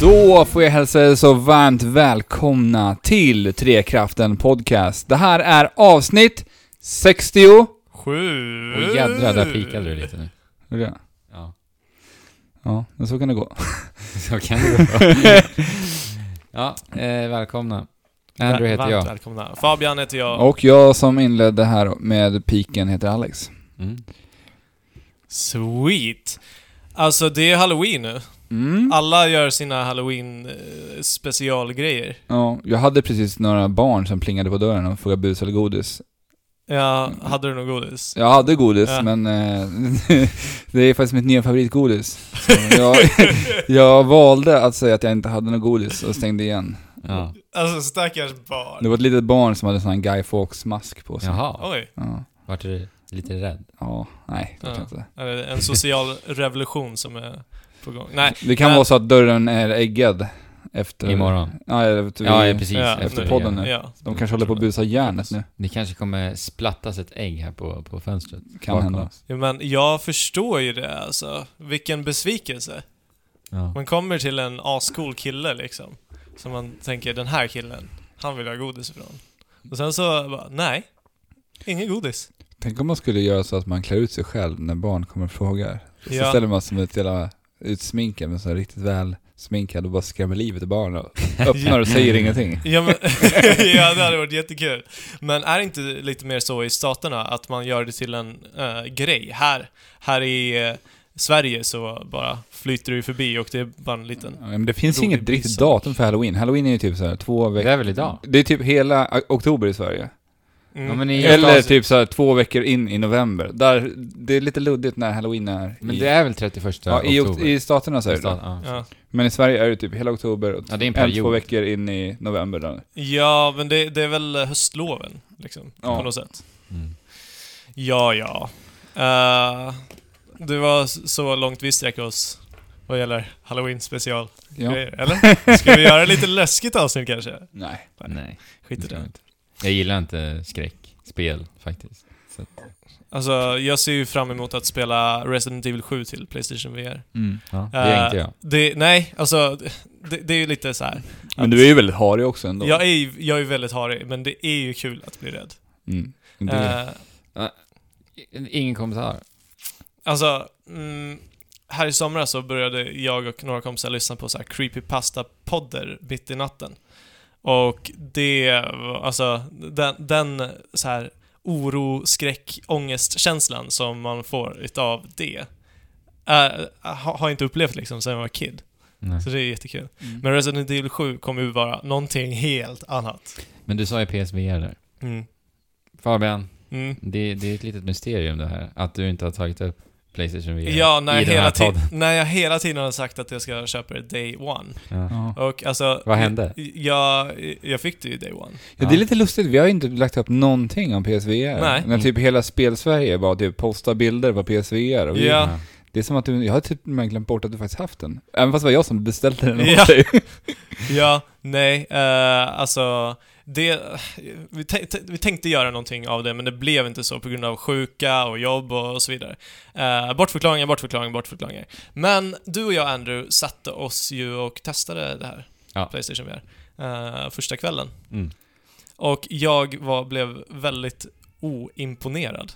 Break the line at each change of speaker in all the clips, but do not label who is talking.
Då får jag hälsa er så varmt välkomna till Trekraften Podcast. Det här är avsnitt 60.
Sju.
Och jädrar, där pikade du lite nu.
Hur är det?
Ja,
Ja, men så kan det gå.
så kan det gå. Ja, eh, välkomna. Andrew heter
Varmt
jag.
välkomna. Fabian heter jag.
Och jag som inledde här med piken heter Alex.
Mm.
Sweet. Alltså det är halloween nu.
Mm.
Alla gör sina halloween eh, specialgrejer.
Ja, jag hade precis några barn som plingade på dörren och frågade bus eller godis.
Ja, hade du något godis?
Jag hade godis,
Ja.
men eh, det är faktiskt mitt nya favoritgodis. Så jag, jag valde att säga att jag inte hade något godis och stängde igen.
Ja.
Alltså stackars
Det
barn.
var ett litet barn som hade en sån här Guy Fawkes-mask på sig.
Jaha,
Oj.
Ja,
vart du lite rädd?
ja, nej, det
Ja.
ja. inte.
Är det en social revolution som är på gång? Nej.
Det kan
men-
vara så att dörren är äggad efter...
Imorgon?
Ja, efter,
Ja, ja, precis.
Ja,
efter
nu-
podden nu.
Ja.
De kanske håller på att busa järnet nu.
Det kanske kommer splattas ett ägg här på, på fönstret.
Kan
bakom
hända.
ja, men jag förstår ju det alltså. Vilken besvikelse.
Ja.
Man kommer till en ascool kille liksom. Som man tänker, den här killen, han vill jag ha godis ifrån. Och sen så bara, nej. Ingen godis.
Tänk om man skulle göra så att man klär ut sig själv när barn kommer och frågar. Så
Ja.
ställer man sig som ett jävla utsminkad, men så här riktigt väl sminkad och bara skrämmer livet i barnen. och Öppnar och säger ingenting.
Ja, men, ja, det hade varit jättekul. Men är det inte lite mer så i staterna att man gör det till en eh, grej? Här, här i eh, Sverige så bara flyter du förbi och det är bara en liten...
Ja, men det finns inget riktigt datum för halloween. Halloween är ju typ så här två
Det
veckor.
är väl idag?
Det är typ hela oktober i Sverige.
Mm.
Ja, men i-
Eller
Fast-
typ så här två veckor in i november. Där, det är lite luddigt när halloween är
Men
i,
det är väl 31
ja, i,
oktober?
ok- i staterna är det
Stat- ja.
Men i Sverige är det typ hela oktober och
Ja, det är en
en, två veckor in i november. Där.
ja, men det, det är väl höstloven, liksom,
Ja.
på något sätt.
Mm.
Ja, ja. Uh, det var så långt vi sträcker oss vad gäller halloween special
Ja.
eller? Ska vi göra lite läskigt avsnitt kanske?
Nej.
Nej,
Skit i
det jag gillar inte skräckspel faktiskt. Så att,
Alltså, jag ser ju fram emot att spela Resident Evil 7 till Playstation VR.
Mm.
ja, det är
Eh,
inte jag.
Det, nej, alltså, det, det är ju lite så här.
Men du är ju väldigt harig också ändå.
Jag är ju jag är ju väldigt harig, men det är ju kul att bli rädd.
Mm. Det,
Eh,
Ingen kommentar.
alltså, mm, här i somras så började jag och några kompisar lyssna på så här creepypasta-podder mitt i natten. Och det, alltså, den, den så här oro, skräck, ångestkänslan som man får utav det, är, ha- har jag inte upplevt liksom sen jag var kid.
Nej.
Så det är jättekul.
mm.
Men Resident Evil 7 kommer ju vara någonting helt annat.
Men du sa ju PSVR där.
Mm.
Fabian,
Mm.
det, det är ett litet mysterium det här. Att du inte har tagit upp Playstation VR
Ja, när
i den
hela
här
när jag hela tiden har sagt att jag ska köpa det day one.
Ja.
Ja.
Och alltså...
Vad hände?
Jag, jag fick det ju day one.
Ja, det är lite lustigt, vi har ju inte lagt upp någonting om PSVR.
Nej.
När typ hela spelsverige bara typ postar bilder på PSVR. Och vi,
Ja.
Det är som att du, jag har typ med glömt bort att du faktiskt haft den. Även fast det var jag som beställde den
Ja.
åt dig.
Ja, nej, uh, alltså... Det, vi, tänkte, vi tänkte göra någonting av det, men det blev inte så på grund av sjuka och jobb och så vidare. Uh, bortförklaringar, bortförklaringar, bortförklaringar. Men du och jag, Andrew, satte oss ju och testade det här.
Ja.
Playstation VR. eh, första kvällen.
Mm.
Och jag var, blev väldigt oimponerad.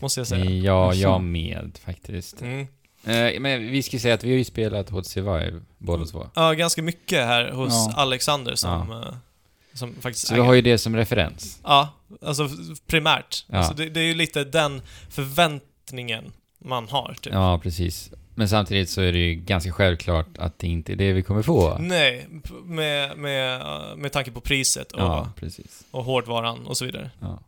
Måste jag säga.
Ja, jag med faktiskt.
Mm.
Eh, men vi ska säga att vi har ju spelat Hot Survive båda två.
Ja, ganska mycket här hos
Ja.
Alexander som, eh, som faktiskt
Så vi har ju det som referens.
Ja, alltså primärt.
Ja.
Alltså, det, det är ju lite den förväntningen man har, typ.
Ja, precis. Men samtidigt så är det ju ganska självklart att det inte är det vi kommer få.
Nej, med, med, med tanke på priset och,
Ja, precis.
och hårdvaran och så vidare.
Ja.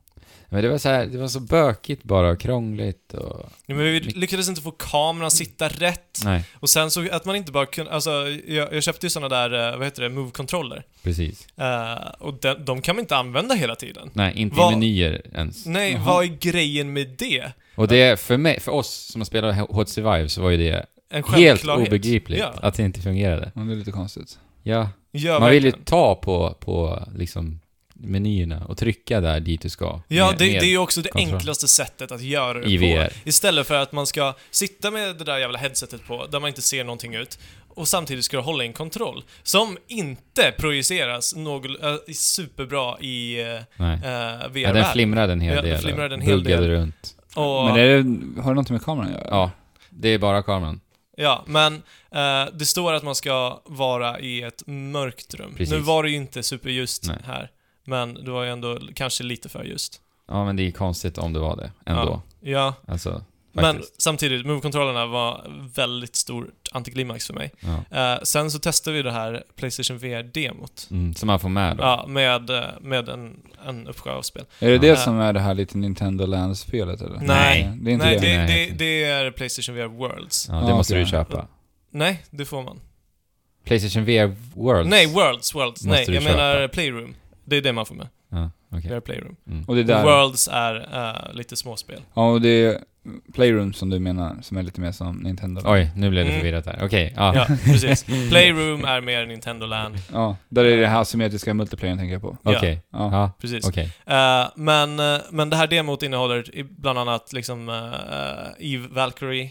Men det var så här, det var så bökigt bara och krångligt och...
Men vi lyckades inte få kameran sitta rätt.
Nej,
Och sen så att man inte bara kunde, alltså jag, jag köpte ju såna där, eh, vad heter det, move-controller.
precis.
Eh, och de, de kan man inte använda hela tiden.
Nej, inte
Vad-
i menyer ens.
Nej,
Jaha.
vad är grejen med det?
Och det är för mig, för oss som har spelat Hot Survive så var ju det
En
helt obegripligt
Ja,
att det inte fungerade.
Det är lite konstigt.
Ja,
ja
man vill ju
verkligen.
ta på, på liksom menyerna och trycka där dit du ska.
Ja,
med-
det,
med
det är ju också det
kontroll.
enklaste sättet att göra det
I
på.
VR.
Istället för att man ska sitta med det där jävla headsetet på, där man inte ser någonting ut, och samtidigt ska du hålla en kontroll som inte projiceras något, äh, superbra i äh,
Nej.
VR-världen.
Ja, den flimrade en hel
Ja, den
del.
flimrade en hel del.
runt.
och,
Men är det, har det något med kameran att göra?
Ja, det är bara kameran.
Ja, men eh, det står att man ska vara i ett mörkt rum.
Precis.
Nu var det ju inte superljust
Nej.
här, men det var ju ändå kanske lite för ljust.
Ja, men det är konstigt om det var det ändå.
Ja,
Alltså,
men samtidigt, move-kontrollerna var väldigt stort antiklimax för mig.
Ja.
Eh, sen så testade vi det här Playstation VR-demot.
Mm, som man får med då.
Ja, med, eh, med en, en uppsjö av spel.
Är det det
Ja.
som är det här lite Nintendo Land-spelet eller?
Nej.
Det är inte
Nej,
det?
det,
Nej,
det, det är Playstation VR Worlds.
Ja, det
Ja,
måste
okej.
du köpa.
Nej, det får man.
Playstation VR Worlds?
Nej, Worlds, Worlds.
Måste
Nej, jag
köpa.
menar Playroom. Det är det man får med.
Ja, okej.
VR Playroom.
Mm.
Och det är där...
Worlds är eh, lite småspel.
Ja, och det är Playroom som du menar, som är lite mer som Nintendo.
Oj, nu blev det
Mm.
förvirrat här. Okej, ja.
Ja, precis. Playroom är mer Nintendo Land.
Ja, där är det här asymmetriska multiplayern tänker jag på.
Okej.
Ja.
Ja,
Precis.
okej.
Eh, men, eh, men det här demot innehåller bland annat liksom uh, Eve Valkyrie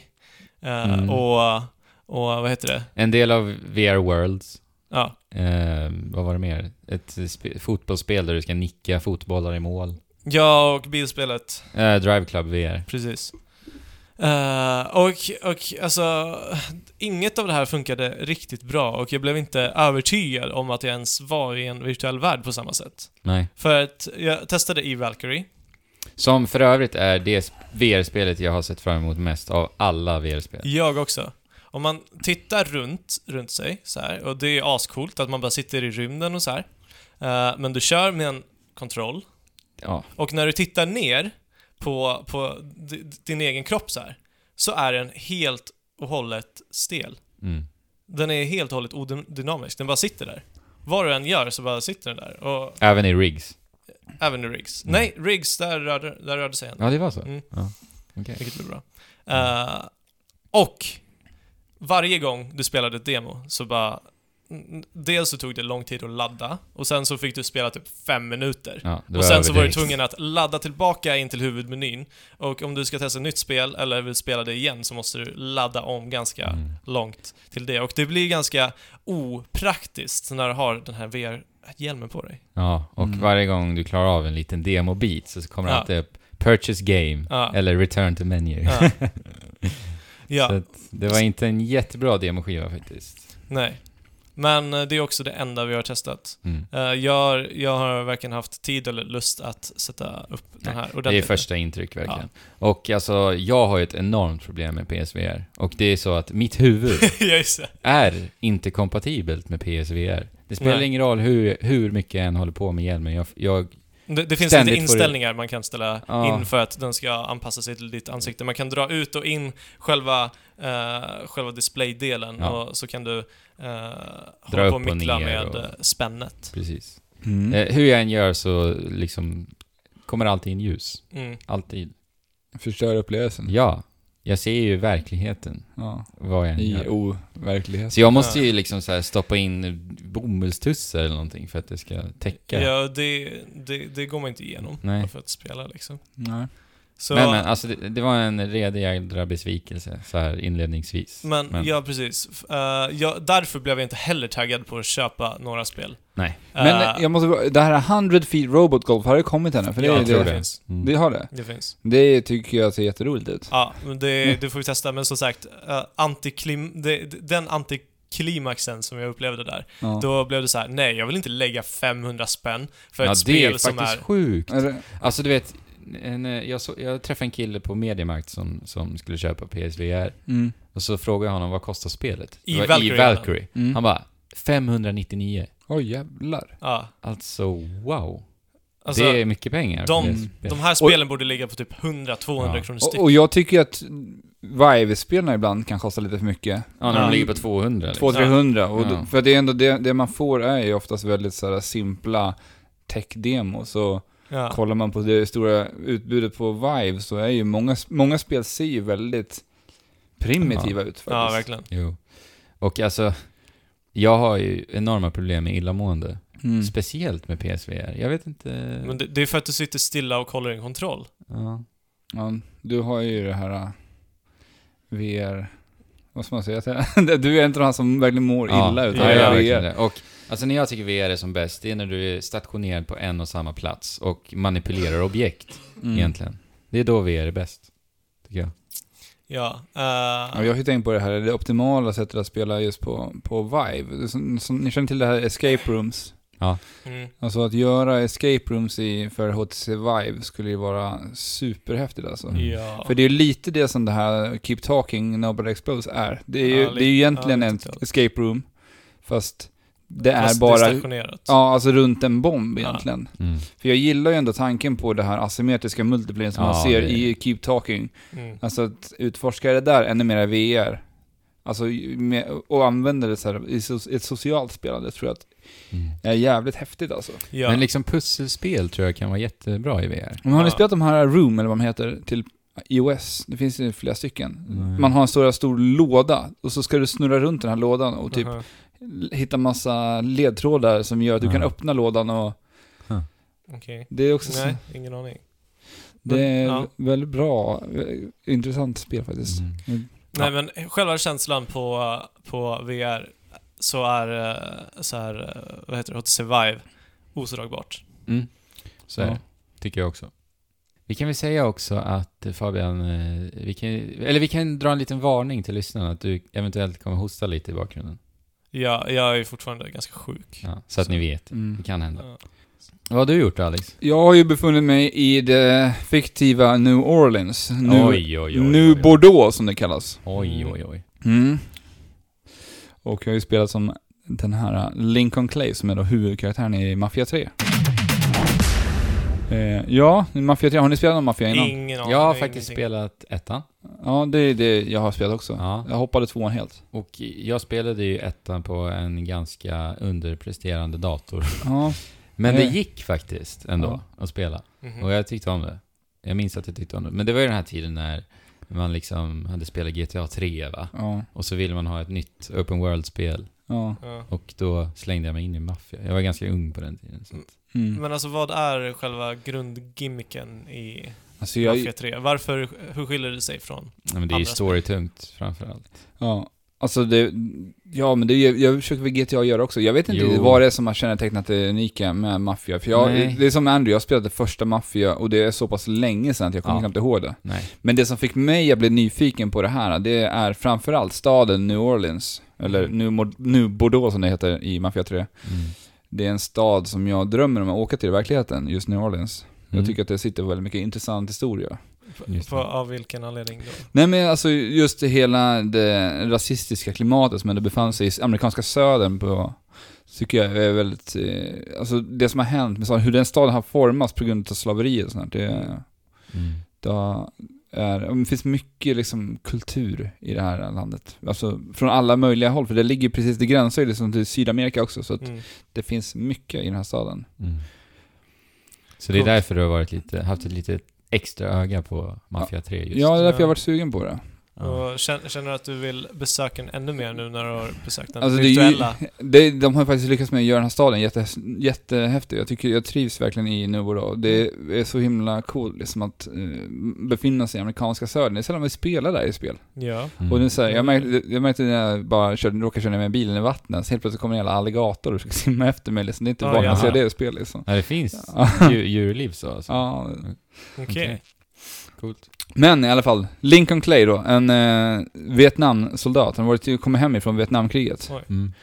eh,
Mm.
och, och vad heter det?
En del av VR Worlds.
Ja,
Eh, vad var det mer? Ett spe- fotbollsspel där du ska nicka fotbollar i mål.
ja och bilspelet.
Eh, Drive Club VR.
Precis. Eh, och, och alltså, inget av det här funkade riktigt bra och jag blev inte övertygad om att jag ens var i en virtuell värld på samma sätt.
Nej.
För att jag testade Eve Valkyrie.
Som för övrigt är det sp- VR-spelet jag har sett fram emot mest av alla VR-spel.
Jag också. Om man tittar runt, runt sig så här, och det är ascoolt att man bara sitter i rymden och så här. Eh, men du kör med en kontroll,
Ja.
och när du tittar ner på, på din egen kropp så här, så är den helt och hållet stel.
Mm.
Den är helt och hållet odynamisk, den bara sitter där. Vad du än gör så bara sitter den där. Och
Även i rigs.
även i Riggs.
Mm.
Nej, Riggs, där rörde, där rörde sig en.
Ja, det var så?
Mm.
Ja. Okej.
Vilket blir bra. Eh, och varje gång du spelade ett demo så bara... Dels så tog det lång tid att ladda och sen så fick du spela typ fem minuter.
Ja,
och sen så var du tvungen att ladda tillbaka in till huvudmenyn. Och om du ska testa ett nytt spel eller vill spela det igen så måste du ladda om ganska
Mm.
långt till det. Och det blir ganska opraktiskt när du har den här VR-hjälmen på dig.
Ja, och
Mm.
varje gång du klarar av en liten demobit så kommer det
Ja.
alltid upp Purchase game
Ja.
eller Return to menu.
Ja.
så
ja,
det var inte en jättebra demoskiva faktiskt.
nej. Men eh, det är också det enda vi har testat.
Mm.
Eh, jag, har- jag har varken haft tid eller lust att sätta upp den
Nej,
här
Det är
ordentligt.
första intryck verkligen. Och alltså, jag har ju ett enormt problem med PSVR. Och det är så att mitt huvud
ja,
är inte kompatibelt med PSVR. Det spelar
Nej.
ingen roll hur, hur mycket jag än håller på med hjälmen. Jag, jag,
Det, det finns lite inställningar man kan ställa
Ja.
in för att den ska anpassa sig till ditt ansikte. Man kan dra ut och in själva, uh, själva displaydelen
Ja.
och så kan du uh, hålla på och mickla med
och-
eh, spännet.
precis.
Mm.
Eh, hur jag än gör så liksom kommer alltid in ljus.
Mm.
Alltid.
Förstör upplevelsen.
Ja. Jag ser ju verkligheten,
Ja.
vad jag än
I
gör.
overklighet.
Så jag måste ju liksom så här stoppa in bomullstussar eller någonting för att det ska täcka.
Ja, det, det, det går man inte igenom
Nej.
för att spela liksom.
Nej.
Så,
Men, men alltså det, det var en redig jädra besvikelse så här inledningsvis.
Men, ja, precis. F- eh, jag, därför blev jag inte heller taggad på att köpa några spel.
Nej.
Men
Eh,
jag måste det här 100 feet robot golf, har det kommit ännu? För det,
ja,
det,
det
det.
finns.
Mm.
det har det.
Det finns.
Det tycker jag ser jätteroligt ut.
Ja, men det,
Mm.
det får vi testa. Men som sagt, uh, antiklim, det, den antiklimaxen som jag upplevde där,
Ja.
då blev det så här: nej, jag vill inte lägga 500 spänn för
ja,
ett
det är
spel som
faktiskt
är...
sjukt.
Är det,
Alltså du vet, en, eh, jag, så, jag träffade en kille på Mediamarkt som, som skulle köpa PSVR.
mm.
Och så frågade jag honom vad kostar spelet?
I
Det var
Valkyrie,
I Valkyrie.
Mm.
Han bara 599.
Oj jävlar.
Ja,
Alltså wow.
alltså,
det är mycket pengar.
de, de här spelen borde ligga på typ 100-200
Ja.
kronor styck.
Och, och jag tycker att Vive-spelarna ibland kan kosta lite för mycket.
ja, när de ligger på 200 liksom.
200-300. Och
Ja.
då, för det är ändå det, det man får är ju oftast väldigt sådär simpla tech-demos. Så
ja.
kollar man på det stora utbudet på Vive så är ju många, många spel ser ju väldigt primitiva ut faktiskt.
ja, verkligen.
Jo. Och alltså, jag har ju enorma problem med illamående.
Mm.
Speciellt med PSVR. Jag vet inte...
Men det, det är för att du sitter stilla och håller en kontroll.
Ja.
Ja, du har ju det här uh, VR... vad ska man säga? Du är inte den som verkligen mår illa
ja,
det
ja,
VR.
Och alltså när jag tycker VR är som bäst, det är när du är stationerad på en och samma plats och manipulerar objekt,
Mm.
egentligen. Det är då VR är bäst, tycker jag.
Ja.
Ja,
eh,
jag har ju tänkt på det här, det optimala sättet att spela just på, på Vive. Som, som, ni känner till det här escape rooms?
mm,
Alltså att göra escape rooms i, för HTC Vive skulle ju vara superhäftigt alltså.
ja.
För det är ju lite det som det här Keep Talking Nobody Explodes är. Det är ju,
Ja,
det är ju egentligen
ja,
en escape room, fast det är
Fast
bara...
Det är stationerat.
Ja, alltså runt en bomb
Ja.
egentligen.
Mm.
För jag gillar ju ändå tanken på det här asymmetriska multiplayer som
Ja,
man ser
det-
i Keep Talking.
Mm.
Alltså att utforska det där ännu mer VR. Alltså, med, och använda det så här i so, ett socialt spelande tror jag att
Mm.
är jävligt häftigt alltså.
Ja.
Men liksom pusselspel tror jag kan vara jättebra i VR.
Men har ni
Ja.
spelat de här Room, eller vad de heter, till iOS? Det finns ju flera stycken. Man har en stor, stor låda och så ska du snurra runt den här lådan och typ
Aha.
Hitta massa ledtrådar som gör att du
Ja.
kan öppna lådan och
Okej.
det är också så,
Nej, ingen aning.
det är
ja.
väldigt bra, intressant spel faktiskt.
Mm.
Mm.
Nej men själva känslan på, på VR så är, eh, så här, eh, vad heter det, HTC Vive oslagbart.
Mm. Så är
Ja.
tycker jag också. Vi kan väl säga också att eh, Fabian, vi kan, eller vi kan dra en liten varning till lyssnarna att du eventuellt kommer hosta lite i bakgrunden.
Ja, jag är fortfarande ganska sjuk.
Ja, så att ni vet.
Mm.
Det kan hända.
Ja.
Vad har du gjort då, Alex?
Jag har ju befunnit mig i det fiktiva New Orleans. Nu,
oj, oj, oj.
nu
oj, oj.
Bordeaux som det kallas.
Oj, oj, oj.
Mm. Och jag har ju spelat som den här Lincoln Clay som är då huvudkaraktären i Mafia 3. Eh, ja, Mafia 3. Har ni spelat någon Mafia innan?
Ingen aning.
Jag har faktiskt
ingenting.
spelat ettan.
Ja, det är det jag har spelat också.
Ja.
Jag hoppade tvåan helt.
Och jag spelade ju ettan på en ganska underpresterande dator.
Ja,
Men det
Eh.
gick faktiskt ändå
Ja.
att spela.
Mhm.
Och jag tyckte om det. Jag minns att jag tyckte om det. Men det var ju den här tiden när man liksom hade spelat GTA 3 va?
ja,
Och så ville man ha ett nytt open world-spel.
ja.
Ja.
Och då slängde jag mig in i Mafia. Jag var ganska ung på den tiden. Så. att-
Mm.
Men alltså vad är själva grundgimmicken i
Alltså jag,
Mafia 3? Varför, hur skiljer det sig från?
Ja, men det är ju storytungt framförallt.
Ja, alltså det, ja men det, jag försöker väl GTA göra också. Jag vet inte
Jo.
vad det är som har kännetecknat det unika med Mafia. För jag,
Nej.
det är som Andrew, jag spelade första Maffia och det är så pass länge sedan att jag kommer
Ja.
knappt ihåg det.
Nej.
Men det som fick mig att bli nyfiken på det här, det är framförallt staden New Orleans. Eller
Mm.
New, New Bordeaux som det heter i Mafia 3.
Mm.
Det är en stad som jag drömmer om att åka till i verkligheten, just New Orleans. Jag
Mm.
tycker att det sitter väldigt mycket intressant historia.
På, av vilken anledning då?
Nej men alltså just det hela det rasistiska klimatet som ändå befann sig i amerikanska södern på tycker jag är väldigt, eh, alltså det som har hänt med hur den staden har formats på grund av slaveriet och sånt det,
Mm.
det har- är, det finns mycket liksom kultur i det här landet. Alltså från alla möjliga håll, för det ligger precis, det gränsar ju liksom till Sydamerika också, så att
Mm.
det finns mycket i den här staden.
Mm. Så det är därför du har varit lite, haft ett lite extra öga på Mafia 3 just.
Ja, det är därför
Ja.
jag har varit sugen på det.
Ja.
Och känner, du att du vill besöka den ännu mer nu när du har besökt den
Alltså det är ju,
virtuella?
det, de har faktiskt lyckats med att göra den här staden jätte, jättehäftig. Jag tycker, jag trivs verkligen i Nuvo Det är så himla coolt liksom att eh, befinna sig i amerikanska södern. Det är sällan vi spelar där i spel.
Ja.
Mm.
Och det är så här, jag, märkte, jag märkte när jag bara körde, råkade köra med bilen i vattnet, så helt plötsligt kommer en jävla alligator och försöker simma efter mig liksom. Det är inte vanligt man
jaha.
ser det i spel liksom.
Ja, det finns
Ja.
djur, djurliv så alltså.
Ja,
Okej.
Okej. Coolt.
Men i alla fall, Lincoln Clay då, en eh, Vietnamsoldat. Han har varit, kommit hem ifrån Vietnamkriget.
Oj.
Mm.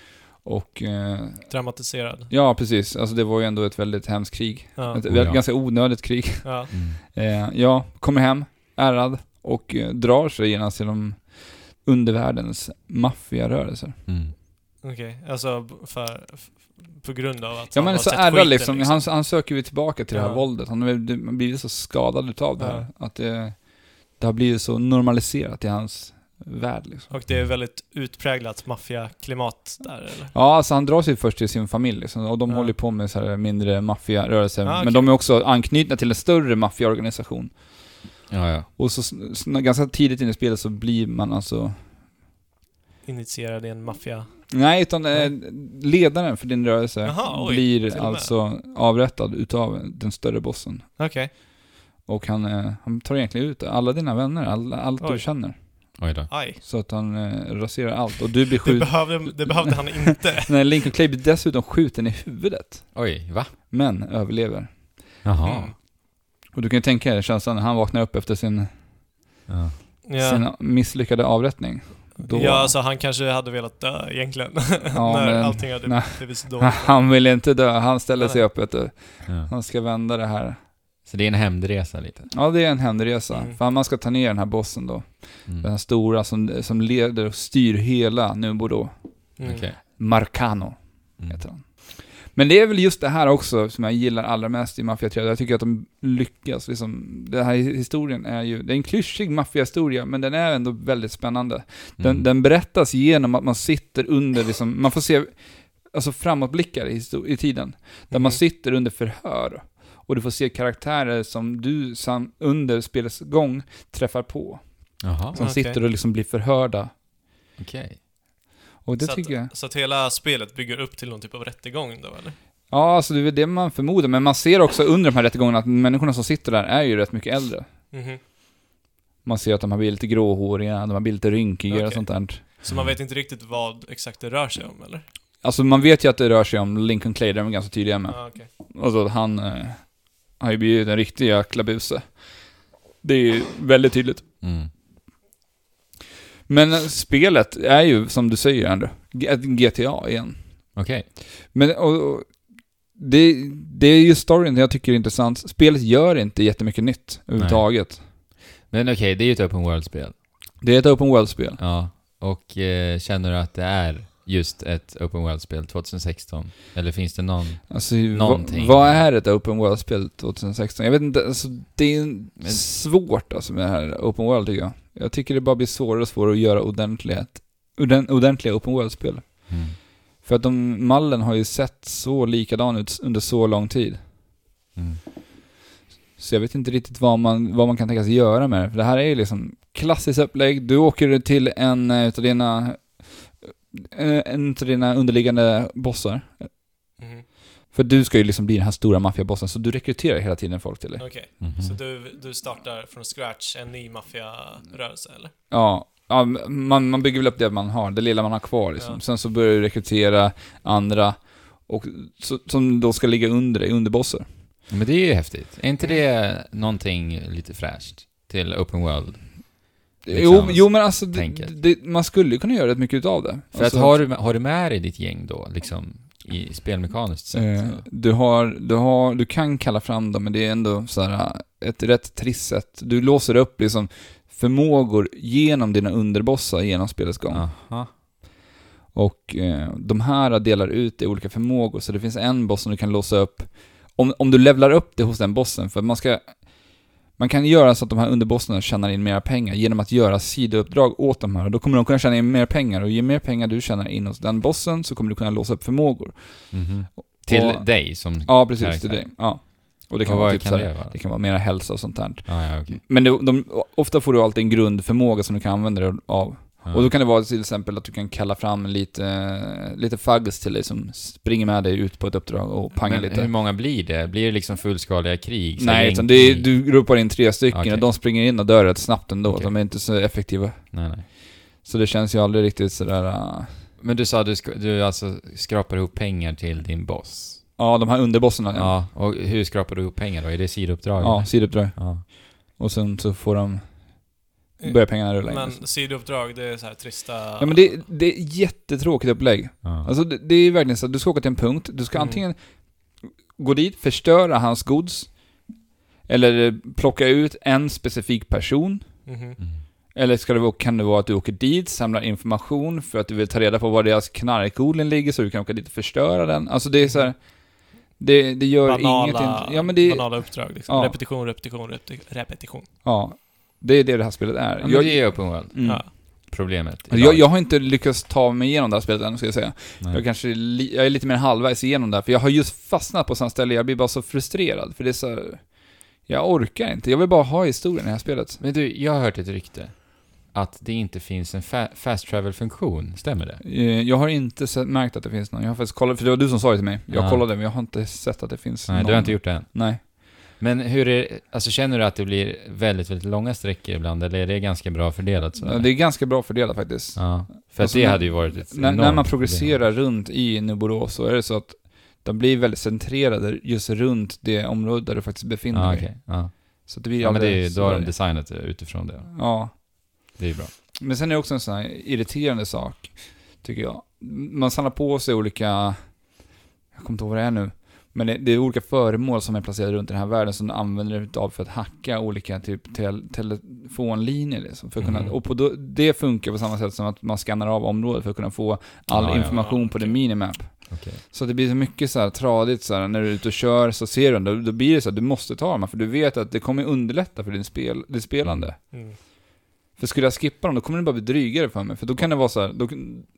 Och eh,
Dramatiserad.
ja, precis. Alltså det var ju ändå ett väldigt hemskt krig.
Ja.
Ett
Oh,
väldigt,
ja.
ganska onödigt krig.
ja.
Mm.
Eh, ja, kommer hem, ärad och eh, drar sig genast till de undervärldens maffiarörelser.
Mm.
Okej. Alltså b- för, på grund av att
Ja
han
men
har
så
sett
ärrad
skiten,
liksom, Han, han söker ju tillbaka till det här
Ja.
våldet. Han har blivit så skadad utav det här. Att det, det har blivit så normaliserat i hans värld liksom.
Och det är väldigt utpräglat maffiaklimat där eller?
Ja, alltså han drar sig först till sin familj liksom, och de
Ja.
håller på med så här mindre maffiarörelser.
Ah, okej.
Men de är också anknutna till en större maffiaorganisation.
Ja, ja.
Och så, så ganska tidigt in i spelet så blir man alltså
Initierad i en maffia...
Nej, utan eh, ledaren för din rörelse
Jaha, oj,
blir alltså avrättad utav den större bossen.
Okej.
Och han, eh, han tar egentligen ut alla dina vänner, alla, allt
Oj.
du känner.
Oj då.
Aj.
Så att han eh, raserar allt. Och du blir
Det
skjuten...
behövde, det behövde han inte.
Nej, Lincoln Clay blir dessutom skjuten i huvudet.
Oj, va?
Men överlever.
Jaha.
Mm.
Och du kan ju tänka dig känslan när han vaknar upp efter sin.
Ja.
sin misslyckade avrättning. Då,
Ja, alltså han kanske hade velat dö egentligen.
Ja,
När
men-
allting hade
nej.
blivit så dåligt.
han vill inte dö, han ställer sig
Nej.
upp vet du.
Ja.
Han ska vända det här.
Så det är en hämndresa lite?
Ja, det är en hämndresa.
Mm.
För man ska ta ner den här bossen då.
Mm.
Den här stora som, som leder och styr hela Nubo då.
Mm.
Okej.
Marcano
Mm.
heter han. Men det är väl just det här också som jag gillar allra mest i Mafia 3. Jag tycker att de lyckas liksom. Den här historien är ju, det är en klyschig maffiahistoria, men den är ändå väldigt spännande. Den,
Mm.
den berättas genom att man sitter under, liksom, man får se alltså framåtblickar i, i tiden. Där man
Mhm.
sitter under förhör. Och du får se karaktärer som du sam, under spelets gång träffar på.
Jaha,
Som
Okej.
sitter och liksom blir förhörda.
okej.
Och det
så
tycker jag...
att, Så att hela spelet bygger upp till någon typ av rättegång då, eller?
Ja, alltså det är det man förmodar, men man ser också under de här rättegångarna att människorna som sitter där är ju rätt mycket äldre.
Mhm.
Man ser att de har blivit lite gråhåriga, de har blivit lite rynkiga och
Okej.
sånt där.
Så man vet inte riktigt vad exakt det rör sig om, eller?
Alltså man vet ju att det rör sig om Lincoln Clay, de är ganska tydliga med.
Ah, okej.
Alltså han eh, har ju blivit en riktig jäkla buse. Det är ju väldigt tydligt.
Mm.
Men spelet är ju, som du säger Andrew, GTA igen.
Okej.
Men och, och, det, det är ju storyn jag tycker är intressant. Spelet gör inte jättemycket nytt överhuvudtaget.
Men okej, det är ju ett open world-spel.
Det är ett open world-spel.
Ja. Och eh, känner du att det är just ett open world-spel 2016? Eller finns det någon...
Alltså, vad,
Någonting.
vad är ett open world-spel 2016? Jag vet inte, alltså, det är
Men-
svårt alltså med det här open world tycker jag. Jag tycker det bara blir svårare och svårare att göra ordentlighet, ordent- ordentliga open world-spel.
Mm.
För att de, mallen har ju sett så likadan ut under så lång tid.
Mm.
Så jag vet inte riktigt vad man, vad man kan tänka sig göra med det. För det här är ju liksom klassiskt upplägg. Du åker till en eh, utav dina, eh, en utav dina underliggande bossar.
Mhm.
För du ska ju liksom bli den här stora maffiabossen, så du rekryterar hela tiden folk till dig.
Okej.
Mhm.
Så du, du startar från scratch en ny maffiarörelse, eller?
Ja, ja man, man bygger väl upp det man har, det lilla man har kvar liksom.
Ja.
Sen så börjar du rekrytera andra, och, så, som då ska ligga under dig, underbossar.
Men det är ju häftigt. Är inte det någonting lite fräscht till open world? Liksom,
jo, jo, men alltså, det, det, man skulle ju kunna göra rätt mycket utav det.
För
alltså,
att har du, har du med dig ditt gäng då, liksom, i spelmekaniskt sett?
Eh, du, har, du, har, du kan kalla fram dem, men det är ändå så här, ett rätt trist sätt. Du låser upp liksom förmågor genom dina underbossar genom spelets gång.
Aha.
Och eh, de här delar ut i olika förmågor, så det finns en boss som du kan låsa upp. Om, om du levlar upp det hos den bossen, för man ska... Man kan göra så att de här underbossarna tjänar in mer pengar genom att göra sidouppdrag åt de här. Då kommer de kunna tjäna in mer pengar, och ju mer pengar du tjänar in hos den bossen så kommer du kunna låsa upp förmågor.
Mhm. Till
Och-
dig som...
Ja, precis.
karaktär.
Till dig. Ja. Och det kan
Och
vara typ
kan det vara?
det kan vara mera hälsa och sånt där.
Ja, ja, okej.
Men de, de, ofta får du alltid en grundförmåga som du kan använda dig av.
Ja.
Och då kan det vara till exempel att du kan kalla fram lite, lite faggs till dig som springer med dig ut på ett uppdrag och pangar
Men
lite.
hur många blir det? Blir det liksom fullskaliga krig?
Nej, utan det är, du ropar in tre stycken
Okej.
och de springer in och dör rätt snabbt ändå.
Okej.
De är inte så effektiva.
Nej, nej.
Så det känns ju aldrig riktigt sådär... Uh,
Men du sa att du, du alltså skrapar ihop pengar till din boss?
ja, de här underbossarna.
Ja. och hur skrapar du ihop pengar då? Är det sidouppdrag?
Ja, sidouppdrag.
ja.
Och sen så får de... Börjar pengarna rulla in.
Men
liksom.
sidouppdrag, det är så här trista...
Ja men det, det är jättetråkigt upplägg.
ja.
Alltså det, det är verkligen så att du ska åka till en punkt, du ska
Mm.
antingen gå dit, förstöra hans gods, eller eh, plocka ut en specifik person,
Mhm.
Mm.
eller ska det kan det vara att du åker dit, samlar information för att du vill ta reda på var deras knarkodling ligger så du kan åka dit och förstöra den. Alltså det är så här, det, det gör
banala,
ingenting. Ja men det,
banala uppdrag liksom.
Ja.
Repetition, repetition, repeti- repetition.
ja, det är det det här spelet är.
Ja,
jag,
det är open world,
mm.
Ja.
problemet.
Alltså, jag, jag har inte lyckats ta mig igenom det här spelet än, ska jag säga.
Nej.
Jag kanske, jag är lite mer än halvvägs igenom det här, för jag har just fastnat på sådana ställen, jag blir bara så frustrerad, för det är så här, Jag orkar inte, jag vill bara ha historien i det här spelet.
Men du, jag har hört ett rykte. Att det inte finns en fa- fast travel-funktion, stämmer det?
Eh, Jag har inte sett, märkt att det finns någon, jag har faktiskt kollat, för det var du som sa det till mig. Jag
Ja.
kollade, men jag har inte sett att det finns
Nej,
någon.
du har inte gjort det än.
Nej.
Men hur är alltså känner du att det blir väldigt, väldigt långa sträckor ibland, eller är det ganska bra fördelat så?
Det är ganska bra fördelat faktiskt.
Ja, för
Alltså,
det hade ju varit ett
När, när man
problem.
progresserar runt i Nuborås så är det så att de blir väldigt centrerade just runt det område där du faktiskt befinner
Ja,
dig.
okej. Ja.
Så det blir
ja, men det är, då har de designat det utifrån det.
Ja.
Det är bra.
Men sen är det också en sån här irriterande sak, tycker jag. Man samlar på sig olika, jag kommer inte ihåg vad det är nu, men det, det är olika föremål som är placerade runt den här världen som du använder dig av för att hacka olika typ tel, telefonlinjer liksom, för att kunna,
Mhm.
och på det funkar på samma sätt som att man skannar av området för att kunna få all
ja,
information
ja,
på
okej.
din minimap.
Okej.
Så det blir så mycket så här tradigt så här, när du är ute och kör så ser du den, då, då blir det så att du måste ta dem för du vet att det kommer underlätta för din spel, ditt spelande.
Mm.
För skulle jag skippa dem, då kommer det bara bli drygare för mig. För då kan det vara så här, då,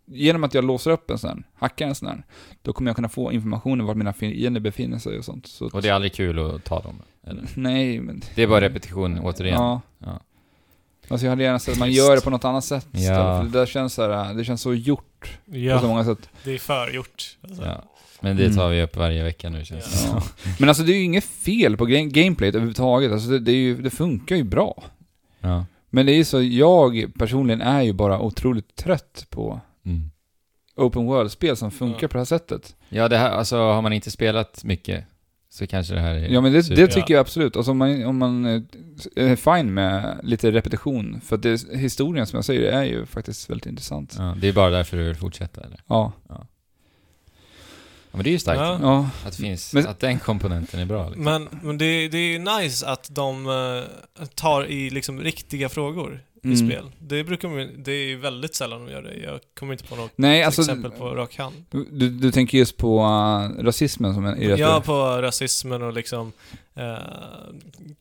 genom att jag låser upp en sån här, hackar en sån här, då kommer jag kunna få information om vart mina fiender befinner sig och sånt. Så,
Och det är aldrig kul att ta dem? Eller?
Nej, men...
Det är bara repetition återigen?
Ja.
Ja.
Alltså jag hade gärna sett att man
Trist.
gör det på något annat sätt
Ja.
istället. För det där känns så här, det känns så gjort på så
Ja,
många sätt.
det är förgjort. Alltså.
Ja. Men det tar vi upp varje vecka nu känns det
Ja.
Men alltså det är ju inget fel på game- gameplayet överhuvudtaget. Alltså det, det, är ju, det funkar ju bra.
Ja.
Men det är ju så, jag personligen är ju bara otroligt trött på
Mm.
open world-spel som funkar
Ja.
på det här sättet.
Ja, det här, alltså har man inte spelat mycket så kanske det här är
Ja men det,
super.
det tycker jag absolut. Alltså om man, om man eh, är fine med lite repetition. För att det, historien som jag säger är ju faktiskt väldigt intressant.
Ja, det är bara därför du vill fortsätta eller?
Ja.
Ja, men det är ju starkt.
Ja.
Ja.
Att, finns,
Men-
att den komponenten är bra. Liksom.
Men, men det, det är ju nice att de eh, tar i liksom riktiga frågor i
Mm.
spel. Det brukar man, det är ju väldigt sällan de gör det. Jag kommer inte på något
Nej, alltså...
exempel på rak hand.
Du, du tänker just på uh, rasismen som är i
Ja, på rasismen och liksom... Eh,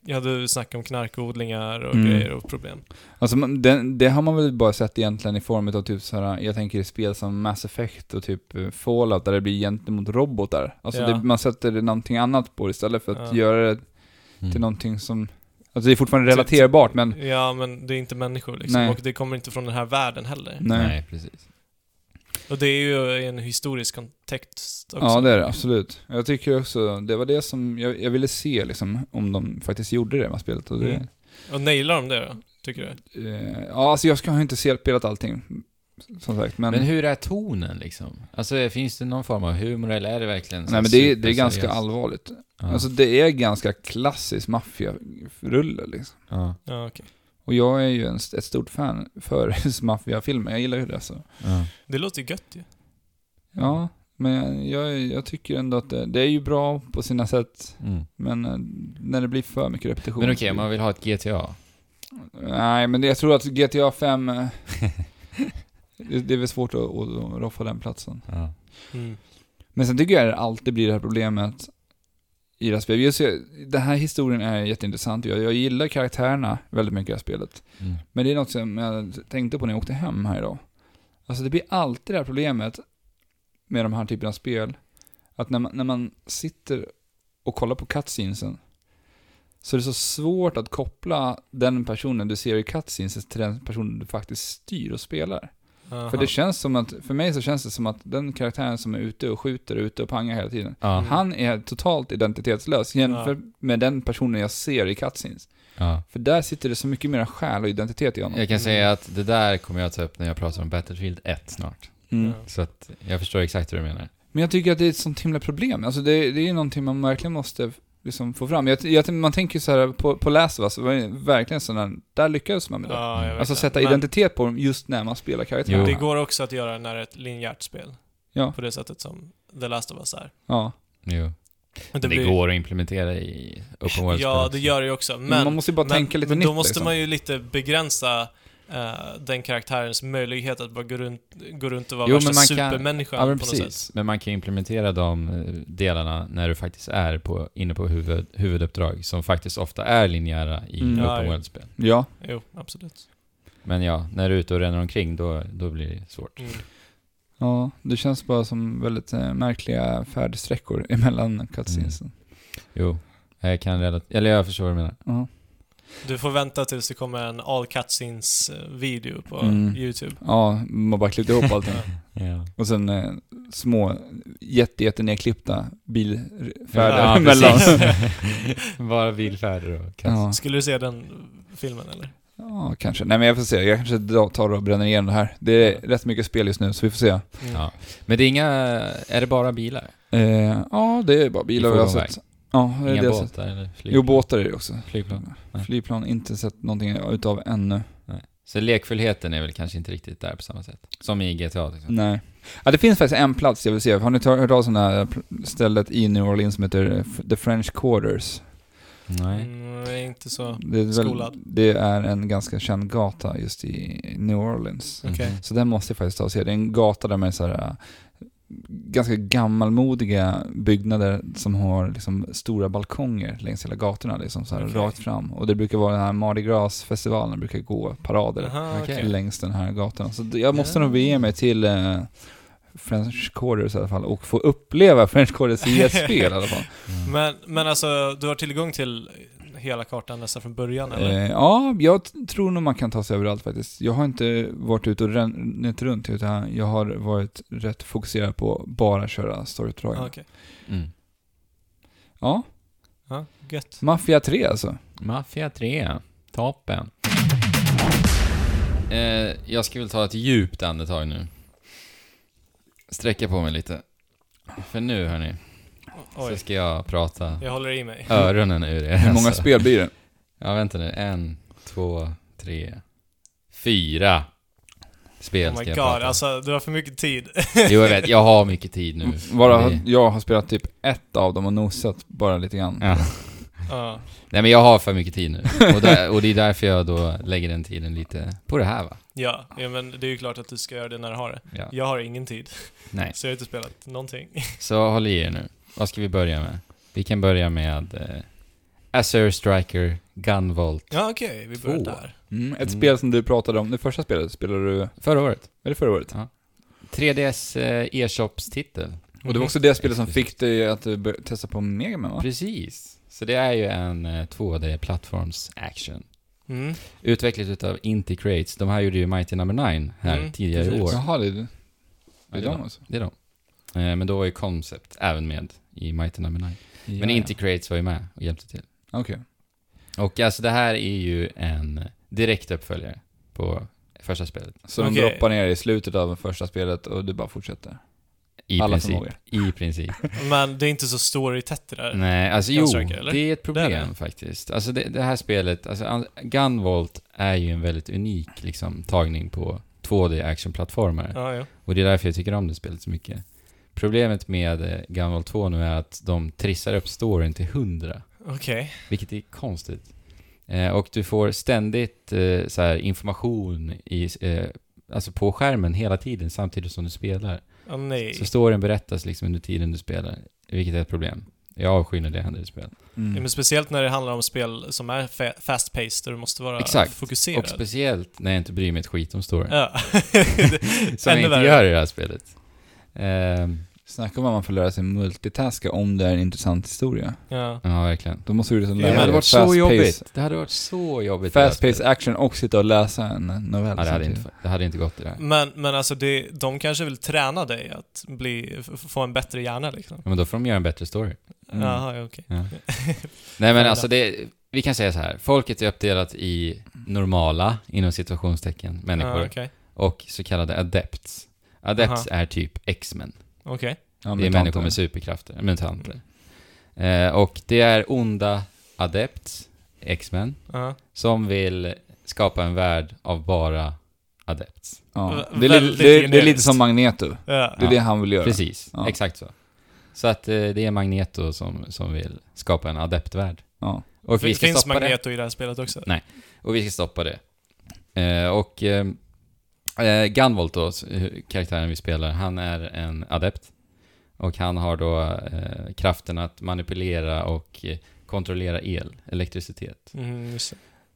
ja, du snackar om knarkodlingar och
Mm.
grejer och problem.
Alltså man, det, det har man väl bara sett egentligen i form av typ så här, jag tänker i spel som Mass Effect och typ eh, Fallout där det blir gentemot robotar. Alltså
Ja.
det, man sätter någonting annat på det istället för att
Ja.
göra det
Mm.
till någonting som... Alltså det är fortfarande relaterbart men...
Ja, men det är inte människor liksom.
Nej.
Och det kommer inte från den här världen heller.
Nej.
Nej, precis.
Och det är ju i en historisk kontext också.
Ja det är det, absolut. Jag tycker också, det var det som jag, jag ville se liksom, om de faktiskt gjorde det med spelet. Och det,
Mm. Och nailar de det då, tycker du?
eh, ja, alltså jag ska ha inte se- spelat allting, som sagt. Men,
Men hur är tonen liksom? Alltså finns det någon form av humor eller är det verkligen så
nej, men det, är- det är ganska allvarligt.
Ja.
Alltså det är ganska klassisk maffiarulle liksom.
ja.
Ja, okej.
Och jag är ju en, ett stort fan för maffiafilmer, jag gillar ju det så.
Ja.
Det låter ju gött ju.
Ja, men jag, jag, tycker ändå att det, det är ju bra på sina sätt,
Mm.
men eh, när det blir för mycket repetition.
Men okej, om man vill ha ett GTA.
Nej, men det, jag tror att GTA 5... eh, det, det är väl svårt att, att, att roffa den platsen.
Ja.
Mm.
Men sen tycker jag att det alltid blir det här problemet i det här spelet. Just, den här historien är jätteintressant. Jag, jag gillar karaktärerna väldigt mycket i det här spelet.
Mm.
Men det är något som jag tänkte på när jag åkte hem här idag. Alltså det blir alltid det här problemet med de här typerna av spel. Att när man, när man sitter och kollar på cutscenesen så är det så svårt att koppla den personen du ser i cutscenesen till den personen du faktiskt styr och spelar.
Aha.
För det känns som att, för mig så känns det som att den karaktären som är ute och skjuter och ute och pangar hela tiden,
Ja.
han är totalt identitetslös jämfört med den personen jag ser i cutscenes.
ja.
För där sitter det så mycket mer själ och identitet i honom.
Jag kan säga att det där kommer jag ta upp när jag pratar om Battlefield 1 snart.
Mm.
Ja.
Så att jag förstår exakt hur du menar.
Men jag tycker att det är ett sånt himla problem. Alltså det, det är någonting man verkligen måste liksom få fram. Jag, jag, man tänker så här på, på Last of Us, det var verkligen sån här, där lyckades man med det.
Ja,
alltså
det.
sätta
Men
identitet på dem just när man spelar karaktärer.
Jo.
Det går också att göra när det är ett linjärt spel.
Ja.
På det sättet som The Last of Us är.
Ja.
Jo. Det,
blir-
går att implementera i Open World
Ja, det gör det ju också.
Men,
Men,
man måste ju bara
men,
tänka lite
men
nytt
då måste
liksom.
man ju lite begränsa eh, den karaktärens möjlighet att bara gå runt, gå runt och vara
Jo,
värsta
kan-
supermänniskan
Ja,
på något sätt.
precis. Men man kan implementera de eh, delarna när du faktiskt är på, inne på huvud, huvuduppdrag, som faktiskt ofta är linjära i
Mm.
Ja,
Open
ja.
World-spel.
Ja.
Jo, absolut.
Men ja, när du är ute och ränner omkring, då, då blir det svårt.
Mm.
Ja, det känns bara som väldigt eh, märkliga färdsträckor emellan cutscenesen.
Jo, jag kan relatera, eller jag förstår vad du menar.
Ja.
Du får vänta tills det kommer en all cutscenes eh, video på
Mm.
YouTube.
Ja, man bara klippte ihop allting.
Ja.
Och sen eh, små, jätte, jätte nedklippta bilfärder
Ja,
mellan.
Bara bilfärder och kast.
Ja.
Skulle du se den filmen eller?
ja, kanske. Nej men jag får se. Jag kanske tar och bränner igenom det här. Det är rätt mycket spel just nu, så vi får se.
Mm.
Ja. Men det är inga... Är det bara bilar?
Eh, ja, det är bara bilar vi har sett. Ja, det är
Inga
det har sett.
båtar eller flygplan?
Jo, båtar är det också.
Flygplan? Nej.
Flygplan, inte sett någonting utav ännu.
Nej. Så lekfullheten är väl kanske inte riktigt där på samma sätt? Som i GTA till exempel?
Nej. Ja, det finns faktiskt en plats jag vill se. Har ni hört talas om det här stället i New Orleans som heter eh, The French Quarters?
Nej.
Mm, är inte så...
Det är, väl,
Skolad.
det är en ganska känd gata just i New Orleans.
Mhm.
Så den måste jag faktiskt ta och se. Det är en gata där med så här, äh, ganska gammalmodiga byggnader som har liksom stora balkonger längs hela gatorna, liksom så här
Okej.
rakt fram. Och det brukar vara den här Mardi Gras-festivalen, brukar gå parader
Aha,
okej.
längs den här gatan. Så jag måste
Ja.
nog bege mig till eh, French Quarters i alla fall och få uppleva French Quarters i ett spel i alla fall.
Mm.
Men, men alltså, du har tillgång till hela kartan nästan från början eller?
Eh, ja, jag tror nog man kan ta sig överallt faktiskt. Jag har inte varit ute och rännit runt, utan jag har varit rätt fokuserad på bara köra storyuppdrag.
Ah, okej.
Mm.
Ja,
Ja, gött.
Mafia 3 alltså.
Mafia 3. Toppen. Eh, jag ska väl ta ett djupt andetag nu. Sträcka på mig lite. För nu hörni, så
Oj,
ska jag prata
jag håller i mig.
öronen ur er.
Hur många
alltså.
spel blir det?
Ja, vänta nu. En, två, tre, fyra spel
Oh
ska
my
jag
god,
prata om.
alltså du har för mycket tid.
Jo, jag vet. Jag har mycket tid nu.
Bara, jag har spelat typ ett av dem och nosat bara lite grann.
Ja.
Ja.
Nej, men jag har för mycket tid nu. Och, där, och det är därför jag då lägger den tiden lite på det här va?
Ja, ja, men det är ju klart att du ska göra det när du har det.
Ja.
Jag har ingen tid,
Nej.
så jag har inte spelat någonting.
Så håll i er nu. Vad ska vi börja med? Vi kan börja med eh, Azure Striker Gunvolt.
Ja, okej, vi börjar
Två.
där.
Mm, ett
Mm.
spel som du pratade om, det första spelet spelade du,
Förra året.
eller förra året?
3DS eh, e-shops-titel.
Och det var också det spelet som fick dig att eh, börja testa på Mega Man va?
Precis. Så det är ju en eh, 2D-plattforms-action.
Mm.
Utvecklat utav Inti Creates. De här gjorde ju Mighty Number 9 här
Mm,
tidigare i
precis.
år.
Jaha, det är, det
Ja,
är
det är
de
de.
alltså?
Det är de. Eh, men då var ju Concept även med i Mighty Number 9. Men Creates var ju med och hjälpte till.
Okej.
Och alltså det här är ju en direkt uppföljare på första spelet.
Så de
Okej.
droppar ner i slutet av första spelet och du bara fortsätter?
I
Alla
princip.
förmågor.
I princip.
Men det är inte så story-tätt det där.
Nej, alltså jo,
eller?
det är ett problem
Det är det.
faktiskt. Alltså det, det här spelet, alltså Gunvolt är ju en väldigt unik liksom tagning på 2D actionplattformar.
Ja, ja.
Och det är därför jag tycker om det spelet så mycket. Problemet med eh, Gunvolt 2 nu är att de trissar upp storyn till 100.
Okej.
Vilket är konstigt. Eh, och du får ständigt eh, så här, information i, eh, alltså på skärmen hela tiden samtidigt som du spelar.
Åh nej.
Så storyn berättas liksom under tiden du spelar, vilket är ett problem. Jag avskyr när det händer i spel.
Mm.
Ja, men speciellt när det handlar om spel som är fa- fast-paced, där du måste vara
Exakt.
fokuserad.
Och speciellt när jag inte bryr mig ett skit om storyn.
Ja.
som jag inte
värre.
gör i det här spelet. Ehm,
Snacka om att man får lära sig multitaska om det är en intressant historia.
ja.
ja, verkligen.
Då måste du liksom lära
det hade
dig
varit så
fast
jobbigt.
pace-
Det hade varit så jobbigt. i det här
Fast pace
spelet.
action och sitta och läsa en novell
Ja, det hade,
samtidigt.
inte, det hade inte gått i det här.
Men, men alltså, det, de kanske vill träna dig att bli, f- få en bättre hjärna liksom.
Ja, men då får de göra en bättre story.
Mm.
Jaha, ja, okej.
Ja. Nej men alltså det, vi kan säga så här. Folket är uppdelat i normala, inom situationstecken, människor,
Ja, Okej.
och så kallade adepts. Adepts
Aha.
är typ X-Men.
Okej.
Ja,
det är människor med superkrafter, mutanter. Eh, och det är onda adepts, X-Men, som vill skapa en värld av bara adepts.
Ja. Det, är, li-
väldigt
det, det är lite som Magneto.
Ja.
Det är
Ja.
det han vill göra.
Precis,
Ja.
exakt så. Så att eh, det är Magneto som, som vill skapa en adeptvärld.
Ja.
Och vi
Det
ska
finns
stoppa det.
Magneto i det här spelet också.
Nej. Och vi ska stoppa det. Eh, och eh, Gunvolt då, karaktären vi spelar, han är en adept. Och han har då eh, kraften att manipulera och eh, kontrollera el, elektricitet.
Mm.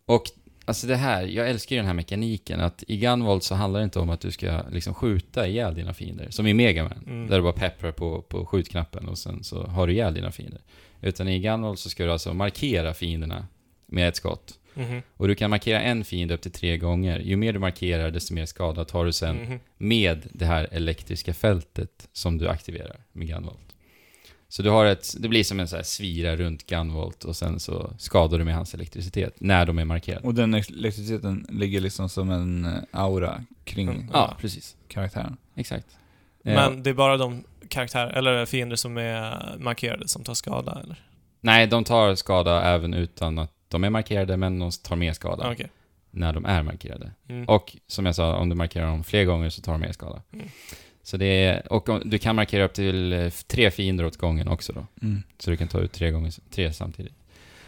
Och alltså det här, jag älskar ju den här mekaniken att i Gunvolt så handlar det inte om att du ska liksom skjuta ihjäl dina fiender, som i Mega Man,
Mm.
där du bara pepprar på, på skjutknappen och sen så har du ihjäl dina fiender. Utan i Gunvolt så ska du alltså markera fienderna med ett skott.
Mhm.
Och du kan markera en fiende upp till tre gånger. Ju mer du markerar, desto mer skada tar du sen
Mhm.
med det här elektriska fältet som du aktiverar med Gunvolt. Så du har ett, det blir som en så här svira runt Gunvolt och sen så skadar du med hans elektricitet när de är markerade.
Och den elektriciteten ligger liksom som en eh, aura kring
Mm.
Ja, precis.
karaktären.
Exakt. Eh,
Men det är bara de karaktärer, eller fiender som är markerade som tar skada, eller?
Nej, de tar skada även utan att de är markerade, men de tar mer skada
Okej.
när de är markerade.
Mm.
Och som jag sa, om du markerar dem fler gånger så tar de mer skada.
Mm.
Så det är, och om, du kan markera upp till eh, tre fiender åt gången också då.
Mm.
Så du kan ta ut tre gånger, tre samtidigt.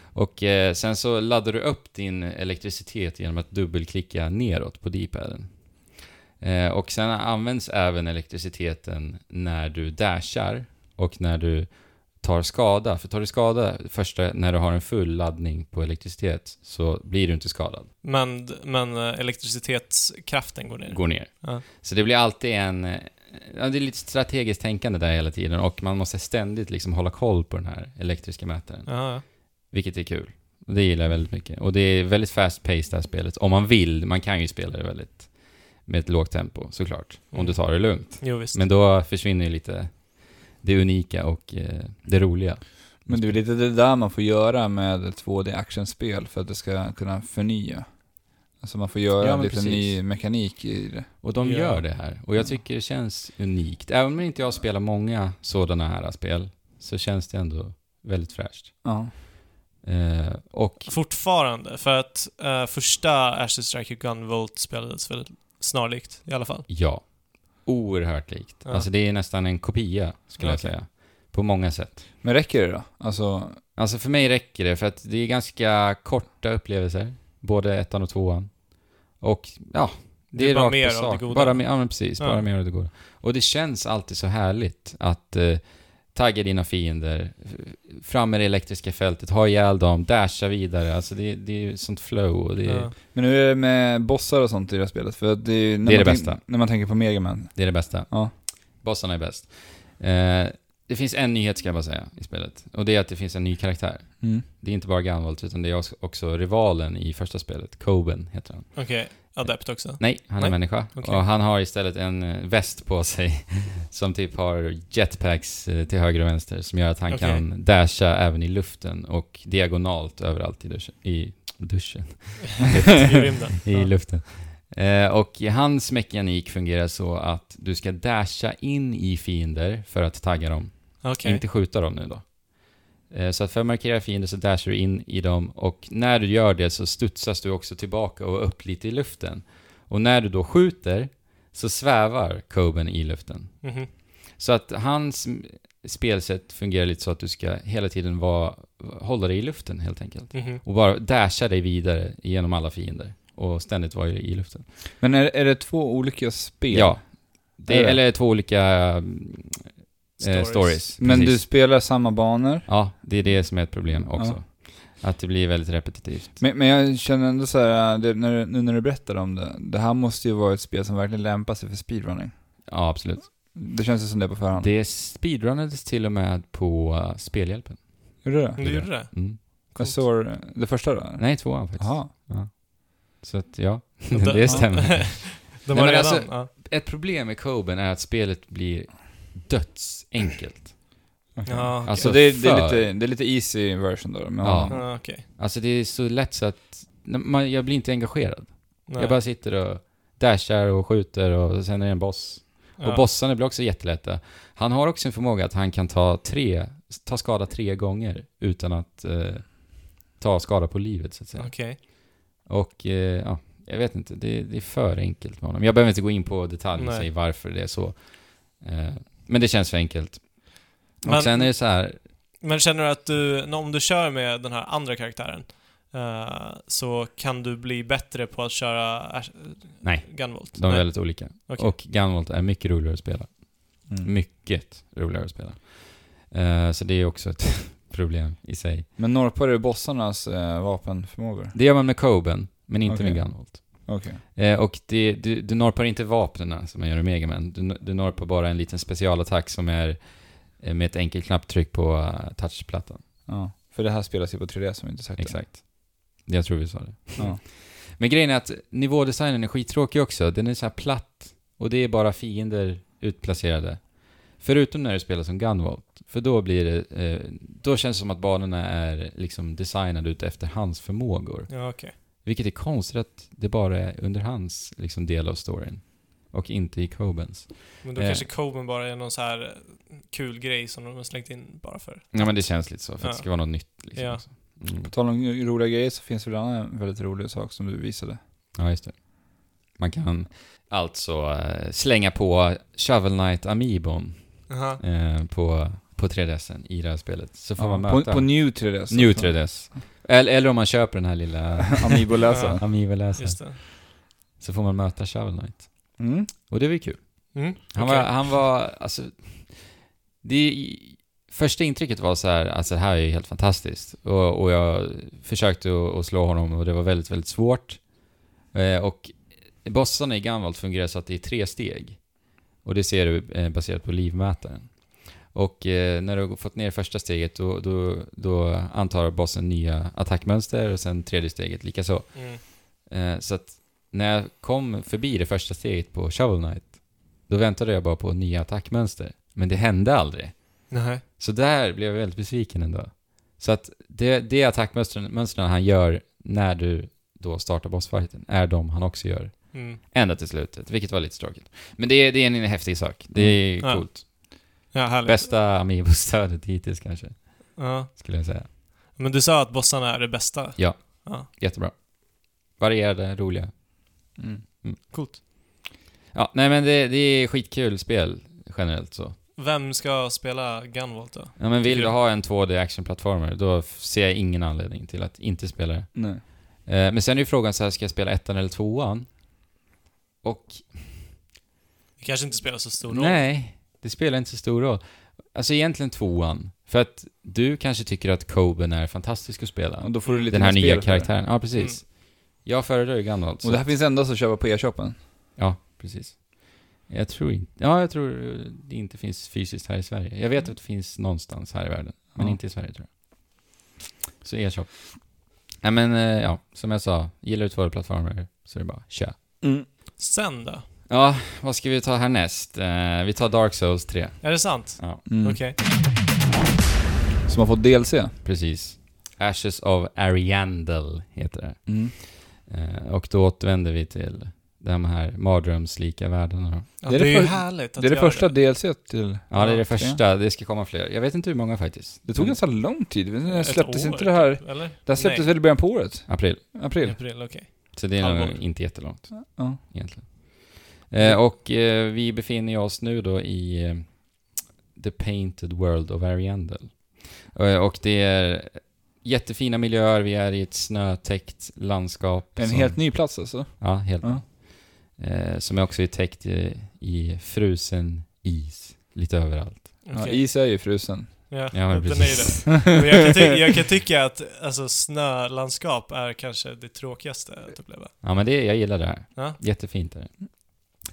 Och eh, sen så laddar du upp din elektricitet genom att dubbelklicka neråt på D-paden. Eh, och sen används även elektriciteten när du dashar och när du tar skada. För tar du skada första, när du har en full laddning på elektricitet så blir du inte skadad.
Men, men eh, elektricitetskraften går ner.
Går ner.
Ja.
Så det blir alltid en... Ja, det är lite strategiskt tänkande där hela tiden och man måste ständigt liksom hålla koll på den här elektriska mätaren.
Ja.
Vilket är kul. Det gillar jag väldigt mycket. Och det är väldigt fast paced det här spelet. Om man vill, man kan ju spela det väldigt med ett lågt tempo såklart. Om
Mm.
du tar det lugnt.
Jo, visst.
Men då försvinner ju lite det unika och eh, det roliga.
Men det är lite det där man får göra med ett 2D-actionspel för att det ska kunna förnya. Alltså man får göra
Ja,
lite
precis.
ny mekanik i det.
Och de
Ja.
gör det här. Och jag tycker det känns unikt. Även om inte jag spelar många sådana här spel, så känns det ändå väldigt fräscht.
Ja.
Eh, och
Fortfarande, för att eh, första Ashes Striker Gunvolt spelades väl snarlikt i alla fall.
ja, oerhört likt.
Ja.
Alltså det är nästan en kopia, skulle jag
Okej.
säga. På många sätt.
Men räcker det då? Alltså,
Alltså för mig räcker det, för att det är ganska korta upplevelser. Både ettan och tvåan. Och ja, det,
Det är
är
bara mer av det goda.
Bara mer, ja precis,
Ja.
bara mer av det goda. Och det känns alltid så härligt att eh, tagga dina fiender, fram med det elektriska fältet, ha ihjäl dem, dasha vidare. Alltså det, det är ju sånt flow och det är,
Ja.
men hur är det med bossar och sånt i det här spelet? För det är, när
Det är det bästa.
När man tänker på Mega Man.
det är det bästa.
Ja.
Bossarna är bäst. Eh, det finns en nyhet ska jag bara säga i spelet. Och det är att det finns en ny karaktär.
Mm.
Det är inte bara Gunvolt, utan det är också- rivalen i första spelet. Coben heter han.
Okej, Adept också.
Nej, han är
Nej,
människa.
okej.
Och han har istället en eh, väst på sig som typ har jetpacks eh, till höger och vänster som gör att han
Okej.
kan dasha även i luften och diagonalt överallt i duschen. I duschen?
I.
I
Ja.
luften. Eh, och hans mekanik fungerar så att du ska dasha in i fiender för att tagga dem.
Okej.
Inte skjuta dem nu då. Eh, Så att för att markera fiender så dashar du in i dem och när du gör det så studsas du också tillbaka och upp lite i luften. Och när du då skjuter så svävar Coben i luften.
Mhm.
Så att hans spelsätt fungerar lite så att du ska hela tiden vara, hålla dig i luften helt enkelt.
Mhm.
Och bara dasha dig vidare genom alla fiender. Och ständigt vara i luften.
Men är, är det två olika spel?
Ja. Det,
Är det?
eller två olika mm, eh, stories.
Men du spelar samma banor?
Ja, det är det som är ett problem också. Att det blir väldigt repetitivt.
Men, men jag känner ändå så här, det, när, nu när du berättar om det, det här måste ju vara ett spel som verkligen lämpar sig för speedrunning.
Ja, absolut.
Det känns ju som det på förhand.
Det speedrunnades till och med på uh, Spelhjälpen.
Gjorde det?
Du gjorde det?
Mm.
Jag såg det första då?
Nej, tvåan faktiskt.
Jaha.
Så att, ja.
De-
det stämmer.
De
Nej,
redan...
alltså-
ja.
Ett problem med Coben är att spelet blir dödsenkelt.
Okej.
Ja, okej.
Alltså,
Så det, det, är lite, det är lite easy version då? Med
Ja.
Ja, okej.
Alltså det är så lätt så att man, jag blir inte engagerad.
Nej.
Jag bara sitter och dashar och skjuter och sen är det en boss.
Ja.
Och bossarna blir också jättelätta. Han har också en förmåga att han kan ta tre, ta skada tre gånger utan att eh, ta skada på livet så att säga.
Okej.
Och eh, ja, jag vet inte, det, det är för enkelt med honom. Jag behöver inte gå in på detaljer och säga varför det är så. Eh, men det känns för enkelt. Och
Men-
sen är det så här,
Men känner du att du, om du kör med den här andra karaktären, eh, så kan du bli bättre på att köra Ash-
Nej.
Gunvolt?
de är
Nej.
väldigt olika.
Okej.
Och Gunvolt är mycket roligare att spela.
Mm.
Mycket roligare att spela. Eh, så det är också ett problem i sig.
Men norpar du bossarnas eh, vapenförmågor?
Det gör man med Coben, men inte
Okej.
med Gunvolt.
Okej.
Eh, och det, du, du norpar inte vapnen som man gör i Mega Man. Du, du norpar bara en liten specialattack som är eh, med ett enkelt knapptryck på uh, touchplattan.
Ja. För det här spelas ju på 3D som vi inte sagt.
Exakt. Jag tror vi sa det.
Ja.
Men grejen är att nivådesignen är skittråkig också. Den är så här platt och det är bara fiender utplacerade. Förutom när du spelar som Gunvolt. För då blir det... Eh, då känns det som att banorna är liksom designade ut efter hans förmågor.
Ja, okej.
Vilket är konstigt att det bara är under hans liksom, del av storyn. Och inte i Cobens.
Men då
Eh.
kanske Coben bara är någon så här eh, kul grej som de har slängt in bara för.
Ja men det känns lite så, för att
Ja.
det ska vara något nytt liksom.
Ja.
Mm.
På tal om roliga grejer så finns det väl en annan väldigt rolig sak som du visade.
Ja, just det. Man kan alltså eh, slänga på Shovel Knight Amiibon
Aha.
eh, på, på 3DSen i det här spelet. Så får man
Ja,
möta...
på, på New 3DS.
New 3DS. Eller, eller om man köper den här lilla
Amiibo-läsaren.
Amiibo-läsaren.
Just det.
Så får man möta Shovel Knight.
Mm.
Och det var ju kul.
Mm.
Han,
okej.
var, han var, alltså... Det, första intrycket var så här, alltså det här är ju helt fantastiskt. Och, och jag försökte att, att slå honom och det var väldigt, väldigt svårt. Eh, och bossarna i Gunvolt fungerar så att det är tre steg. Och det ser du eh, baserat på livmätaren. Och eh, när du har fått ner första steget då, då, då antar bossen nya attackmönster och sen tredje steget likaså.
Mm.
Eh, så att när jag kom förbi det första steget på Shovel Knight, då väntade jag bara på nya attackmönster. Men det hände aldrig.
Nej.
Så där blev jag väldigt besviken ändå. Så att det, det attackmönstren mönstren han gör när du då startar bossfighten är de han också gör.
Mm.
Ända till slutet, vilket var lite tråkigt. Men det, är- det är en häftig sak. Det är
Mm.
Coolt.
Ja, härligt.
Bästa Amiibo-stödet hittills kanske,
Ja.
skulle jag säga.
Men du sa att bossarna är det bästa?
Ja.
Ja.
Jättebra. Varierade, roliga.
Mm.
Coolt.
Ja, nej men det, det är skitkul spel generellt så.
Vem ska spela Gunvolt då?
Ja, men vill du ha en 2D actionplattformer, då ser jag ingen anledning till att inte spela det.
Nej.
Eh, men sen är ju frågan så här, ska jag spela ettan eller tvåan? Och
Det kanske inte spelar så stor roll.
nej, det spelar inte så stor roll. Alltså egentligen tvåan. För att du kanske tycker att Coben är fantastisk att spela.
Och då får du lite
Den här nya karaktären. Ja, precis. Jag föredrar ju Gunvolt.
Och det här finns endast att köpa på e-shoppen.
Ja, precis. Jag tror inte... Ja, jag tror det inte finns fysiskt här i Sverige. Jag vet att det finns någonstans här i världen, men
Ja.
inte i Sverige tror jag. Så e-shop. Nej men, eh, ja, som jag sa, gillar du 2D-plattformar så är det bara kör.
Mm.
Sen då?
Ja, vad ska vi ta härnäst? Eh, vi tar Dark Souls 3.
Är det sant?
Ja,
Mm.
Okej.
Som har fått DLC.
precis. Ashes of Ariandel heter det.
Mm.
Eh, och då återvänder vi till de här mardrömslika världarna då.
Ja,
Det
det
är
är,
det
ju
för-
härligt att
Det är det
göra
första DLC till...
Ja, det är det första. Det ska komma fler. Jag vet inte hur många faktiskt.
Det tog ganska lång tid. Det
Ett
släpptes
år,
inte det här...
typ, Eller?
Det här släpptes
Nej.
väl i början på året?
April.
April?
April, okej.
Så det är nog
Halvår.
inte jättelångt.
Ja.
egentligen. Eh, och eh, vi befinner oss nu då i eh, The Painted World of Ariandel. Eh, och det är jättefina miljöer, vi är i ett snötäckt landskap.
En
som,
helt ny plats alltså?
Ja, helt
Ja.
eh, Som också är täckt i, i frusen is, lite överallt.
ja
Okej.
is är ju frusen.
Ja,
Ja, men
den är
precis.
det. Jag, kan ty- jag kan tycka att alltså, snölandskap är kanske det tråkigaste att uppleva.
Ja, men det, jag gillar det här.
Ja.
Jättefint är det.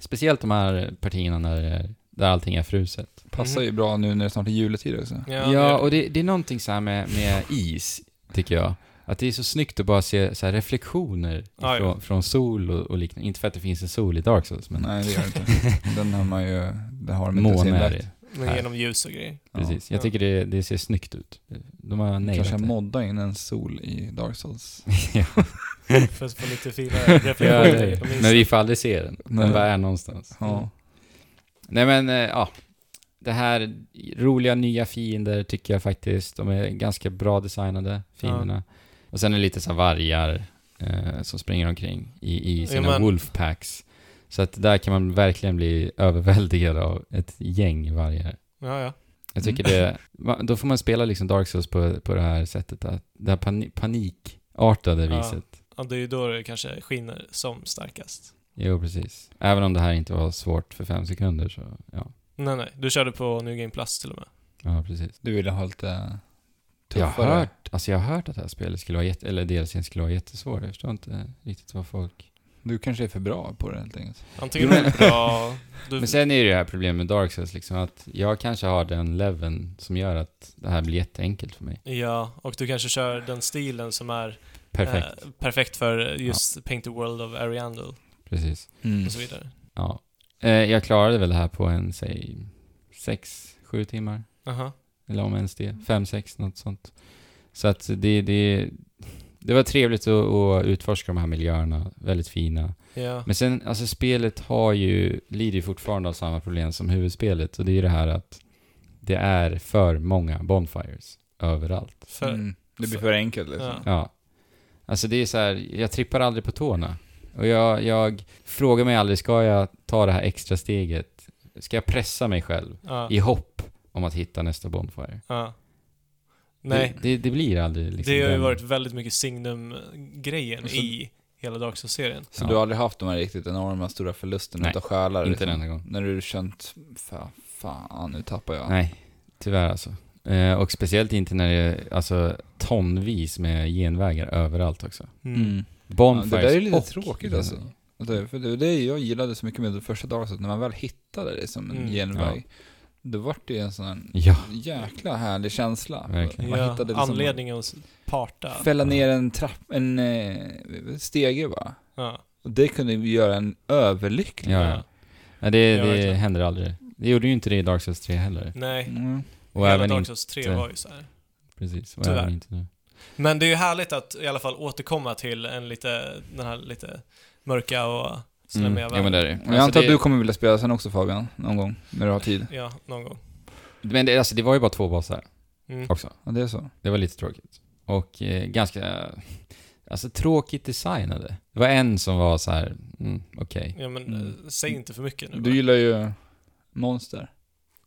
Speciellt de här partierna när, där allting är fruset.
Passar ju bra nu när det snart är juletid också.
Ja,
är-
och det, det är någonting så här med, med is, tycker jag. Att det är så snyggt att bara se så här reflektioner
Ja,
från,
ja.
från sol och, och liknande. Inte för att det finns en sol i Dark Souls, men
Nej, det gör det inte. Den har man ju... Det har de inte sinlagt.
det.
Men genom ljus och grejer.
Precis. Jag
Ja.
tycker det, det ser snyggt ut. De har nailat
Kanske
det.
modda in en sol i Dark Souls.
ja,
För att få lite fina
ja,
reflektioner isen.
men vi får aldrig se den. Den
Nej.
bara är någonstans.
Ja.
Nej men, eh, ja. Det här roliga nya fiender tycker jag faktiskt. De är ganska bra designade, fienderna. Och sen är det lite så här vargar eh, som springer omkring i, i sina
Ja, men-
wolfpacks. Så att där kan man verkligen bli överväldigad av ett gäng vargar.
Ja, ja.
Jag tycker det, ma- då får man spela liksom Dark Souls på, på det här sättet, att det här pani, panikartade
Ja.
viset.
ja, det är ju då det kanske skiner som starkast.
Jo, precis. Även om det här inte var svårt för fem sekunder så, ja.
Nej, nej. Du körde på New Game Plus till och med.
Ja, precis.
Du ville ha lite
Jag
tuffare.
har hört, alltså jag har hört att det här spelet skulle vara jätte, eller DLCn skulle vara jättesvår. Jag förstår inte riktigt vad folk...
Du kanske är för bra på det helt enkelt.
Antingen är det bra... Du,
Men sen är det ju det här problemet med Dark Souls liksom att jag kanske har den leveln som gör att det här blir jätteenkelt för mig.
Ja, och du kanske kör den stilen som är
Perfekt.
Eh, perfekt för just Paint the World of Ariandel
Precis.
Mm.
och så vidare.
Ja. Eh, jag klarade väl det här på en, säg, sex, sju timmar.
Aha.
Eller om ens det. Fem, sex, något sånt. Så att det, det, det var trevligt att, att utforska de här miljöerna. Väldigt fina.
Ja.
Men sen, alltså spelet har ju, lider ju fortfarande av samma problem som huvudspelet. Och det är ju det här att det är för många bonfires överallt.
För,
Mm. Det blir för enkelt liksom.
Ja.
Ja. Alltså det är så här, jag trippar aldrig på tårna. Och jag, jag frågar mig aldrig, ska jag ta det här extra steget? Ska jag pressa mig själv
ja.
i hopp om att hitta nästa bonfire?
ja. Nej,
Det, det, det blir aldrig liksom
det har ju
den-
varit väldigt mycket Signum-grejen i hela Dark Souls-serien.
Så
Ja.
du har aldrig haft de här riktigt enorma stora förlusterna
Nej,
utav själar?
inte en
liksom?
enda gång.
När du känt, fa, fan nu tappar jag.
Nej, tyvärr alltså. Eh, och speciellt inte när det är alltså, tonvis med genvägar överallt också.
Mm.
Bonfires
Ja, det där är lite
och
tråkigt alltså. Och Det, för det var det jag gillade så mycket med det första dagen, när man väl hittade det som en
Mm.
genväg. Då vart det en sån
Ja,
jäkla härlig känsla.
Verkligen.
Man
Ja,
hittade liksom
anledningen att parta.
Fälla ner en trapp, en eh, stege bara.
Ja.
Och det kunde ju göra en överlycklig.
ja, ja. ja det, det händer aldrig. Det gjorde ju inte det i Dark Souls 3 heller.
Nej,
Mm.
Och
hela
även
Dark
inte...
Souls 3 var ju så här.
Precis, och
Tyvärr.
även inte nu.
Men det är ju härligt att i alla fall återkomma till en lite, den här lite mörka och slemmiga
Mm. Ja men det är det.
Och jag antar att du kommer vilja spela sen också Fabian, någon gång, när du har tid.
Ja, någon gång.
Men det, alltså, det var ju bara två bossar
Mm.
också.
Ja, det är så.
Det var lite tråkigt. Och eh, ganska... Alltså tråkigt designade. Det var en som var så här, mm, okej.
Ja, men
Mm.
eh, säg inte för mycket nu
Du
bara.
gillar ju monster.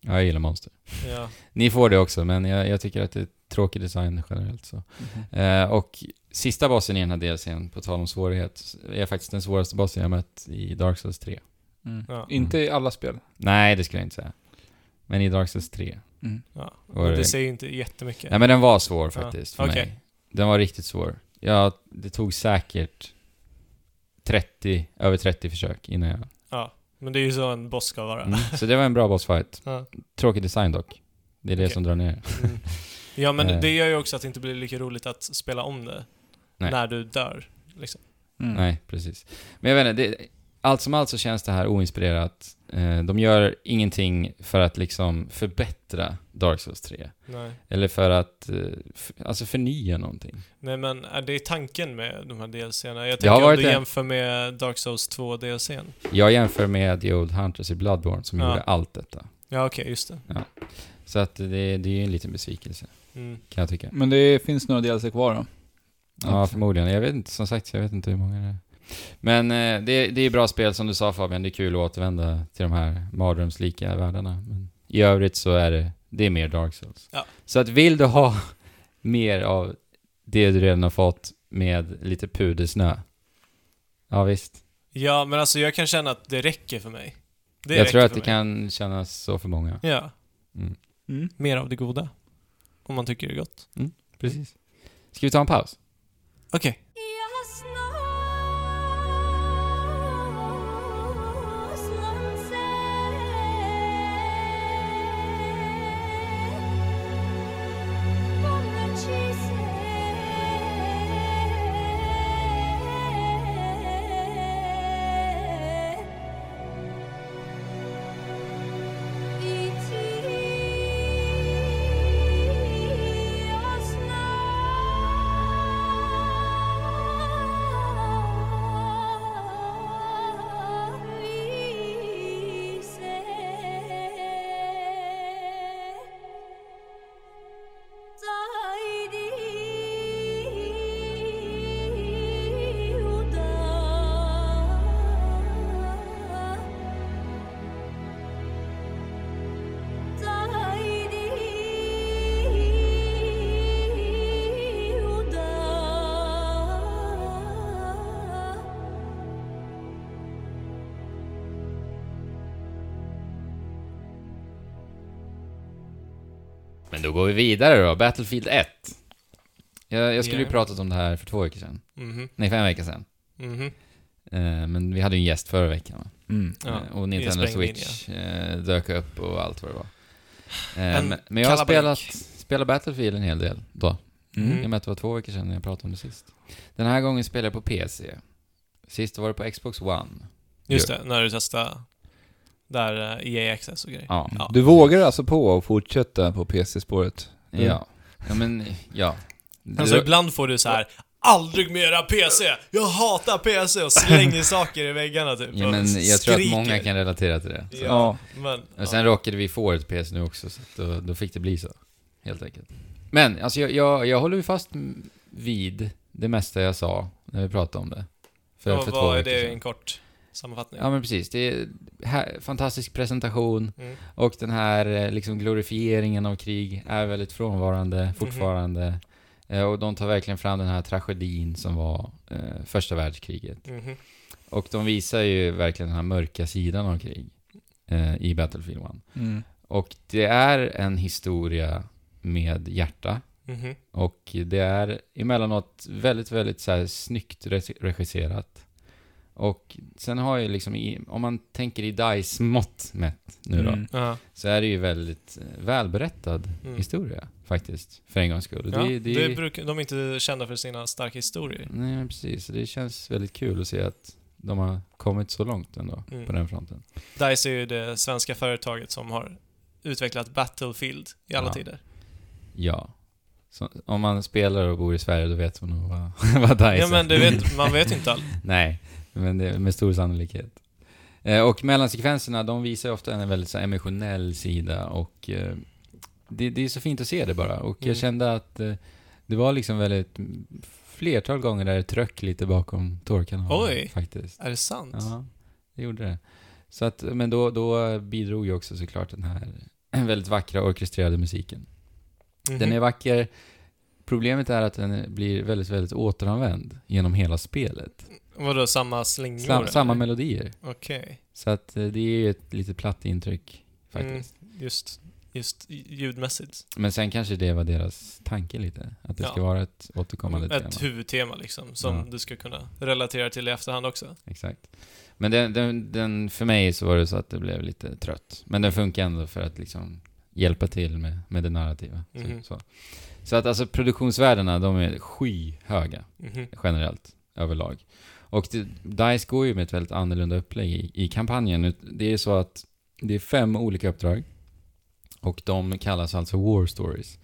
Ja, jag gillar monster.
Ja.
Ni får det också, men jag, jag tycker att det är tråkig design generellt så. Eh, och sista bossen i den här DLCn, på tal om svårighet, är faktiskt den svåraste bossen jag mött i Dark Souls 3.
Mm.
Ja.
Inte i alla spel.
Nej, det skulle jag inte säga. Men i Dark Souls 3.
Mm.
ja. Men
det-
det säger ju inte jättemycket.
Nej men den var svår faktiskt för
okej.
mig. Den var riktigt svår. Ja, det tog säkert 30, över 30 försök innan jag...
Ja. Men det är ju så en boss ska vara.
Mm. Så det var en bra bossfight.
Ja.
Tråkig design dock. Det är det
Okej.
som drar ner.
Mm. ja, men
Eh.
det gör ju också att det inte blir lika roligt att spela om det
Nej.
när du dör. Liksom.
Mm.
Nej, precis. Men jag vet inte, det, allt som allt så känns det här oinspirerat. Eh, de gör ingenting för att liksom förbättra Dark Souls 3.
Nej.
Eller för att, eh, alltså förnya någonting.
Nej, men är det tanken med de här DLCerna? Jag tänker
har
om
varit
du
det.
jämför med Dark Souls 2 DLCn.
Jag jämför med The Old Hunters i Bloodborne som
Ja.
gjorde allt detta.
Ja, okej, just det.
Så att det, det är ju en liten besvikelse,
Mm.
kan jag tycka.
Men det finns några DLC kvar då?
Ja, förmodligen. Jag vet inte, som sagt, jag vet inte hur många det är. Men eh, det, det är bra spel som du sa Fabian, det är kul att återvända till de här mardrömslika världarna. Men i övrigt så är det, det är mer Dark Souls.
Ja.
Så att vill du ha mer av det du redan har fått med lite pudersnö, ja visst.
Ja, men alltså jag kan känna att det räcker för mig. Det
jag tror att det
mig.
kan kännas så för många.
Ja,
Mm.
Mm.
mer av det goda. Om man tycker det är gott.
Precis. Ska vi ta en paus?
Okej.
Går vi vidare då, Battlefield 1. Jag, jag skulle ju
Ja.
pratat om det här för två veckor sedan.
Mhm.
Nej, fem veckor sedan.
Mhm.
Eh, men vi hade ju en gäst förra veckan?
Mm.
Ja,
Eh, och Nintendo Switch eh, dök upp och allt vad det var. Eh,
En
men, men jag har spelat, spelat Battlefield en hel del då.
Mm.
I och med att det var två veckor sedan jag pratade om det sist. Den här gången spelar jag på PC. Sist var det på Xbox One.
Just det, när du testade där eh, EA Access och grejer.
Ja.
Ja.
Du vågar alltså på att fortsätta på PC-spåret? Mm.
Ja. Ja, men ja.
Alltså ibland får du så här Aldrig mera PC! Jag hatar PC! Och slänger saker i väggarna typ.
ja, men jag tror att många kan relatera till det. Så.
Ja, men...
Och sen råkade vi få ett PC nu också, så då, då fick det bli så. Helt enkelt. Men, alltså jag, jag, jag håller ju fast vid det mesta jag sa när vi pratade om det. För,
och
för två
vad är
veckor
det
sedan.
en kort sammanfattning?
Ja men precis, det är här, fantastisk presentation
Mm.
och den här eh, liksom glorifieringen av krig är väldigt frånvarande
Mhm.
fortfarande. Eh, Och de tar verkligen fram den här tragedin som var eh, första världskriget.
Mhm.
Och de visar ju verkligen den här mörka sidan av krig eh, i Battlefield 1.
Mm.
Och det är en historia med hjärta.
Mhm.
Och det är emellanåt väldigt, väldigt så här snyggt re- regisserat. Och sen har ju liksom, i, om man tänker i DICE-mått mätt nu då,
Mm.
Ja.
så är det ju väldigt eh, välberättad
Mm.
historia faktiskt, för en gångs skull.
Ja,
det,
det, brukar, de är inte kända för sina starka historier.
Nej, men precis. Det känns väldigt kul att se att de har kommit så långt ändå,
Mm.
på den fronten.
DICE är ju det svenska företaget som har utvecklat Battlefield i alla
Ja.
tider.
Ja. Så, om man spelar och bor i Sverige, då vet man nog vad, vad DICE
Ja
är.
men det vet, man vet inte allt.
Nej, men det är med stor sannolikhet. Eh, och mellansekvenserna, de visar ofta en väldigt så här, emotionell sida och eh, det, det är så fint att se det bara. Och
Mm.
jag kände att eh, det var liksom väldigt flertal gånger där det tröck lite bakom tårkanalen.
Oj.
Faktiskt.
Är det sant?
Ja, det gjorde det. Så att, men då, då bidrog ju också såklart den här väldigt vackra orkestrerade musiken.
Mhm.
Den är vacker. Problemet är att den blir väldigt, väldigt återanvänd genom hela spelet.
Vadå, samma slingor?
Sam, samma melodier.
Okej.
Så att eh, det är ju ett lite platt intryck faktiskt.
Mm, just, just ljudmässigt.
Men sen kanske det var deras tanke lite. Att det
Ja.
ska vara ett återkommande
Ett
tema.
huvudtema liksom, som
Ja.
du ska kunna relatera till i efterhand också.
Exakt. Men den, den, den, för mig så var det så att det blev lite trött. Men den funkar ändå för att liksom hjälpa till med, med det narrativa.
Mhm.
Så, så. så att alltså produktionsvärdena, de är skyhöga
Mhm.
generellt, överlag. Och det, DICE går ju med ett väldigt annorlunda upplägg i, i kampanjen. Det är så att det är fem olika uppdrag. Och de kallas alltså War Stories.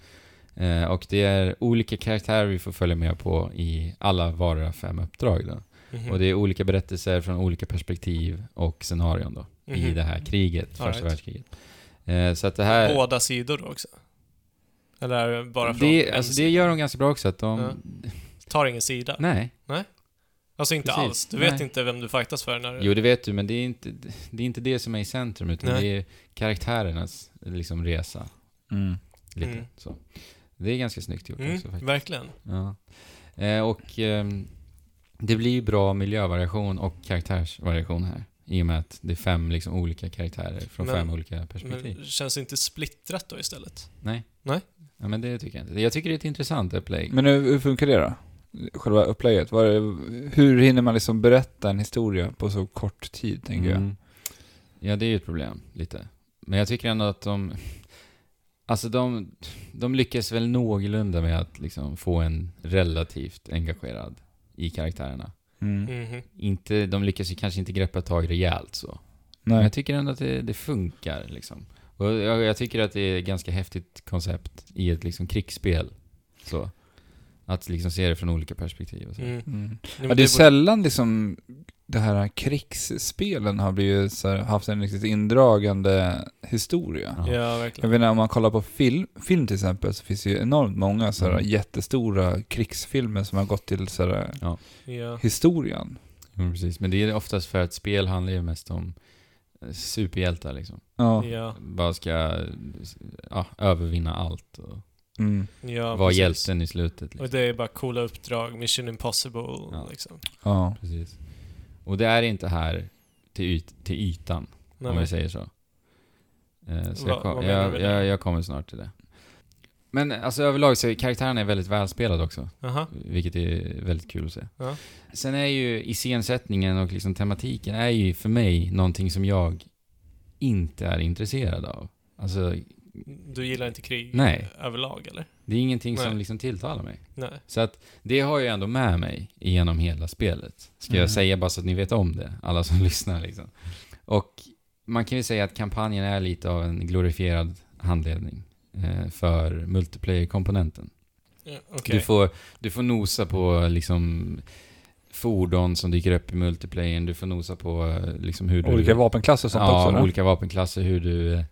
Eh, och det är olika karaktärer vi får följa med på i alla vardera fem uppdrag då.
Mhm.
Och det är olika berättelser från olika perspektiv och scenarion då. I
Mhm.
det här kriget, första
right.
världskriget. Eh, så att det här...
Båda sidor då också? Eller är det bara från
det, alltså, det
sida?
gör de ganska bra också, att de...
Ja. Tar ingen sida?
Nej.
Alltså inte
Precis.
alls? Du
Nej.
vet inte vem du fightas för när du...
Jo, det vet du, men det är inte det, är inte det som är i centrum, utan
Nej.
det är karaktärernas liksom, resa.
Mm.
Lite
Mm.
så. Det är ganska snyggt gjort
Mm,
också faktiskt.
verkligen.
Ja. Eh, och ehm, det blir ju bra miljövariation och karaktärsvariation här. I och med att det är fem liksom, olika karaktärer från
Men-
fem olika perspektiv.
Men känns det inte splittrat då istället?
Nej.
Nej.
Ja, men det tycker jag inte. Jag tycker det är ett intressant upplägg.
Men hur, hur funkar det då? Själva upplägget? Vad är det, hur hinner man liksom berätta en historia på så kort tid, tänker jag?
Mm. Ja, det är ju ett problem, lite. Men jag tycker ändå att de... Alltså de, de lyckas väl någorlunda med att liksom få en relativt engagerad i karaktärerna.
Mm.
Mhm.
Inte, de lyckas ju kanske inte greppa tag rejält så. Men
Nej.
jag tycker ändå att det, det funkar liksom. Och jag, jag tycker att det är ett ganska häftigt koncept i ett liksom krigsspel. Så. Att liksom se det från olika perspektiv och så.
Mm.
Mm.
Ja,
det är sällan liksom det här krigsspelen har blivit så här, haft en riktigt indragande historia.
Ja.
Ja,
Jag
verkligen.
vet inte, om man kollar på film, film till exempel så finns det ju enormt många så här,
Mm.
jättestora krigsfilmer som har gått till så här,
Ja.
historien.
Ja, precis. Men det är oftast för att spel handlar ju mest om eh, superhjältar liksom.
Ja.
Ja.
Bara ska ja, övervinna allt och
Mm.
ja
vara
precis.
hjälten i slutet.
Och
Liksom.
det är bara coola uppdrag, Mission Impossible
Ja.
liksom.
ja.
Precis. Och det är inte här till, yt, till ytan,
Nej,
om vi säger så. Eh, så
Va-
jag, kom, jag, jag, jag kommer snart till det. Men alltså överlag så är karaktärerna är väldigt välspelade också.
Aha.
Vilket är väldigt kul att se.
Ja.
Sen är ju iscensättningen och liksom tematiken är ju för mig någonting som jag inte är intresserad av. Alltså,
Du gillar inte krig
Nej.
överlag eller?
Det är ingenting som
Nej.
liksom tilltalar mig.
Nej.
Så att det har jag ändå med mig genom hela spelet. Ska
Mm.
jag säga bara så att ni vet om det, alla som lyssnar liksom. Och man kan ju säga att kampanjen är lite av en glorifierad handledning eh, för multiplayer-komponenten.
Ja, Okej.
Du, får, du får nosa på liksom fordon som dyker upp i multiplayern, du får nosa på eh, liksom hur du...
Olika vapenklasser och sånt
ja,
också? eller?
olika vapenklasser, hur du eh,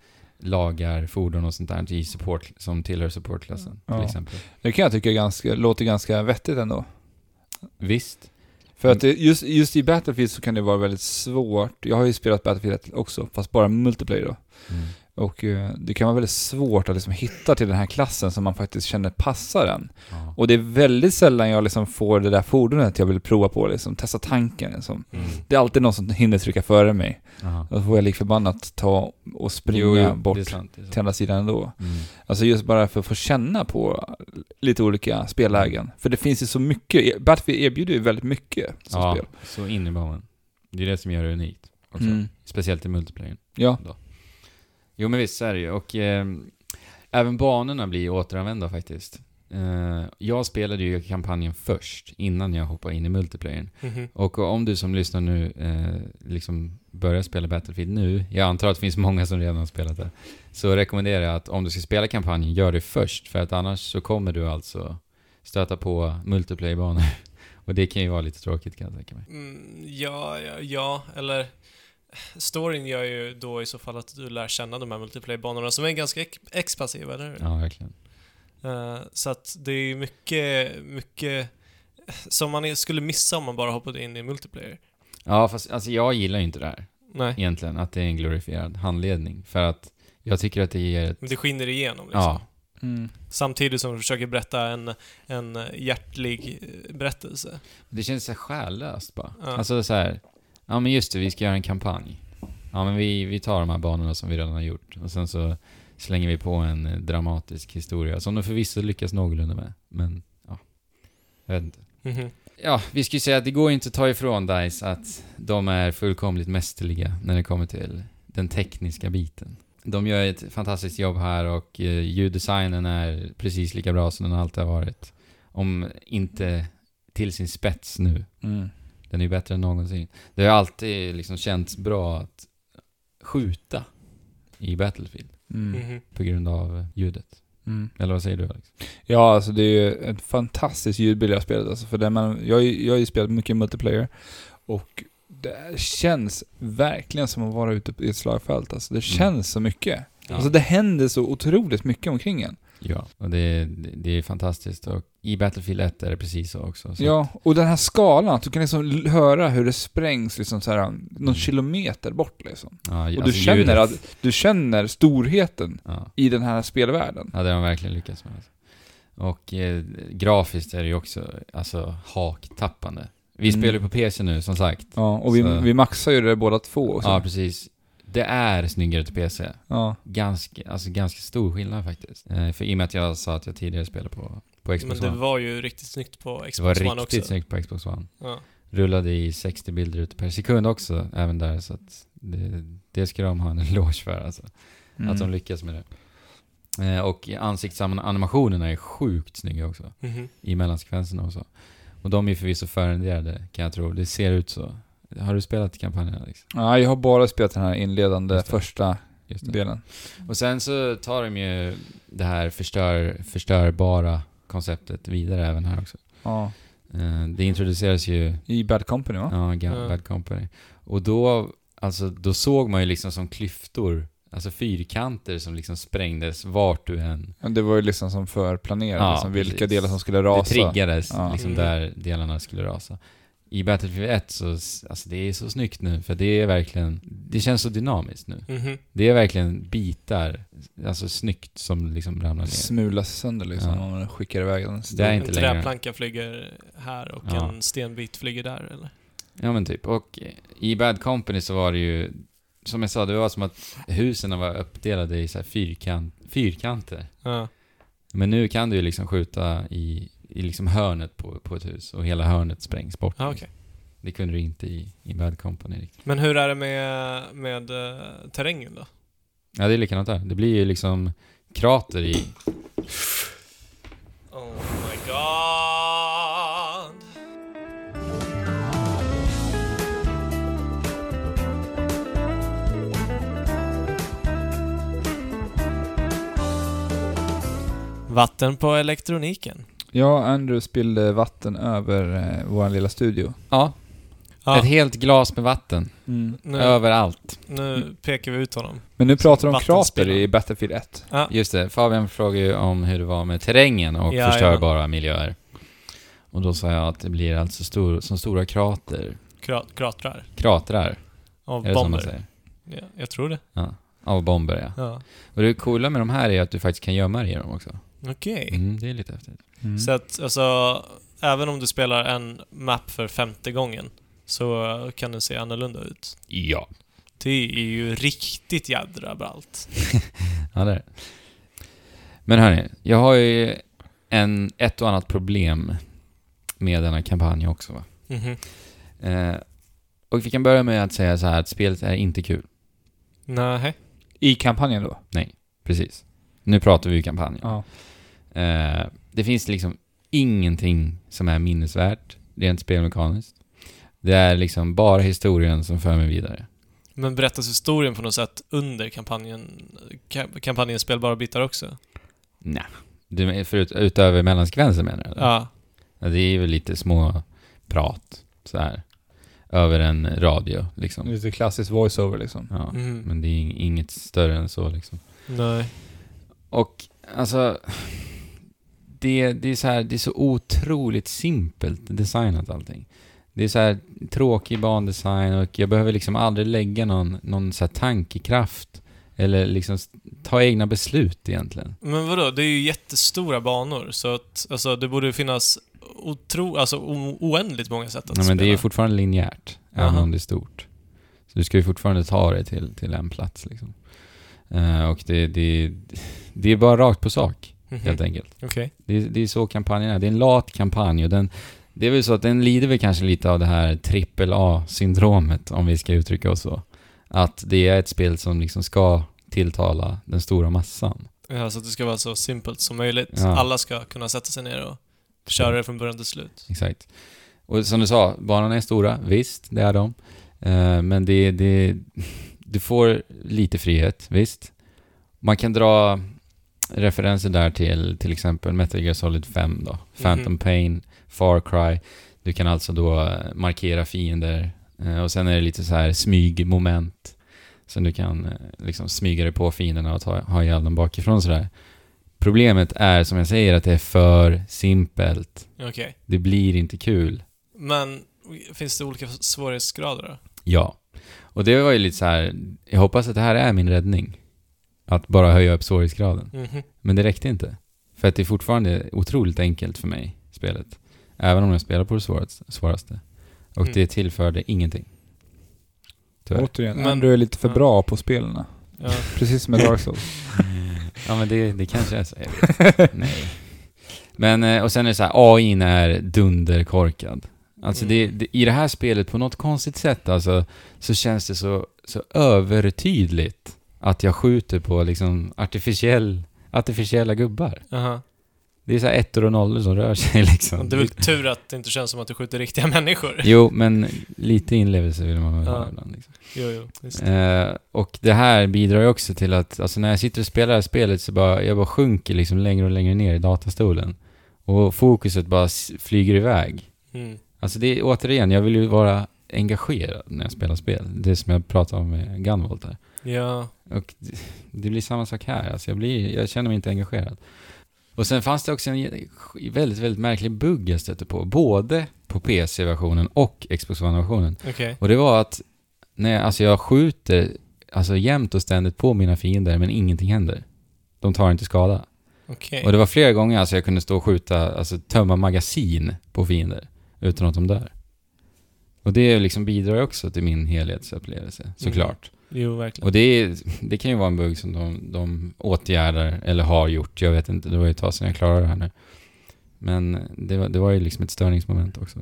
lagar fordon och sånt där i support, som tillhör supportklassen
Ja.
till exempel.
Det kan jag tycka ganska, låter ganska vettigt ändå.
Visst.
För att just, just i Battlefield så kan det vara väldigt svårt. Jag har ju spelat Battlefield 1 också, fast bara multiplayer då.
Mm.
Och eh, det kan vara väldigt svårt att liksom hitta till den här klassen som man faktiskt känner passar en.
Ja.
Och det är väldigt sällan jag liksom får det där fordonet jag vill prova på, liksom testa tanken. Liksom.
Mm.
Det är alltid någon som hinner trycka före mig.
Ja.
Då får jag lik förbannat ta och springa
Jo, jo,
bort
sant.
Till andra sidan ändå.
Mm.
Alltså just bara för att få känna på lite olika spellägen. För det finns ju så mycket, Battlefield erbjuder ju väldigt mycket som
Ja,
spel.
så in i banan. Det är det som gör det unikt.
Mm.
Speciellt i multiplayer.
Ja.
Jo men visst så är det ju. Och eh, även banorna blir återanvända faktiskt. Eh, jag spelade ju kampanjen först, innan jag hoppade in i multiplayern.
Mhm.
Och om du som lyssnar nu eh, liksom börjar spela Battlefield nu, jag antar att det finns många som redan har spelat det, så rekommenderar jag att om du ska spela kampanjen, gör det först. För att annars så kommer du alltså stöta på multiplayer-banor. Och det kan ju vara lite tråkigt kan jag tänka mig.
Mm, ja, ja, ja, eller... Storyn gör ju då i så fall att du lär känna de här multiplayer-banorna som är ganska ex- expansiva, eller hur?
Ja, verkligen.
Eh, så att det är mycket, mycket som man skulle missa om man bara hoppade in i multiplayer.
Ja, fast alltså jag gillar ju inte det här
Nej,
egentligen, att det är en glorifierad handledning. För att jag tycker att det ger ett...
men det skiner igenom liksom.
Ja,
Mm.
Samtidigt som du försöker berätta en, en hjärtlig eh, berättelse.
det känns så själlöst bara.
Ja.
Alltså så här, ja men just det, vi ska göra en kampanj. Ja men vi, vi tar de här banorna som vi redan har gjort och sen så slänger vi på en eh, dramatisk historia som de förvisso lyckas någorlunda med. Men, ja. Jag vet inte.
Mhm.
Ja, vi ska ju säga att det går inte att ta ifrån DICE att de är fullkomligt mästerliga när det kommer till den tekniska biten. De gör ett fantastiskt jobb här och eh, ljuddesignen är precis lika bra som den alltid har varit. Om inte till sin spets nu.
Mm.
Den är ju bättre än någonsin. Det har alltid liksom känts bra att skjuta i Battlefield
Mm.
Mhm.
på grund av ljudet.
Mm.
Eller vad säger du Alex?
Ja, alltså det är ju ett fantastiskt ljudbild jag har spelat. Alltså för det man, jag, har ju- jag har ju spelat mycket multiplayer och det känns verkligen som att vara ute i ett slagfält. Alltså det känns så mycket.
Ja.
Alltså det händer så otroligt mycket omkring en.
Ja, och det, det, är fantastiskt. Och i Battlefield 1 är det precis så också. Så
Ja, och den här skalan, du kan liksom höra hur det sprängs liksom så här, någon
Mm.
kilometer bort liksom.
Ja,
Och du
alltså
känner
ljudet-
att, du känner storheten
Ja.
i den här spelvärlden.
ja, det har de verkligen lyckats med. Alltså. Och eh, grafiskt är det ju också alltså, haktappande. Vi
Mm.
spelar ju på PC nu, som sagt.
Ja, och vi,
Så-
vi maxar ju det båda två också.
Ja, precis. Det är snyggare till PC.
Ja.
Ganska, alltså ganska stor skillnad faktiskt. Eh, för i och med att jag sa att jag tidigare spelade på, på Xbox
Men det
One.
var ju riktigt snyggt på
det var
Xbox One
riktigt
också.
snyggt på Xbox One.
Ja.
Rullade i 60 bilder ut per sekund också, även där. Så att det, det ska de ha en eloge för alltså.
Mm.
Att de lyckas med det. Eh, och ansiktsanimationerna är sjukt snygga också.
Mhm.
I mellansekvenserna och så. Och de är förvisso förrenderade, kan jag tro. Det ser ut så. Har du spelat kampanjen Alex?
Ja, jag har bara spelat den här inledande
Just det.
första
Just det.
delen.
Och sen så tar de ju det här förstör, förstörbara konceptet vidare även här också.
Ja.
Eh, det introduceras ju,
I Bad Company va?
ja,
Ja.
Bad Company. Och då, alltså, då såg man ju liksom som klyftor, alltså fyrkanter som liksom sprängdes vart du än...
Men Det var ju liksom som förplanerat,
Ja,
liksom, vilka
precis.
delar som skulle
Det
rasa.
triggades
Ja.
liksom där delarna skulle rasa. I Battlefield 1 så, alltså det är så snyggt nu, för det är verkligen, det känns så dynamiskt nu.
Mhm.
Det är verkligen bitar, alltså snyggt som liksom ramlar ner.
Smulas sönder liksom
Ja.
om man skickar iväg den.
Det är
En
inte längre.
träplanka flyger här och
Ja.
en stenbit flyger där, eller?
Ja men typ. Och i Bad Company så var det ju, som jag sa, det var som att husen var uppdelade i så här fyrkant, fyrkanter.
Ja.
Men nu kan du ju liksom skjuta i, i liksom hörnet på, på ett hus och hela hörnet sprängs bort.
Ah, okay.
Det kunde du inte i, i Bad Company riktigt.
Men hur är det med, med uh, terrängen då?
Ja, det är likadant där. Det blir ju liksom krater i... Oh my god!
Vatten på elektroniken.
Ja, Andrew spillde vatten över eh, vår lilla studio.
Ja,
Ja,
ett helt glas med vatten.
nu,
Överallt.
nu pekar vi ut honom.
Men nu pratar de om krater i Battlefield 1.
Ja,
Just det, Fabian frågade ju om hur det var med terrängen och
Jajamän.
förstörbara miljöer. Och då sa jag att det blir alltså stor, som stora krater,
kra- kratrar.
kratrar,
Av
är det så man
bomber.
säger?
Ja, jag tror det.
Ja, av bomber ja.
Ja.
Och det coola med de här är att du faktiskt kan gömma dig i dem också.
Okej.
Mm, det är lite häftigt.
Mm.
Så att, alltså, även om du spelar en map för femte gången så kan den se annorlunda ut.
Ja.
Det är ju riktigt jädra ballt.
Ja, det är det. Men hörni, jag har ju en, ett och annat problem med denna kampanj också va.
Mhm.
Eh, och vi kan börja med att säga så här att spelet är inte kul.
Nej.
I kampanjen då?
Precis. Nu pratar vi ju kampanj.
Ja.
Eh, det finns liksom ingenting som är minnesvärt, rent spelmekaniskt. Det är liksom bara historien som för mig vidare.
Men berättas historien på något sätt under kampanjen, ka- kampanjens spelbara bitar också?
Nej. Du, förut, utöver mellansekvenser menar du? eller?
Ja.
Ja, det är väl lite små prat så här över en radio liksom.
Lite klassisk voiceover liksom.
Ja,
Mm.
men det är ing- inget större än så liksom.
Nej.
Och alltså, det, det är så här, det är så otroligt simpelt designat allting. Det är så här tråkig bandesign och jag behöver liksom aldrig lägga någon, någon så här tankekraft eller liksom ta egna beslut egentligen.
Men vadå, det är ju jättestora banor så att, alltså det borde finnas otro, alltså oändligt många sätt att
Ja, men
spela.
det är ju fortfarande linjärt, även
Jaha.
om det är stort. Så du ska ju fortfarande ta dig till, till en plats liksom. Eh, och det, det, det är bara rakt på sak,
Mhm.
helt enkelt.
Okej.
Det, är- det är så kampanjen är. Det är en lat kampanj och den, det är väl så att den lider väl kanske lite av det här trippel A-syndromet, om vi ska uttrycka oss så. Att det är ett spel som liksom ska tilltala den stora massan.
Ja, så att det ska vara så simpelt som möjligt.
Ja.
Alla ska kunna sätta sig ner och köra det från början till slut.
Exakt. Och som du sa, banorna är stora, visst, det är de. Eh, men det, det, du får lite frihet, visst. Man kan dra referenser där till till exempel Metal Gear Solid 5 då. Phantom
Mhm.
Pain, Far Cry. Du kan alltså då eh, markera fiender. Eh, och sen är det lite så här smygmoment. Så du kan eh, liksom smyga dig på fienderna och ta, ha ihjäl dem bakifrån sådär. Problemet är som jag säger att det är för simpelt.
Okej.
Det blir inte kul.
Men finns det olika svårighetsgrader då?
Ja. Och det var ju lite så här. jag hoppas att det här är min räddning. Att bara höja upp svårighetsgraden.
Mhm.
Men det räckte inte. För att det är fortfarande otroligt enkelt för mig, spelet. Även om jag spelar på det svåraste. svåraste. Och
Mm.
det tillförde ingenting. Tyvärr.
Återigen,
Men-
Andrew är lite för
ja.
bra på spelen.
Ja.
Precis som med Dark Souls.
Ja men det, det kanske är så, jag vet. Nej. Men, eh, och sen är det så här, AI är dunderkorkad. Alltså det,
Mm.
det, i det här spelet, på något konstigt sätt alltså, så känns det så, så övertydligt att jag skjuter på liksom artificiell, artificiella gubbar.
Aha.
Det är så här ettor och nollor som rör sig liksom.
Det är väl tur att det inte känns som att du skjuter riktiga människor.
Jo, men lite inlevelse vill man väl
Ja.
ha ibland. Liksom.
Jo, jo. Visst.
Eh, och det här bidrar ju också till att, alltså när jag sitter och spelar det här spelet så bara, jag bara sjunker liksom längre och längre ner i datastolen. Och fokuset bara flyger iväg.
Mm.
Alltså det är återigen, jag vill ju vara engagerad när jag spelar spel. Det som jag pratade om med Gunvolt här.
Ja.
Och det, det blir samma sak här. Alltså jag, blir, jag känner mig inte engagerad. Och sen fanns det också en väldigt, väldigt märklig bugg jag stötte på. Både på PC-versionen och Xbox One-versionen.
Okej.
Och det var att när jag, alltså jag skjuter alltså jämt och ständigt på mina fiender men ingenting händer. De tar inte skada.
Okej.
Och det var flera gånger alltså jag kunde stå och skjuta, alltså tömma magasin på fiender utan att de dör. Och det liksom bidrar ju också till min helhetsupplevelse, såklart.
Jo, verkligen.
Och det, är, det kan ju vara en bugg som de, de åtgärdar, eller har gjort, jag vet inte, det var ju ett tag sedan jag klarade det här nu. Men det var, det var ju liksom ett störningsmoment också.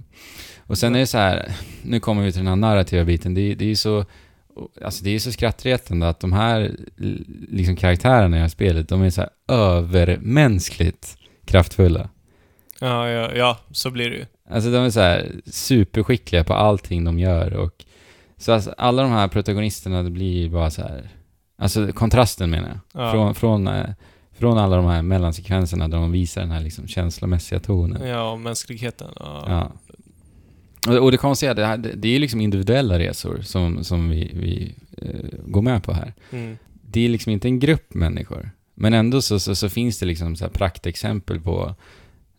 Och sen är det så här, nu kommer vi till den här narrativa biten, det, är- det är ju så, alltså det är så skrattretande att de här liksom karaktärerna i det här spelet, de är så här övermänskligt kraftfulla.
Ja, ja, ja, så blir det ju.
Alltså de är så här superskickliga på allting de gör och så alltså, alla de här protagonisterna, det blir ju bara så här Alltså kontrasten menar jag.
Ja.
Från, från eh, Från alla de här mellansekvenserna där de visar den här liksom känslomässiga tonen.
Ja, och mänskligheten. Ja.
Ja. Och, och det konstiga det, här, det, det är liksom individuella resor som, som vi, vi eh, går med på här.
Mm.
Det är liksom inte en grupp människor. Men ändå så, så, så finns det liksom så här praktexempel på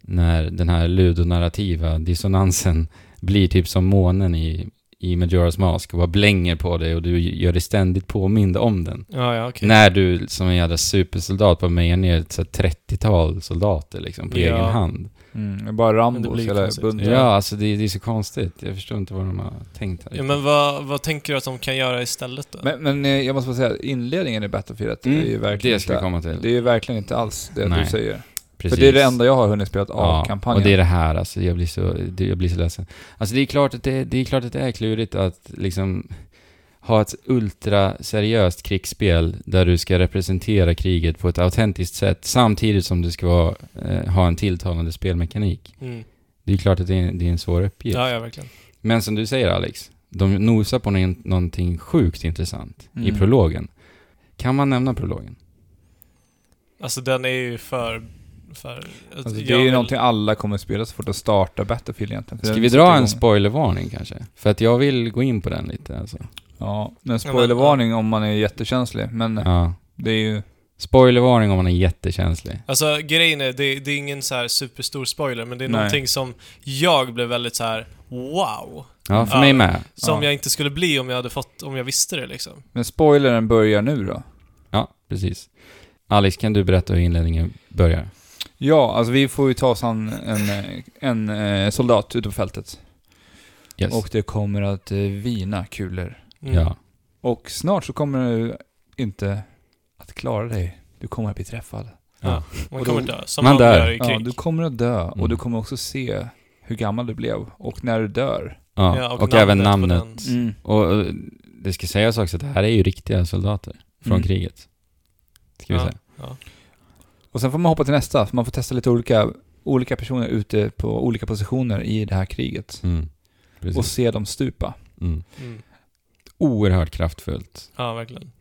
när den här ludonarrativa dissonansen blir typ som månen i, i Majora's Mask och bara blänger på dig och du gör dig ständigt påmind om den.
Ja, ja, okej.
När du som en jävla supersoldat bara mejar ner ett så här 30-tal soldater liksom på
Ja.
egen hand.
Mm, det är bara Rambos eller buntar.
Ja, alltså det, det är så konstigt. Jag förstår inte vad de har tänkt här.
Ja, men vad, vad tänker du att de kan göra istället då?
Men, men eh, jag måste bara säga, inledningen i Battlefield 1
Mm,
är ju verkligen
det ska
inte,
komma till.
Det är ju verkligen inte alls det
Nej.
du säger.
Precis.
För det är det enda jag har hunnit spela av
Ja,
kampanjen.
och det är det här alltså. Jag blir så, det, jag blir så ledsen. Alltså det är klart att det, det är klart att det är klurigt att liksom ha ett ultraseriöst krigsspel där du ska representera kriget på ett autentiskt sätt samtidigt som du ska vara, eh, ha en tilltalande spelmekanik.
Mm.
Det är klart att det är, det är en svår uppgift.
Ja, ja, verkligen.
Men som du säger Alex, de nosar på nå- någonting sjukt intressant i
Mm.
prologen. Kan man nämna prologen?
Alltså den är ju för... för
Alltså, det är ju
vill-
någonting alla kommer att spela så fort de startar Battlefield egentligen.
Ska vi dra en spoilervarning kanske? För att jag vill gå in på den lite alltså.
Ja, men spoilervarning om man är jättekänslig. Men
Ja.
det är ju...
Spoilervarning om man är jättekänslig.
Alltså grejen är, det, det är ingen så här superstor spoiler, men det är
Nej.
någonting som jag blev väldigt så här: wow!
Ja, för
Ja.
mig med.
Som
Ja.
jag inte skulle bli om jag hade fått, om jag visste det liksom.
Men spoilern börjar nu då.
Ja, precis. Alex, kan du berätta hur inledningen börjar?
Ja, alltså vi får ju ta oss an en, eh, en eh, soldat ute på fältet.
Yes.
Och det kommer att eh, vina kulor.
Mm.
Ja.
Och snart så kommer du inte att klara dig. Du kommer att bli träffad.
Ja. Man
Och
kommer
då-
dö, som
Man dör.
i krig.
Ja, du kommer att dö och
Mm.
du kommer också se hur gammal du blev. Och när du dör.
ja.
Ja,
och även
på
namnet.
den.
Och, och det ska sägas också att det här är ju riktiga soldater från
Mm.
kriget. Ska vi
Ja,
säga.
Och sen får man hoppa till nästa, för man får testa lite olika, olika personer ute på olika positioner i det här kriget.
Mm.
Och se dem stupa.
Mm.
Mm.
Oerhört kraftfullt.
ja, verkligen.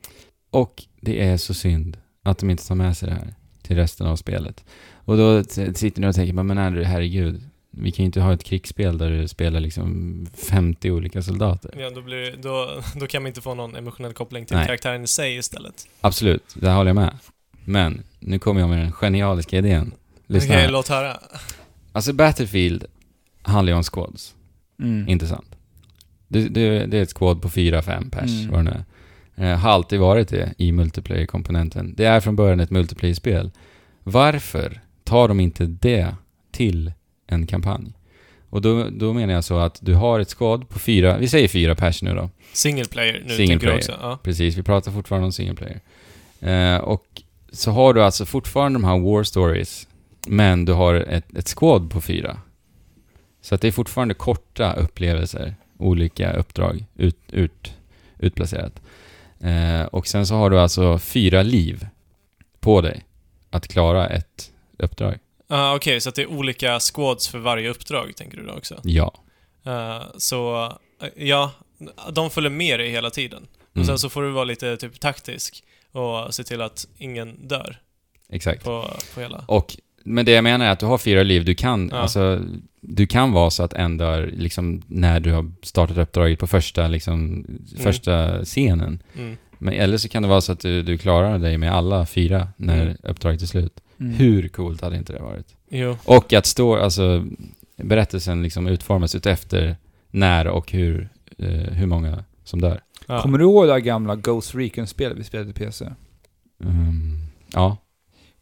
Och det är så synd att de inte tar med sig det här till resten av spelet. Och då sitter ni och tänker, men Andrew, herregud, vi kan ju inte ha ett krigsspel där du spelar liksom 50 olika soldater.
Ja, då, blir, då, då kan man inte få någon emotionell koppling till
Nej.
karaktären i sig istället.
Absolut, det håller jag med. Men, nu kommer jag med den genialiska idén. Lyssna
Okej,
här.
låt höra.
Alltså Battlefield handlar ju om squads,
Mm.
inte sant? Det, det, det är ett squad på fyra, fem pers,
Mm.
vad det nu är. Eh, har alltid varit det i multiplayer-komponenten. Det är från början ett multiplayer-spel. Varför tar de inte det till en kampanj? Och då, då menar jag så att du har ett squad på fyra, vi säger fyra pers nu då.
Single player nu
Single
tänker
player.
du också. Ja.
Precis, vi pratar fortfarande om single player. Eh, och så har du alltså fortfarande de här war stories, men du har ett, ett squad på fyra. Så att det är fortfarande korta upplevelser, olika uppdrag ut, ut, utplacerat. Eh, och sen så har du alltså fyra liv på dig att klara ett uppdrag.
Ah, Okej, så att det är olika squads för varje uppdrag, tänker du då också?
Ja.
Eh, så, eh, ja, de följer med dig hela tiden. Och
Mm,
sen så får du vara lite typ taktisk och se till att ingen dör
Exakt.
på, på hela.
Och, men det jag menar är att du har fyra liv, du kan,
Ja.
alltså, du kan vara så att en dör liksom när du har startat uppdraget på första, liksom, första scenen.
Mm.
Men, eller så kan det vara så att du, du klarar dig med alla fyra när
Mm.
uppdraget är slut.
Mm.
Hur coolt hade inte det varit?
Jo.
Och att stå, alltså, berättelsen liksom utformas utefter när och hur, eh, hur många som dör.
Ja.
Kommer du ihåg det här gamla Ghost Recon-spelet vi spelade i PC?
Mm, ja,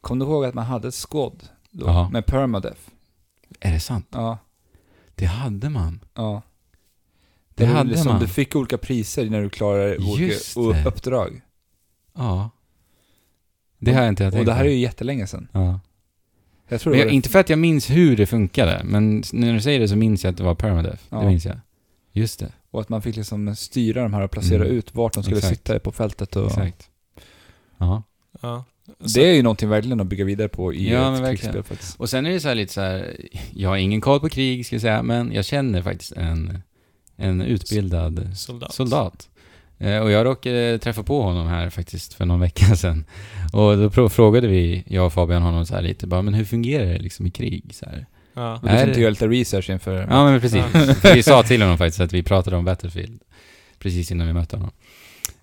Kommer du ihåg att man hade ett squad då,
Ja.
med permadeath?
är det sant?
Ja.
Det hade man.
ja.
Det
var
hade
liksom,
man.
Du fick olika priser när du klarade olika
Just det.
uppdrag.
Ja. Det har jag inte jag
Och
tänkt
det här är ju jättelänge sedan.
Ja.
Jag tror
Men
det
jag, inte för att jag minns hur det funkade, men när du säger det så minns jag att det var permadeath.
Ja.
Det minns jag. Just det.
Och att man fick liksom styra de här och placera
Mm.
ut vart de skulle
Exakt.
sitta på fältet och...
Exakt. Ja.
Ja.
Det är ju någonting verkligen att bygga vidare på i
Ja, men
ett
verkligen.
krigsspel faktiskt.
Och sen är det så här lite så här, jag har ingen koll på krig ska jag säga, men jag känner faktiskt en, en utbildad
Soldat.
soldat. Eh, och jag råkade träffa på honom här faktiskt för någon vecka sedan. Och då frågade vi, jag och Fabian honom så här lite bara, men hur fungerar det liksom i krig? Så här.
Ja.
Och du
Är
tänkte
det-
göra lite research inför...
Ja men precis. För vi sa till honom faktiskt att vi pratade om Battlefield precis innan vi mötte honom.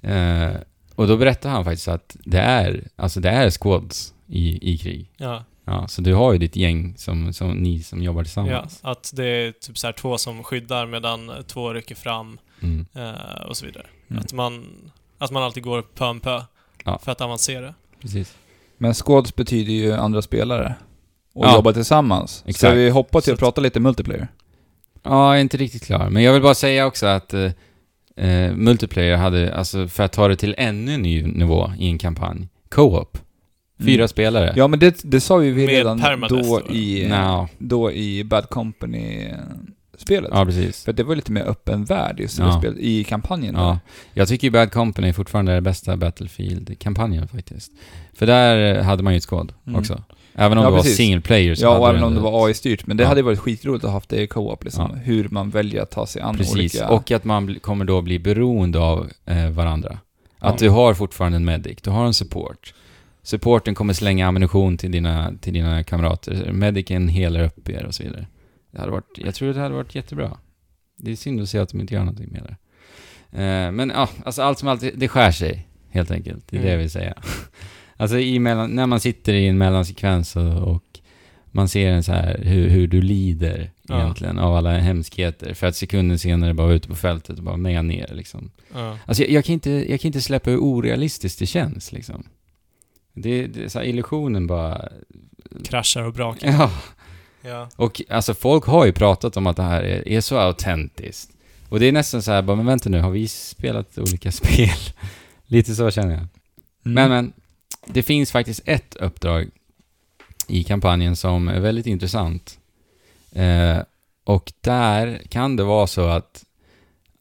Eh, och då berättade han faktiskt att det är, alltså det är squads i, i krig.
Ja.
Ja, så du har ju ditt gäng som, som ni som jobbar
ja,
tillsammans.
att det är typ så här två som skyddar medan två rycker fram
Mm.
eh, och så vidare.
Mm.
Att, man, att man alltid går pö om pö
Ja.
för att avancera.
Precis.
Men squads betyder ju andra spelare. Och
Ja.
jobba tillsammans.
Exakt.
Så vi hoppas till att prata lite multiplayer.
Ja, jag är inte riktigt klar. Men jag vill bara säga också att eh, eh, multiplayer hade, alltså för att ta det till ännu en ny nivå i en kampanj, co-op. Fyra
Mm.
spelare.
Ja men det, det sa ju vi
Med
redan då i,
No.
då i Bad Company-spelet.
Ja, precis.
För det var lite mer öppen värld just i
Ja.
spelet, i kampanjen.
Ja.
där.
Jag tycker ju Bad Company fortfarande är det bästa Battlefield-kampanjen faktiskt. För där hade man ju ett squad
Mm.
också. Även om
Ja,
det
precis.
var single player så
Ja, och även om det var AI-styrt. Men det
Ja.
hade varit skitroligt att ha haft det i co-op liksom.
Ja.
Hur man väljer att ta sig an
Precis,
olika...
och att man kommer då bli beroende av eh, varandra. Att du har fortfarande en medic, du har en support. Supporten kommer slänga ammunition till dina, till dina kamrater. Medicen helar upp er och så vidare. Det hade varit, jag tror det hade varit jättebra. Det är synd att se att de inte gör någonting med det. Eh, men ja, alltså allt som allt, det skär sig helt enkelt. Det är det jag
Mm.
vill säga. Alltså i mellan, när man sitter i en mellansekvens och, och man ser en så här, hur, hur du lider
Ja.
egentligen av alla hemskheter. För att sekunden senare bara ute på fältet och bara meja ner liksom.
Ja.
Alltså jag, jag, kan inte, jag kan inte släppa hur orealistiskt det känns liksom. Det, det är så här, illusionen bara...
Kraschar och brakar.
Ja.
Ja.
Och alltså folk har ju pratat om att det här är, är så autentiskt. Och det är nästan så här, bara, men vänta nu, har vi spelat olika spel? Lite så känner jag.
Mm.
Men, men, det finns faktiskt ett uppdrag i kampanjen som är väldigt intressant. Eh, och där kan det vara så att,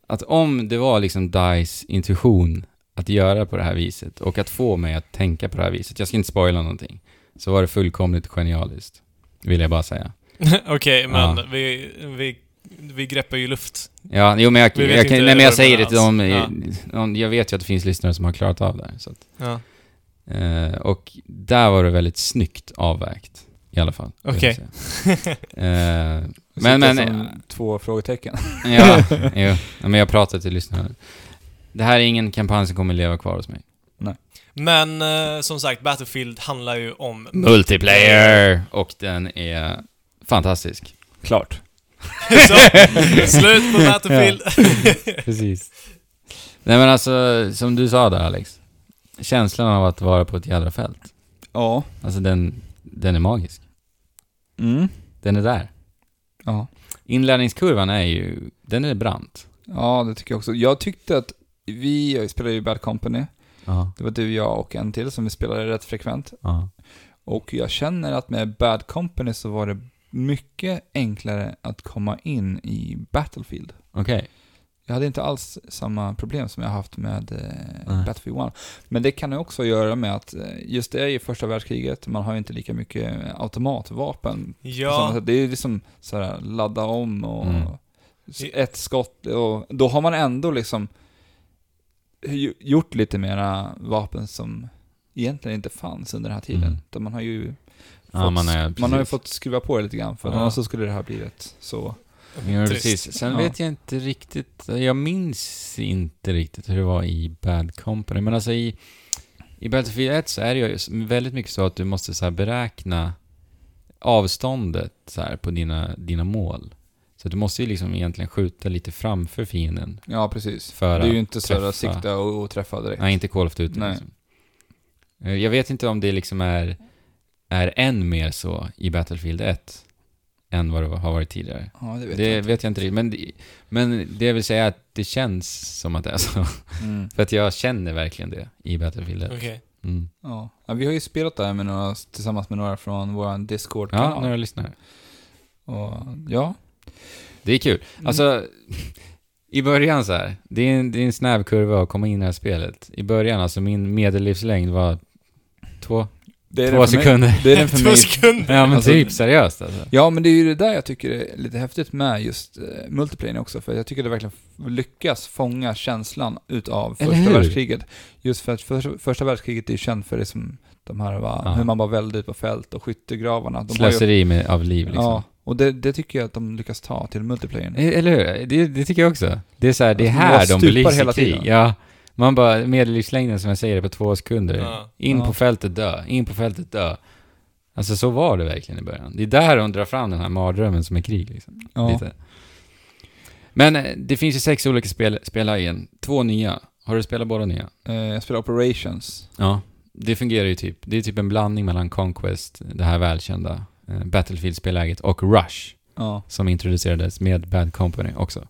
att om det var liksom DICE intuition att göra på det här viset och att få mig att tänka på det här viset, jag ska inte spoila någonting, så var det fullkomligt genialiskt. Vill jag bara säga.
Okej, men
Ja.
vi, vi, vi greppar ju luft.
Ja, jo men jag, jag,
inte
nej, men jag säger det till dem, ja. jag vet ju att det finns lyssnare som har klarat av det här, så att,
Ja.
Eh, Och där var det väldigt snyggt avvägt, i alla fall.
Okej.
säga. Eh, men, men,
som två frågetecken.
ja, jo, ja, men jag pratar till lyssnarna. Det här är ingen kampanj som kommer leva kvar hos mig.
Men eh, som sagt, Battlefield handlar ju om...
Multiplayer! Och den är fantastisk.
Klart.
Så, slut på Battlefield.
Precis. Nej men alltså, som du sa där Alex. Känslan av att vara på ett jädra fält.
Ja.
Alltså den, den är magisk.
Mm.
Den är där.
Ja.
Inlärningskurvan är ju, den är brant.
Ja, det tycker jag också. Jag tyckte att vi spelade ju Bad Company.
Ja.
Det var du, jag och en till som vi spelade rätt frekvent.
Ja.
Och jag känner att med Bad Company så var det mycket enklare att komma in i Battlefield.
Okej.
Jag hade inte alls samma problem som jag haft med eh. Battlefield 1. Men det kan ju också göra med att eh, just det är ju första världskriget, man har ju inte lika mycket automatvapen.
ja.
Det är ju liksom sådär ladda om och
Mm.
ett skott och då har man ändå liksom gjort lite mera vapen som egentligen inte fanns under den här tiden.
Mm.
Man har ju
Ja,
fått,
man är,
man har ju fått skruva på det lite grann för
Ja.
annars så skulle det här blivit så.
Ja, precis. Sen
Ja.
vet jag inte riktigt, jag minns inte riktigt hur det var i Bad Company, men alltså i, i Battlefield 1 så är det ju väldigt mycket så att du måste så beräkna avståndet så här på dina, dina mål. Så du måste ju liksom egentligen skjuta lite framför fienden
Ja, precis.
för
det är ju inte så att sikta och, och träffa direkt.
Nej, inte Call of Duty
Nej.
liksom. Eh, Jag vet inte om det liksom är, är än mer så i Battlefield 1 än vad det har varit tidigare.
Ja, det vet
Det
jag inte.
vet jag inte riktigt, men, det- men det vill säga att det känns som att det är så.
Mm.
För att jag känner verkligen det i Battlefield 1.
okej.
Mm.
Ja. ja, vi har ju spelat där med några, tillsammans med några från vår Discord-kanal.
Ja, några lyssnare.
Och, ja.
Det är kul.
Mm.
Alltså, i början så här, det är, en, det är en snabb kurva att komma in i det här spelet. I början, alltså min medellivslängd var två,
Det är
Två
för mig-
sekunder.
Det är den för
Två
mig.
sekunder.
Ja men
Alltså-
typ seriöst alltså.
Ja, men det är ju det där jag tycker är lite häftigt med just uh, multiplayer också, för jag tycker det verkligen lyckas fånga känslan utav första världskriget. Just för att första, första världskriget är ju känt för det som de här, va,
Ja.
hur man bara välde ut på fält och skyttegravarna. De har ju,
Slöseri med, av liv liksom.
Ja, och det, det tycker jag att de lyckas ta till multiplayern.
Eh, Eller hur? Det, det tycker jag också. Det är så här, det är
Alltså,
här de belyser
hela
krig. Ja. Man bara, medellivslängden som jag säger är på två sekunder.
Ja.
In
Ja.
på fältet dö, in på fältet dö. Alltså så var det verkligen i början. Det är där de drar fram den här mardrömmen som är krig liksom.
Ja.
Lite. Men eh, det finns ju sex olika spel, spellägen. Två nya. Har du spelat båda nya?
Eh, jag spelar Operations.
Ja. Det fungerar ju typ. Det är typ en blandning mellan Conquest, det här välkända eh, Battlefield-spelläget, och Rush.
Ja.
Som introducerades med Bad Company också.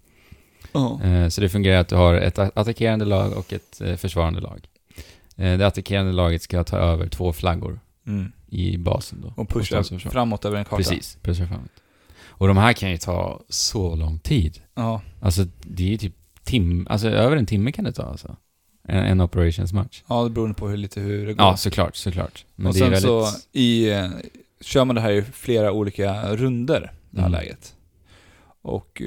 Eh, Så det fungerar att du har ett attackerande lag och ett eh, försvarande lag. Eh, Det attackerande laget ska ta över två flaggor
Mm.
i basen då.
Och pusha
Och
framåt över en karta.
Precis, pusha framåt. Och de här kan ju ta så lång tid.
Ja.
Alltså det är ju typ tim, alltså över en timme kan det ta alltså. En, en operations match.
ja, det beror på hur, lite hur det går.
Ja, såklart, såklart. Men
och sen
väldigt...
så i, kör man det här i flera olika runder det här
Mm.
läget. Och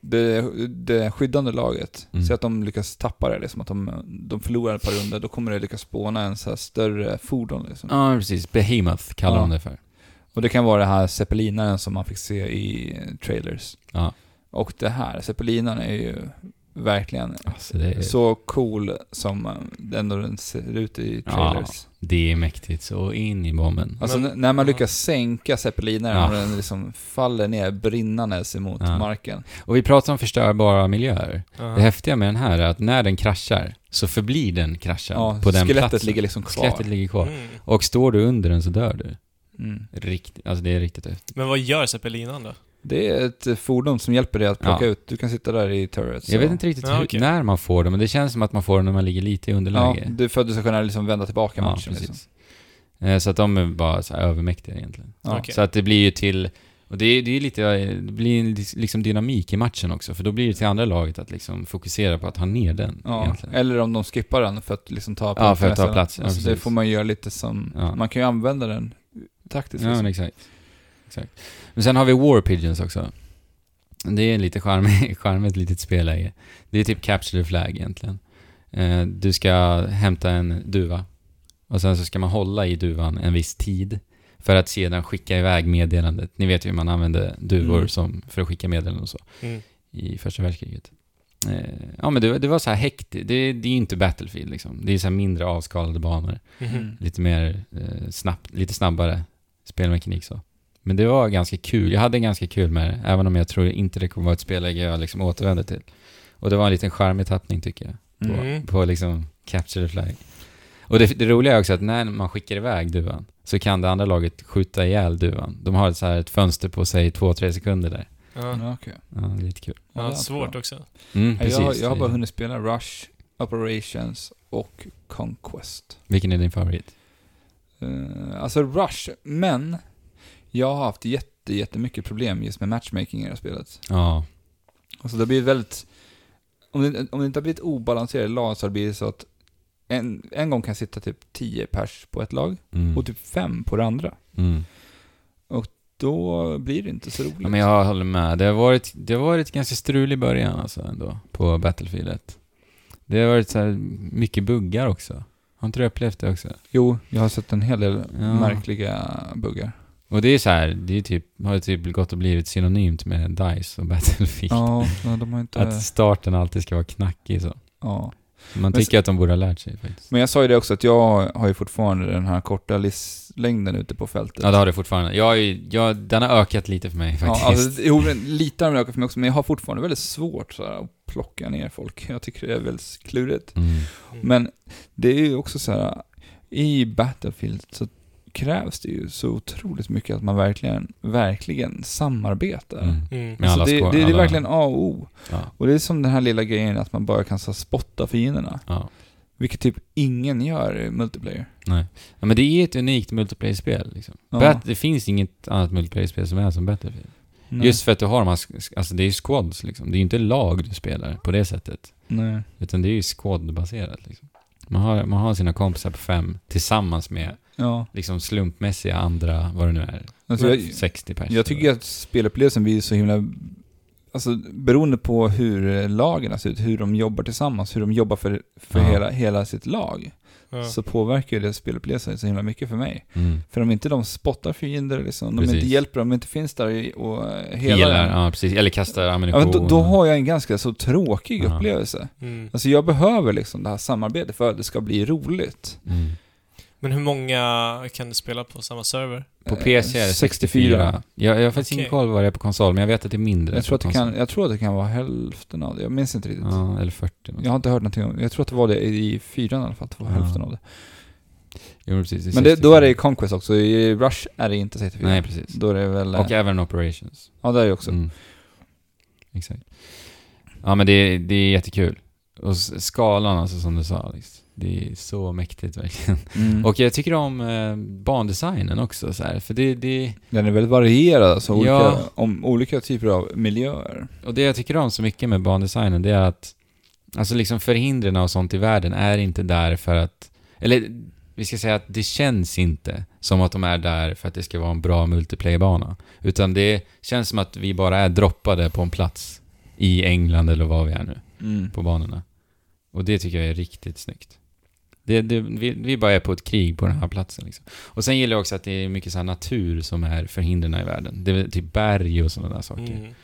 det, det skyddande laget,
Mm.
så att de lyckas tappa det, liksom att de, de förlorar ett par runder, då kommer det lyckas spåna en så större fordon liksom.
Ja, precis. Behemoth kallar
Ja.
de det för.
Och det kan vara det här zeppelinaren som man fick se i trailers.
Ja.
Och det här, zeppelinaren är ju verkligen
Alltså det är,
så cool som eh, den ändå den ser ut i
Ja.
trailers.
det är mäktigt så in i bomben.
Alltså
Men-
när man
ja.
lyckas sänka zeppelinaren
Ja.
och den liksom faller ner brinnandes emot
Ja.
marken.
Och vi pratar om förstörbara miljöer.
Ja.
Det häftiga med den här är att när den kraschar så förblir den kraschen
Ja,
på den
skelettet
platsen.
ligger liksom kvar.
Skelettet ligger kvar.
Mm.
Och står du under den så dör du.
Mm.
Riktigt, alltså det är riktigt häftigt.
Men vad gör zeppelinan då?
Det är ett eh, fordon som hjälper dig att plocka
Ja.
ut. Du kan sitta där i turret.
Jag vet inte riktigt
Ja,
hur,
okej.
när man får det, men det känns som att man får det när man ligger lite i
Ja,
underläge.
det är för att du ska kunna liksom vända tillbaka
Ja,
matchen. Liksom.
precis. Eh, Så att de är bara så här övermäktiga egentligen.
Ja.
Okej.
Så att det blir ju till... Och det är, det är lite, det blir liksom dynamik i matchen också, för då blir det till andra laget att liksom fokusera på att ha ner den
Ja,
egentligen.
eller om de skippar den för att liksom ta
Ja, för att ta plats, ja,
alltså, det får man göra lite som...
Ja.
Man kan ju använda den taktiskt.
Ja,
liksom.
exakt. Exakt. Men sen har vi War Pigeons också. Det är lite charmigt, charmigt litet spelläge. Det är typ Capture the Flag egentligen. Eh, Du ska hämta en duva. Och sen så ska man hålla i duvan en viss tid. För att sedan skicka iväg meddelandet. Ni vet ju hur man använde duvor
Mm.
som, för att skicka meddelanden och så.
Mm.
I första världskriget. Eh, Ja men det, det var så här hektiskt. Det, det är ju inte Battlefield liksom. Det är så här mindre avskalade banor.
Mm.
Lite mer eh, snabbt, lite snabbare spelmekanik så. Men det var ganska kul. Jag hade ganska kul med det, även om jag tror inte det kommer vara ett spelläge jag liksom återvänder till. Och det var en liten charmig tappning tycker jag. På,
Mm.
på liksom Capture the Flag. Och det, det roliga är också att när man skickar iväg duvan så kan det andra laget skjuta ihjäl duvan. De har ett, så här, ett fönster på sig två, tre sekunder där.
Ja.
Okej.
Ja, det är lite kul.
Ja,
svårt också.
Mm, precis.
Jag, har- jag har bara hunnit spela Rush, Operations och Conquest.
Vilken är din favorit?
Uh, alltså Rush, men jag har haft jätte, jättemycket problem just med matchmaking i det här spelet.
Ja.
Alltså det blir väldigt... Om det, om det inte har blivit obalanserade lag så har det blivit så att en, en gång kan sitta typ 10 pers på ett lag
Mm.
och typ 5 på det andra.
Mm.
Då blir det inte så roligt.
Ja, men jag håller med. Det har varit, det har varit ganska strulig början alltså ändå, på Battlefield 1. Det har varit så här mycket buggar också. Har inte du upplevt det också?
Jo, jag har sett en hel del
Ja.
märkliga buggar.
Och det är så här, det är typ, har ju typ gått och blivit synonymt med DICE och Battlefield.
Ja, ja, de har inte...
Att starten alltid ska vara knackig så.
Ja.
Man
Men
tycker att de borde ha lärt sig faktiskt.
Men jag sa ju det också att jag har ju fortfarande den här korta livslängden ute på fältet.
Ja, det har det fortfarande. Jag, ju- jag, den har ökat lite för mig faktiskt.
Ja, alltså, jo, men lite har den ökat för mig också, men jag har fortfarande väldigt svårt så här, att plocka ner folk. Jag tycker det är väldigt klurigt.
Mm.
Men det är ju också så här, i Battlefield så krävs det ju så otroligt mycket att man verkligen, verkligen samarbetar.
Mm.
Mm.
Med alla
Alltså det, det, det är
alla-
verkligen A och O.
Ja,
Och det är som den här lilla grejen att man bara kan så spotta fienderna.
ja.
Vilket typ ingen gör i multiplayer.
Nej. Ja, men det är ett unikt multiplayer-spel liksom.
Ja.
Det finns inget annat multiplayer-spel som är som Battlefield.
Nej.
Just för att du har de här, alltså det är ju squads liksom. Det är ju inte lag du spelar på det sättet.
Nej.
Utan det är ju squad-baserat liksom. Man har, man har sina kompisar på fem tillsammans med
Ja.
liksom slumpmässiga andra, vad det nu är,
Alltså, jag,
60 pers.
jag tycker att spelupplevelsen blir så himla... Alltså beroende på hur lagen ser ut, hur de jobbar tillsammans, hur de jobbar för, för
Ja.
hela, hela sitt lag,
Ja.
så påverkar ju det spelupplevelsen så himla mycket för mig.
Mm.
För om inte de spottar fiender, liksom, de inte hjälper, de inte finns där och hela
Helar, ja precis. Eller kastar
ja,
ammunition.
men då, då har jag en ganska så tråkig
Ja.
upplevelse.
Mm.
Alltså jag behöver liksom det här samarbetet för att det ska bli roligt.
Mm.
Men hur många kan du spela på samma server?
På
Eh,
PC är det 64. Jag, jag har faktiskt
Okej.
ingen koll vad det är på konsol, men jag vet att det är mindre.
Jag tror, att det kan, jag tror att det kan vara hälften av det, jag minns inte riktigt.
Ja, eller 40. något
Jag har inte hört någonting om Jag tror att det var det i fyran i alla fall, att det var
Ja.
hälften av det.
Jo, precis. det
Men det, då är det i
64.
Conquest också, i Rush är det inte 64.
Nej, precis.
Då är det väl... eh,
Och även Operations.
ja, det är det också.
Mm. Exakt. Ja, men det, det är jättekul. Och skalan, alltså som du sa Alex. Det är så mäktigt verkligen.
Mm.
Och jag tycker om eh, bandesignen också så här, för det, det...
Den är väldigt varierad, alltså olika,
Ja.
om olika typer av miljöer.
Och det jag tycker om så mycket med bandesignen, det är att alltså liksom förhindren och sånt i världen är inte där för att... Eller vi ska säga att det känns inte som att de är där för att det ska vara en bra multiplayerbana. Utan det känns som att vi bara är droppade på en plats i England eller var vi är nu,
Mm.
på banorna. Och det tycker jag är riktigt snyggt. Det, det, vi, vi bara är på ett krig på den här platsen liksom. Och sen gillar jag också att det är mycket så här natur som är förhindren i världen. Det är typ berg och sådana där saker.
Mm.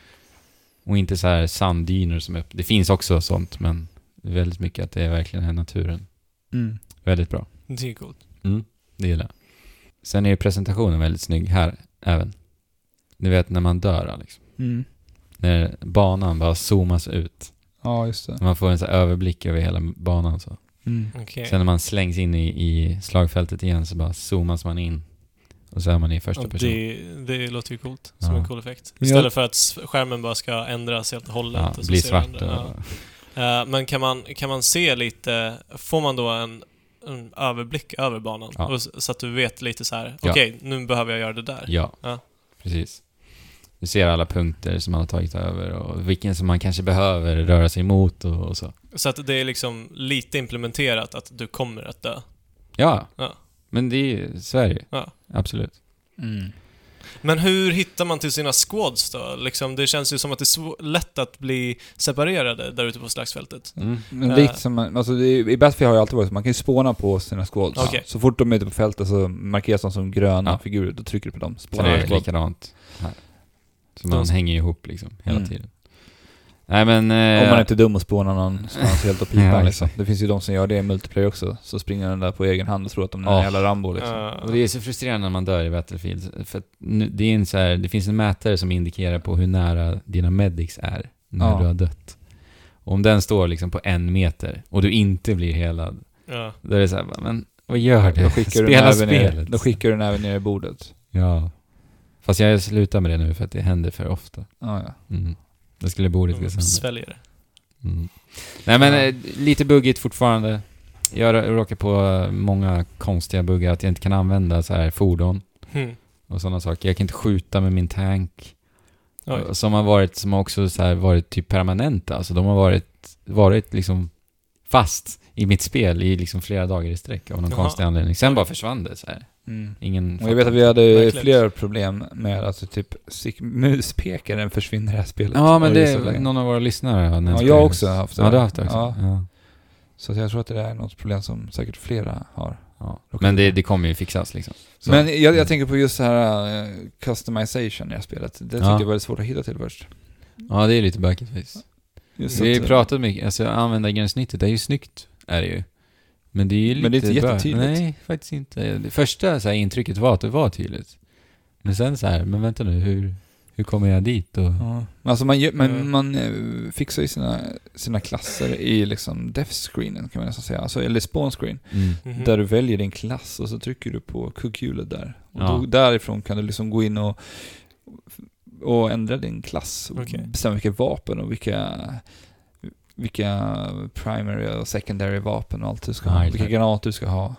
Och inte så här sanddyner som är upp. Det finns också sånt, men väldigt mycket att det är verkligen är naturen.
Mm.
Väldigt bra.
Det är coolt.
Mm, det gillar jag. Sen är ju presentationen väldigt snygg här även. Du vet när man dör Alex.
Mm.
När banan bara zoomas ut.
Ja, just det.
Man får en så här överblick över hela banan så.
Mm.
Okej.
Sen när man slängs in i, i slagfältet igen så bara zoomas man in. Och så är man i första
Ja,
person.
det, det låter ju coolt. Som
Ja.
en cool effekt. Istället
jag-
för att skärmen bara ska ändras helt och hållet.
Ja,
och ser
svart.
ja. Eh, Men kan man, kan man se lite, får man då en, en överblick över banan?
Ja.
Så att du vet lite så här.
Ja.
okej, nu behöver jag göra det där.
ja,
Ja.
precis. Du ser alla punkter som man har tagit över och vilken som man kanske behöver röra sig mot och, och så.
Så att det är liksom lite implementerat att du kommer att dö.
Ja.
Ja.
Men det är ju Sverige.
Ja.
Absolut.
Mm.
Men hur hittar man till sina squads då? Liksom, det känns ju som att det är lätt att bli separerade där ute på slagsfältet.
Mm.
Men
Eh.
likt som man, alltså det, i Battlefield har det alltid varit så, man kan ju spåna på sina squads.
Okej.
Så fort de är ute på fältet så markeras de som gröna
Ja.
figurer, då trycker du på dem.
Så
Spånar
det är likadant här. Så man
De-
hänger ju ihop liksom hela
Mm.
tiden. Nej men... Eh,
Om man inte är dum och spånar någonstans helt och pipan
Ja,
liksom. Det finns ju de som gör det i multiplayer också. Så springer den där på egen hand och tror att de är en
Ja.
jävla Rambo liksom.
Eh,
Och det är så frustrerande när man dör i Battlefield. För att nu, det, är en så här, det finns en mätare som indikerar på hur nära dina medics är när
Ja.
du har dött. Och om den står liksom på en meter och du inte blir helad,
ja.
då är det så här, men vad gör du?
Då skickar du
Spela
ner,
spelet.
Då skickar du den även ner i bordet.
Ja. Fast jag slutar med det nu för att det händer för ofta.
Ja, ja.
Mm. Då skulle bordet gå
De
sönder.
sväljer det.
Mm. Nej men
Ja.
eh, lite buggigt fortfarande. Jag rå- råkar på eh, många konstiga buggar, att jag inte kan använda så här fordon
Hmm.
och sådana saker. Jag kan inte skjuta med min tank.
Oj.
Som har varit, som har också så här varit typ permanenta. Alltså de har varit, varit liksom fast i mitt spel i liksom flera dagar i sträck av någon
Jaha.
konstig anledning. Sen bara försvann det så här.
Mm.
Ingen
Och jag vet att vi hade
Verkligen.
flera problem med att typ sik- muspekaren försvinner i det här spelet.
Ja men det
är
är någon av våra lyssnare har
Ja, jag också haft det.
Ja, du har haft det också.
Ja.
Ja.
Så jag tror att det är något problem som säkert flera har.
Ja. Men det, det kommer ju fixas liksom. Så.
Men jag, jag tänker på just så här uh, customization i det här spelet. Det tyckte
Ja.
jag var väldigt svårt att hitta till först.
Ja, det är lite bökigt faktiskt. Vi har
att,
ju
eh,
pratat mycket, alltså användargränssnittet är ju snyggt, är det ju. Men det är ju lite
Men det är inte jättetydligt.
Nej, faktiskt inte. Det första så här, intrycket var att det var tydligt. Men sen så här, men vänta nu, hur, hur kommer jag dit? Och,
Ja. Alltså man, gör- men
Mm.
man eh, fixar ju sina, sina klasser i liksom death screenen kan man nästan säga. Alltså, eller spawn screen.
mm.
Mhm.
Där du väljer din klass och så trycker du på kugghjulet där. Och
Ja.
då, därifrån kan du liksom gå in och, och ändra din klass. Och
Okej.
bestämma vilka vapen och vilka, vilka primary och secondary vapen och allt du ska ha.
just
Vilka
det.
granater du ska ha.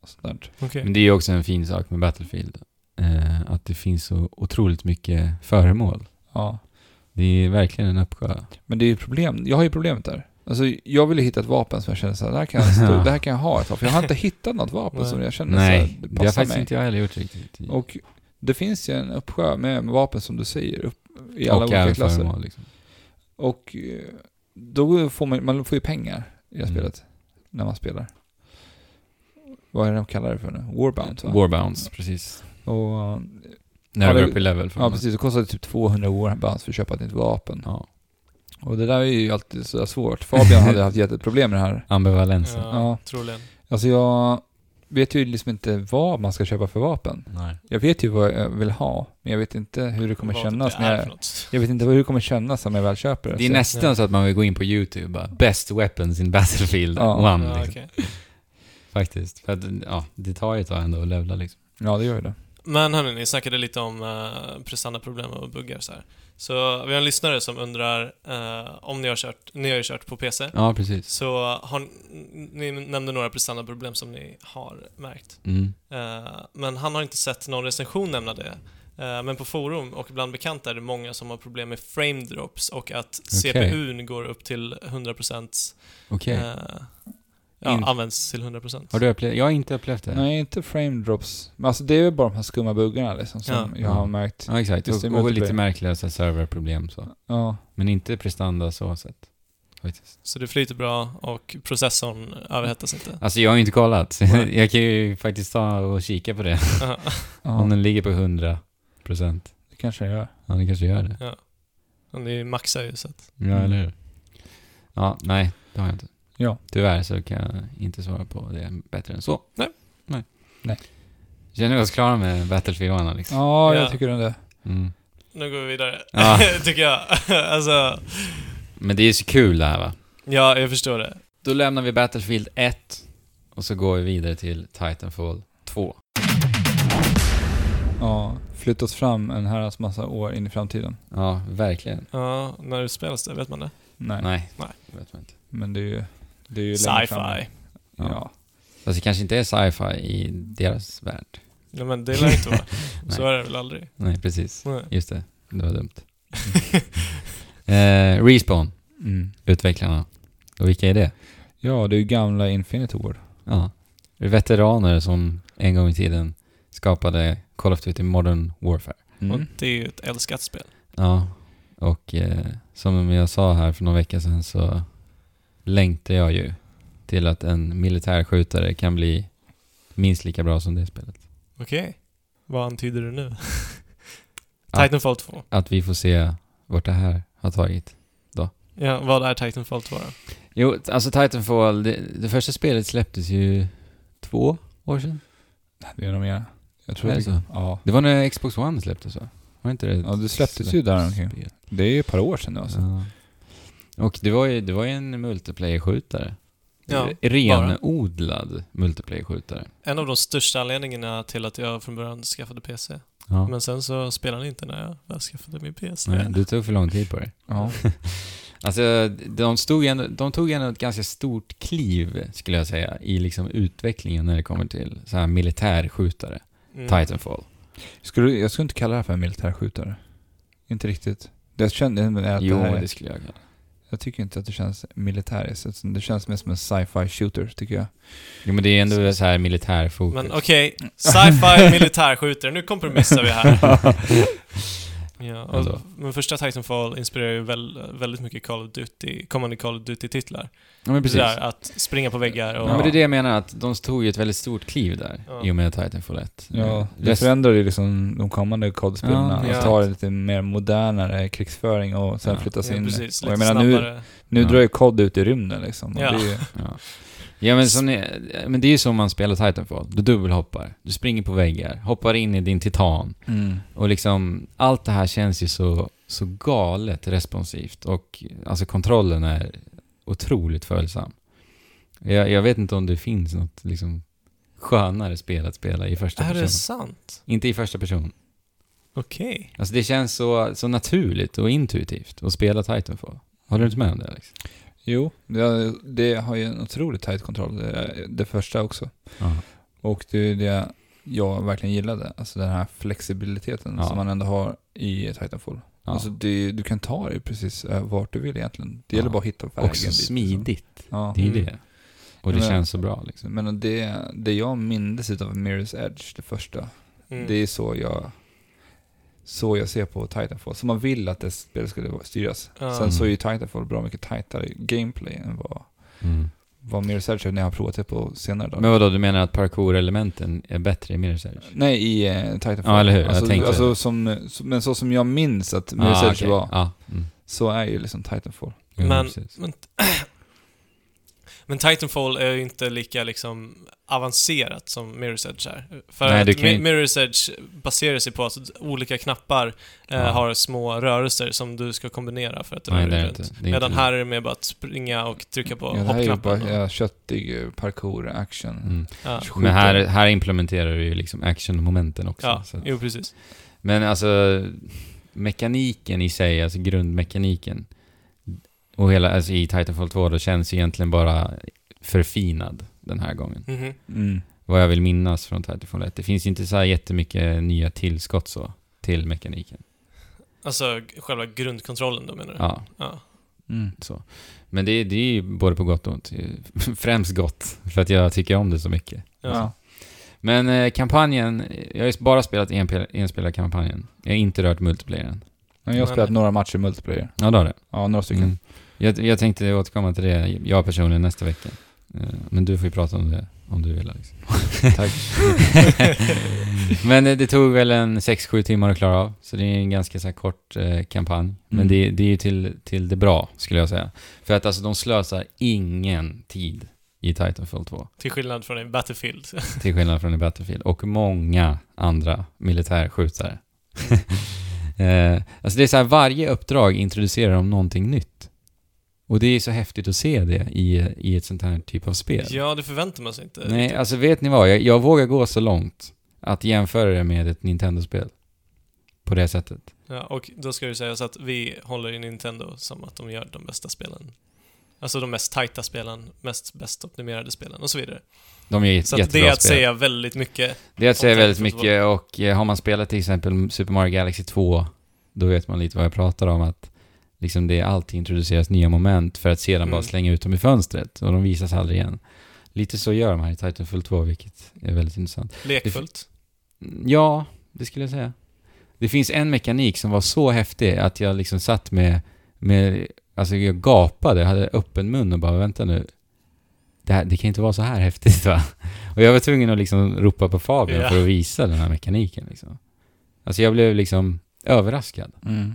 Och sånt.
Okej.
Men det är också en fin sak med Battlefield. Eh, att det finns så otroligt mycket föremål.
Ja.
Det är verkligen en uppsjö.
Men det är ju problem. Jag har ju problemet där. Alltså, jag ville hitta ett vapen som jag kände så här, det här kan jag, stå, det här kan jag ha ett. För jag har inte hittat något vapen
Nej.
som jag känner så här,
Nej,
det
det har
passar
faktiskt
mig.
inte jag heller gjort riktigt.
Och det finns ju en uppsjö med vapen som du säger, upp, i alla
och
olika klasser.
föremål liksom.
Och eh, då får man, man får ju pengar i det här
Mm.
spelet, när man spelar. Vad är det de kallar det för nu? Warbound va?
Warbounds, precis.
Och, eh,
När du går upp i level.
ja precis, det kostar typ 200 Warbounds för att köpa ett nytt vapen.
Ja.
Och det där är ju alltid så svårt. Fabian hade haft jätteproblem med det här.
Ambivalensen.
Ja,
Ja.
troligen.
Alltså jag vet ju liksom inte vad man ska köpa för vapen.
Nej.
Jag vet ju vad jag vill ha, men jag vet inte hur det kommer
Vad
kännas
det
när
är
jag... Jag vet inte hur det kommer kännas om jag väl köper det.
Det är
Så-
nästan
Ja.
så att man vill gå in på YouTube bara, Best weapons in Battlefield
Ja.
1
Ja,
liksom.
okej.
Faktiskt. För att, ja, det tar ju ett tag ändå att levla liksom.
Ja, det gör ju det.
Men hörni, ni snackade lite om uh, prestandaproblem och buggar så här. Så vi har en lyssnare som undrar eh, om ni har kört, ni har ju kört på PC.
Ja, precis.
Så har, ni nämnde några prestandaproblem som ni har märkt.
Mm.
Eh, men han har inte sett någon recension nämna det. Eh, men på forum och bland bekanta är det många som har problem med frame drops och att CPUn går upp till 100%
Okej.
Ja,
In-
används till 100%.
Har du upplevt Jag har inte upplevt det.
Nej, inte frame drops. Men alltså det är väl bara de här skumma buggarna liksom som
Ja.
jag har märkt.
Ja, exakt.
Just
Och, och lite märkliga så här, serverproblem så.
Ja.
Men inte prestanda så sett.
Så det flyter bra och processorn överhettas inte.
Alltså jag har ju inte kollat.
Nej.
jag kan ju faktiskt ta och kika på det. Om den ligger på 100 procent.
Det kanske jag gör.
Ja, det kanske gör det.
ja. Och ni maxar ju så att...
Ja, eller hur? Ja, nej, det har jag inte.
Ja.
Tyvärr så kan jag inte svara på det bättre än så.
Nej.
Nej.
Nej.
Känner vi oss klara med Battlefield 1 Alex?
Ja, jag
Ja.
tycker det.
Mm.
Nu går vi vidare.
Ja.
Tycker jag. alltså,
Men det är ju så kul det här va?
ja, jag förstår det.
Då lämnar vi Battlefield 1 och så går vi vidare till Titanfall 2.
Ja, flytta oss fram en herrans massa år in i framtiden.
Ja, verkligen.
Ja, när det spelas det, vet man det?
Nej,
Nej,
Nej.
det vet man inte.
men det är ju... Det är ju.
Sci-fi.
Ja.
Ja.
Fast det kanske inte är sci-fi i deras värld.
Ja, men det lär inte vara. så
Nej.
är det väl aldrig?
Nej, precis.
Nej.
Just det. Det var dumt. eh, Respawn,
Mm.
utvecklarna. Och vilka är det?
Ja, det är ju gamla Infinity Ward.
Ja. Det är veteraner som en gång i tiden skapade Call of Duty Modern Warfare.
Och
Mm.
det är ju ett älskat spel.
Ja. Och eh, som jag sa här för några veckor sedan så längtar jag ju till att en militärskjutare kan bli minst lika bra som det spelet.
Okej. Vad antyder du nu? Titanfall 2.
Att vi får se vart det här har tagit.
Ja, vad är Titanfall 2 då?
Jo, alltså Titanfall, det, det första spelet släpptes ju två år sedan.
Det är nog mer. Jag tror
det
det.
så?
Ja.
Det var när Xbox One släpptes va? Var inte det?
Ja, det släpptes ju där omkring. Det är ju ett par år sedan nu alltså.
Ja. Och det var ju, det var ju en multiplayer-skjutare.
Ja,
Renodlad multiplayer-skjutare.
En av de största anledningarna till att jag från början skaffade PC.
Ja.
Men sen så spelade den inte när jag väl skaffade min PC.
Nej, du tog för lång tid på det.
Ja.
Alltså, de, stod ändå, de tog ändå ett ganska stort kliv, skulle jag säga, i liksom utvecklingen när det kommer till så här militärskjutare.
Mm.
Titanfall.
Skulle, jag skulle inte kalla det här för en militärskjutare. Inte riktigt. Det kände att
Jo,
det här,
det skulle jag kalla
Jag tycker inte att det känns militäriskt. Det känns mer som en sci-fi shooter, tycker jag.
Jo, men det är ändå så här militärfokus.
Men okej, sci-fi militärskjutare, nu kompromissar vi här. Ja, och, men första Titanfall inspirerar ju väl, väldigt mycket Call of Duty, kommande Call of Duty-titlar.
ja, men precis.
Där att springa på väggar och...
Ja, men det är det jag menar, att de tog ju ett väldigt stort kliv där,
Ja.
i och med Titanfall 1.
Ja, det
Rest-
förändrar ju liksom de kommande kodspelen.
Ja,
Ja,
ja.
tar lite mer modernare krigsföring och sen
Ja.
flyttas
ja,
in.
precis,
och jag menar nu, nu
Ja.
drar ju kod ut i rymden liksom. Och
Ja.
det är ju,
Ja. Men, som ni, men det är ju som man spelar Titanfall. Du dubbelhoppar, du springer på väggar, hoppar in i din titan.
mm.
Och liksom, allt det här känns ju så, så galet responsivt. Och alltså kontrollen är otroligt följsam. Jag, jag vet inte om det finns något liksom skönare spel att spela i första
Är
person.
det sant?
Inte i första person.
Okej.
Alltså det känns så, så naturligt och intuitivt att spela Titanfall. Håller du inte med om det Alex?
Jo, det, det har ju en otroligt tight kontroll. Det, det första också.
Ja.
Och det är det jag verkligen gillade. Alltså den här flexibiliteten
Ja.
som man ändå har i Titanfall.
Ja.
Alltså det, du kan ta dig precis eh, vart du vill egentligen. Det gäller
Ja.
bara att hitta vägen
Också
dit, liksom.
smidigt.
Ja.
Det är
Mm.
det. Och det
Men-
känns så bra liksom.
Men det, det jag minns utav Mirror's Edge, det första,
Mm.
det är så jag så jag ser på Titanfall. Så man vill att det spelet skulle styras.
Ja.
Sen så är ju Titanfall bra mycket tajtare gameplay än vad,
Mm.
vad Mirror's Edge är när jag har provat det på senare dagar.
Men vadå, du menar att parkour-elementen är bättre i Mirror's Edge?
Nej, i uh, Titanfall.
Ja, eller hur? Jag
Alltså,
tänkte
alltså, som, men så som jag minns att Mirror's
Ah,
Edge
okej.
var,
Ja. Mm.
så är ju liksom Titanfall.
Men-. Men, men Titanfall är ju inte lika liksom avancerat som Mirror's Edge är. För
Nej,
att
kan ju-
Mi- Mirror's Edge baserar sig på att olika knappar eh,
Ja.
har små rörelser som du ska kombinera för att röra dig runt. Medan
inte
här är det mer bara att springa och trycka på
Ja, det här är ju
hoppknappen.
bara
och-
ja, köttig eh, parkour, action.
Mm.
ja.
Men här, här implementerar du ju liksom action-momenten också.
ja,
så att-
jo precis.
Men alltså, mekaniken i sig, alltså grundmekaniken, och hela, alltså i Titanfall 2 då känns egentligen bara förfinad den här gången.
Mhm.
Mm.
Vad jag vill minnas från Titanfall 1. Det finns inte så här jättemycket nya tillskott så, till mekaniken.
Alltså själva grundkontrollen då menar du?
Ja,
Ja.
Mm.
så. Men det, det är ju både på gott och ont. Främst gott, för att jag tycker om det så mycket.
Ja.
Ja.
Men eh, kampanjen, jag har ju bara spelat en, enspelarkampanjen. Jag har inte rört multiplayern.
Men jag har spelat några matcher multiplayer.
Ja, det har det.
Ja, några stycken.
Mm. Jag, jag tänkte återkomma till det, jag personligen, nästa vecka. Eh, Men du får ju prata om det, om du vill Alex.
Tack.
Men eh, det tog väl en 6-7 timmar att klara av, så det är en ganska så här kort eh, kampanj. Men
Mm.
det, det är ju till, till det bra, skulle jag säga. För att alltså de slösar ingen tid i Titanfall 2.
Till skillnad från i Battlefield.
Till skillnad från i Battlefield. Och många andra militärskjutare. eh, alltså det är så här, varje uppdrag introducerar de någonting nytt. Och det är så häftigt att se det i, i ett sånt här typ av spel.
ja, det förväntar man sig inte.
Nej,
riktigt.
alltså vet ni vad? Jag, jag vågar gå så långt att jämföra det med ett Nintendo-spel. På det sättet.
Ja, och då ska det sägas att vi håller i Nintendo som att de gör de bästa spelen. Alltså de mest tajta spelen, mest bäst optimerade spelen och så vidare.
De är
Så
jättebra
det är att
spel.
säga väldigt mycket.
Det är att säga väldigt mycket och eh, har man spelat till exempel Super Mario Galaxy 2 då vet man lite vad jag pratar om att liksom det alltid introduceras nya moment för att sedan
Mm.
bara slänga ut dem i fönstret och de visas aldrig igen. Lite så gör de här i Titanfall 2 vilket är väldigt intressant.
Lekfullt.
Ja, det skulle jag säga. Det finns en mekanik som var så häftig att jag liksom satt med, med alltså jag gapade, hade öppen mun och bara vänta nu. Det, här, det kan inte vara så här häftigt va? Och jag var tvungen att liksom ropa på Fabian
Ja.
för att visa den här mekaniken liksom. Alltså jag blev liksom överraskad.
Mm.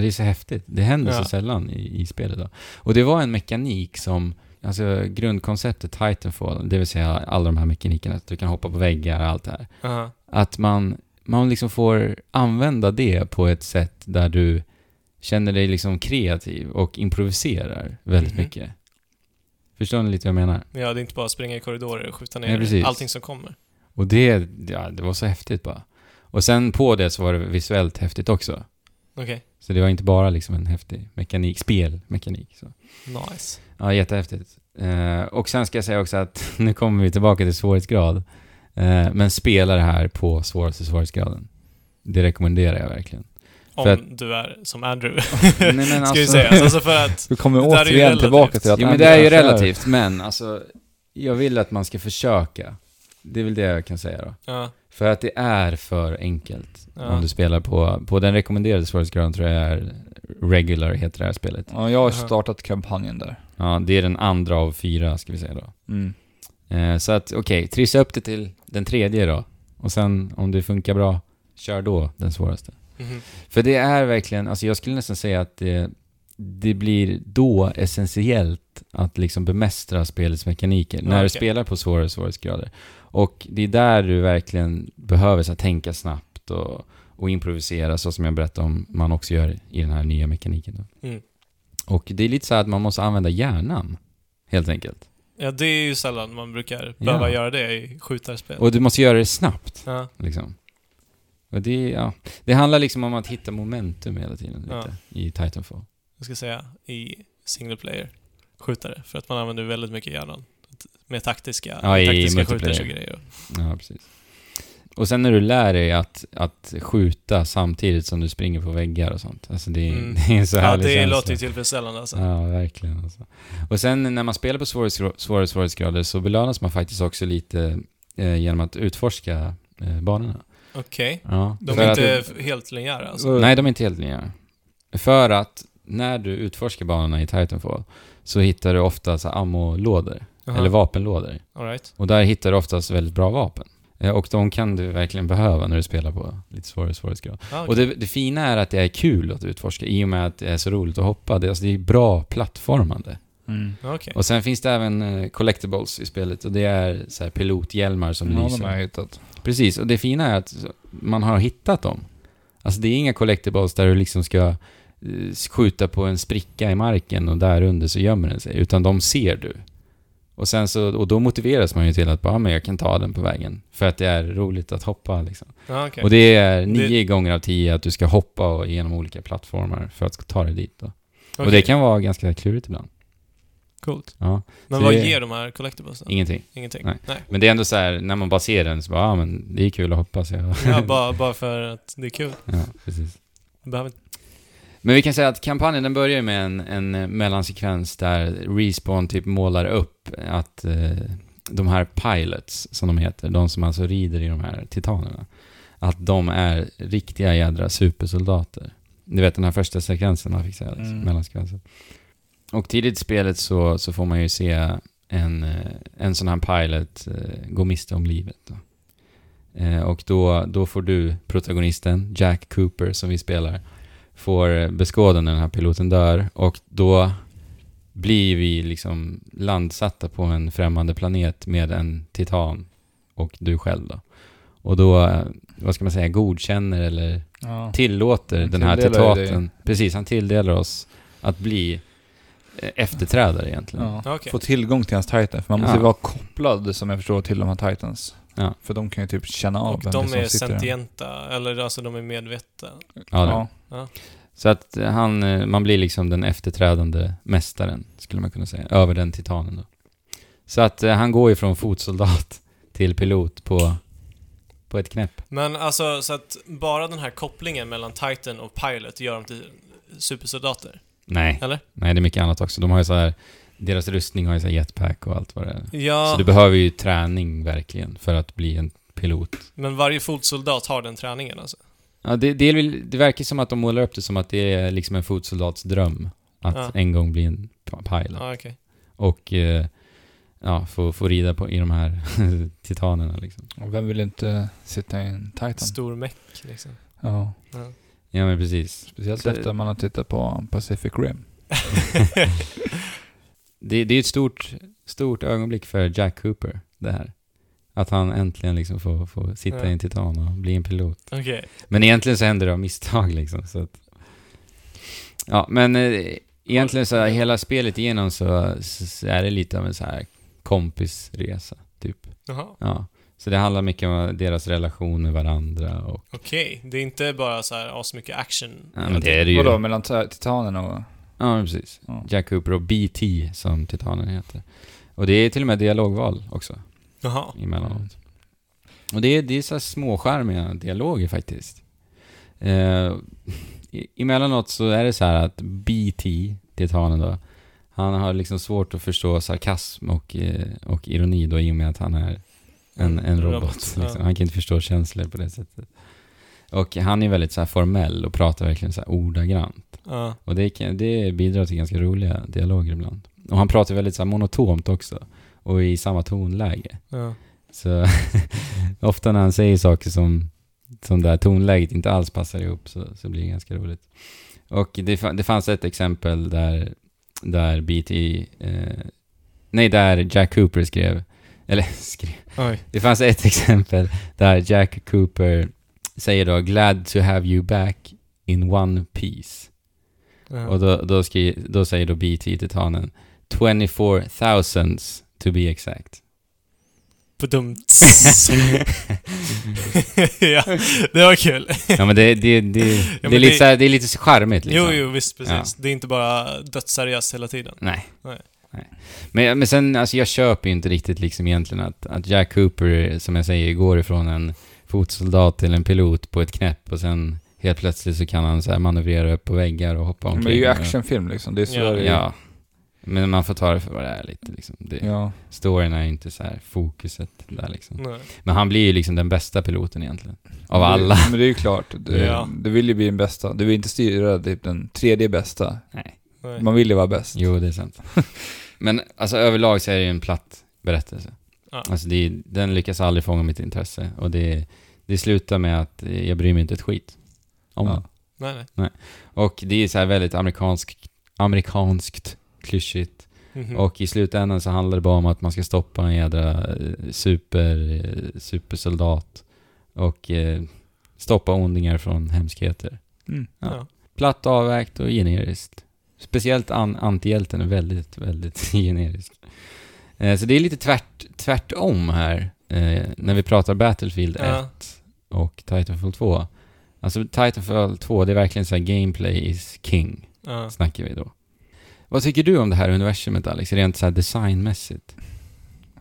Det är så häftigt. Det händer
Ja.
så sällan i, i spelet då. Och det var en mekanik som, alltså grundkonceptet Titanfall, det vill säga alla de här mekanikerna, att du kan hoppa på väggar och allt det här.
Aha.
Att man, man liksom får använda det på ett sätt där du känner dig liksom kreativ och improviserar väldigt
Mhm.
mycket. Förstår ni lite vad jag menar?
Ja, det är inte bara att springa i korridorer och skjuta
Nej,
ner
precis.
allting som kommer.
Och det, ja, det var så häftigt bara. Och sen på det så var det visuellt häftigt också.
Okej.
Så det var inte bara liksom en häftig mekanik, spelmekanik. Så.
Nice.
Ja, jättehäftigt. Eh, och sen ska jag säga också att nu kommer vi tillbaka till svårighetsgrad. Eh, men spela det här på svåraste svårighetsgraden. Det rekommenderar jag verkligen.
Om
För
du är som Andrew.
Nej, men
Ska
alltså-
sägas. Alltså för att...
Vi kommer återigen tillbaka till att
Jo men det är ju relativt, men alltså jag vill att man ska försöka. Det är väl det jag kan säga då.
Ja.
För att det är för enkelt
Ja.
om du spelar på, på den rekommenderade svårighetsgraden tror jag är regular heter det här spelet.
Ja, jag har startat kampanjen där.
Ja, det är den andra av fyra ska vi säga då.
Mm.
Eh, så att okej, trissa upp det till den tredje då. Och sen om det funkar bra, kör då den svåraste.
Mhm.
För det är verkligen, alltså jag skulle nästan säga att det, det blir då essentiellt att liksom bemästra spelets mekaniker.
Ja,
när du
okej.
spelar på svårare svårighetsgrader. Och det är där du verkligen behöver så här, tänka snabbt och, och improvisera, så som jag berättade om man också gör i den här nya mekaniken.
Mm.
Och det är lite så här att man måste använda hjärnan, helt enkelt.
Ja, det är ju sällan man brukar behöva
Ja.
göra det i skjutarspel.
Och du måste göra det snabbt.
Ja.
Liksom. Och det, ja, det handlar liksom om att hitta momentum hela tiden lite,
Ja.
i Titanfall.
jag ska säga, i single player skjutare. För att man använder väldigt mycket hjärnan. Med taktiska,
Ja, i
taktiska skjuters och grejer.
Ja, precis. Och sen när du lär dig att, att skjuta samtidigt som du springer på väggar och sånt. Alltså det, är-
Mm.
det är en så
Ja,
härlig
det
känsla.
låter ju tillfredsställande alltså.
Ja, verkligen. Alltså. Och sen när man spelar på svårighetsgra- svårare svårighetsgrader så belönas man faktiskt också lite eh, genom att utforska eh, banorna.
Okej.
Ja,
De
för
är
att-
inte f- helt linjära alltså?
Nej, de är inte helt linjära. För att när du utforskar banorna i Titanfall så hittar du ofta så ammolådor,
Jaha.
eller vapenlådor.
All right.
Och där hittar du oftast väldigt bra vapen. Eh, Och de kan du verkligen behöva när du spelar på lite svårare svårighetsgrad.
Ah,
Och
okej.
det, det fina är att det är kul att utforska i och med att det är så roligt att hoppa. Det, alltså det är bra plattformande.
Mm.
Okej.
Och sen finns det även eh, collectibles i spelet och det är så här pilothjälmar som
Ja,
lyser.
de har hittat.
Precis, och det fina är att man har hittat dem. Alltså det är inga collectibles där du liksom ska eh, skjuta på en spricka i marken och där under så gömmer den sig, utan de ser du. Och sen så, och då motiveras man ju till att bara, "Ja, men jag kan ta den på vägen. För att det är roligt att hoppa liksom.
Ah, okej.
Och det är nio
Det-
gånger av tio att du ska hoppa och genom olika plattformar för att ta dig dit då. Och
Okej.
det kan vara ganska klurigt ibland.
Coolt.
Ja,
Men
Så
vad
det-
ger de här collectibles då?
ingenting.
Ingenting?
Nej.
Nej.
Men det är ändå så här, när man bara ser den så bara, ja men det är kul att hoppa så jag...
Ja, bara, bara för att det är kul.
ja, precis.
Behöver inte...
Men vi kan säga att kampanjen den börjar med en, en mellansekvens där Respawn typ målar upp att eh, de här pilots, som de heter, de som alltså rider i de här titanerna, att de är riktiga jädra supersoldater. Du vet den här första sekvensen man fick säga,
Mm.
mellansekvensen. Och tidigt i spelet så, så får man ju se en, eh, en sån här pilot eh, gå miste om livet. Då. Eh, och då, då får du, protagonisten, Jack Cooper, som vi spelar, får beskåda när den här piloten dör och då blir vi liksom landsatta på en främmande planet med en titan och du själv då. Och då, eh, vad ska man säga, godkänner eller
Ja.
tillåter
Han
den här titaten, precis, han tilldelar oss att bli eh, efterträdare egentligen.
Ja.
Okej.
Få tillgång till hans titan, för man måste
Ja.
vara kopplad som jag förstår till de här titans.
Ja.
För de kan ju typ känna av
Och
vem det
de
som
är
sitter där.
sentienta, eller alltså de är medvetna.
Ja, det.
Ja.
Så att han, eh, man blir liksom den efterträdande mästaren, skulle man kunna säga, över den titanen då. Så att eh, han går ju från fotsoldat till pilot på, på ett knäpp.
Men alltså, så att bara den här kopplingen mellan Titan och Pilot gör dem till supersoldater?
Nej,
Eller?
nej det är mycket annat också. De har ju så här, deras rustning har ju så här jetpack och allt vad det är.
Ja,
Så du behöver ju träning verkligen för att bli en pilot.
men varje fotsoldat har den träningen alltså?
Ja, det, det, det verkar som att de målar upp det som att det är liksom en fotsoldats dröm. Att
Ja.
en gång bli en pilot.
Ja, okej.
Och eh, ja, få, få rida på, i de här titanerna liksom.
Och vem vill inte sitta i en titan?
Stor meck liksom.
Ja.
Ja.
Ja men precis.
Speciellt
Så-
efter man har tittat på Pacific Rim.
Det, det är ett stort, stort ögonblick för Jack Cooper, det här. Att han äntligen liksom får, får sitta
Ja.
i en titan och bli en pilot.
Okej.
Men egentligen så händer det av misstag liksom, så att... Ja, men eh, egentligen så hela spelet igenom så, så är det lite av en så här kompisresa, typ.
Jaha.
Ja. Så det handlar mycket om deras relation med varandra och...
Okej. Det är inte bara så här asmycket action?
Ja, men det är det ju.
Vadå, mellan ti- titanerna och...
Ja, precis.
Ja.
Jack Cooper och BT, som titanen heter. Och det är till och med dialogval också,
Jaha.
emellanåt. Och det är, det är så här småskärmiga dialoger faktiskt. Eh, emellanåt så är det så här att BT, titanen då, han har liksom svårt att förstå sarkasm och, eh, och ironi då i och med att han är en, en robot.
Robot,
liksom. Han kan inte förstå känslor på det sättet. Och han är väldigt så här formell och pratar verkligen så här ordagrant.
Ja.
Och det, det bidrar till ganska roliga dialoger ibland. Och han pratar väldigt så här monotont också. Och i samma tonläge.
Ja.
Så ofta när han säger saker som, som där tonläget inte alls passar ihop så, så blir det ganska roligt. Och det, det fanns ett exempel där, där BT, eh, nej där Jack Cooper skrev, eller skrev,
Oj.
det fanns ett exempel där Jack Cooper säger då 'Glad to have you back in one piece'
Ja.
Och då, då, skri, då säger då BT titanen 24 thousands to be exact.
Ja, det var kul.
ja men det, det, det, det,
men
är, lite så här, det är lite charmigt liksom.
Jo, jo, visst, precis. Det är inte bara dödsseriöst hela tiden.
Nej.
Nej.
Nej. Men, men sen, alltså jag köper ju inte riktigt liksom egentligen att, att Jack Cooper, som jag säger, går ifrån en fotsoldat till en pilot på ett knäpp och sen helt plötsligt så kan han så här manövrera upp på väggar och hoppa
Men
omkring.
det är ju actionfilm liksom. Det är så
Ja.
det är.
Ja. Men man får ta det för vad det är lite liksom. Det,
ja.
Storyn är inte så här fokuset där liksom.
Nej.
Men han blir ju liksom den bästa piloten egentligen. Av
Men det-
alla.
Men det är ju klart. Du,
Ja.
du vill ju bli den bästa. Du vill inte styra typ den tredje bästa.
Nej.
Nej.
Man vill ju vara bäst.
Jo, det är sant. Men alltså överlag så är det ju en platt berättelse.
Ja.
Alltså det, den lyckas aldrig fånga mitt intresse. Och det, det slutar med att jag bryr mig inte ett skit om
Ja.
den.
Nej, nej.
Och det är så här väldigt amerikansk, amerikanskt klyschigt.
Mhm.
Och i slutändan så handlar det bara om att man ska stoppa en jädra eh, super, eh, supersoldat. Och eh, stoppa ondingar från hemskheter.
Mm.
ja.
ja.
Platt avvägt och generiskt. Speciellt an antihjälten är väldigt, väldigt generisk. Eh, så det är lite tvärt, tvärtom här. Eh, när vi pratar Battlefield 1
Ja.
och Titanfall 2. Alltså Titanfall 2, det är verkligen så här gameplay is king,
Ja.
snackar vi då. Vad tycker du om det här universumet Alex, rent så här designmässigt?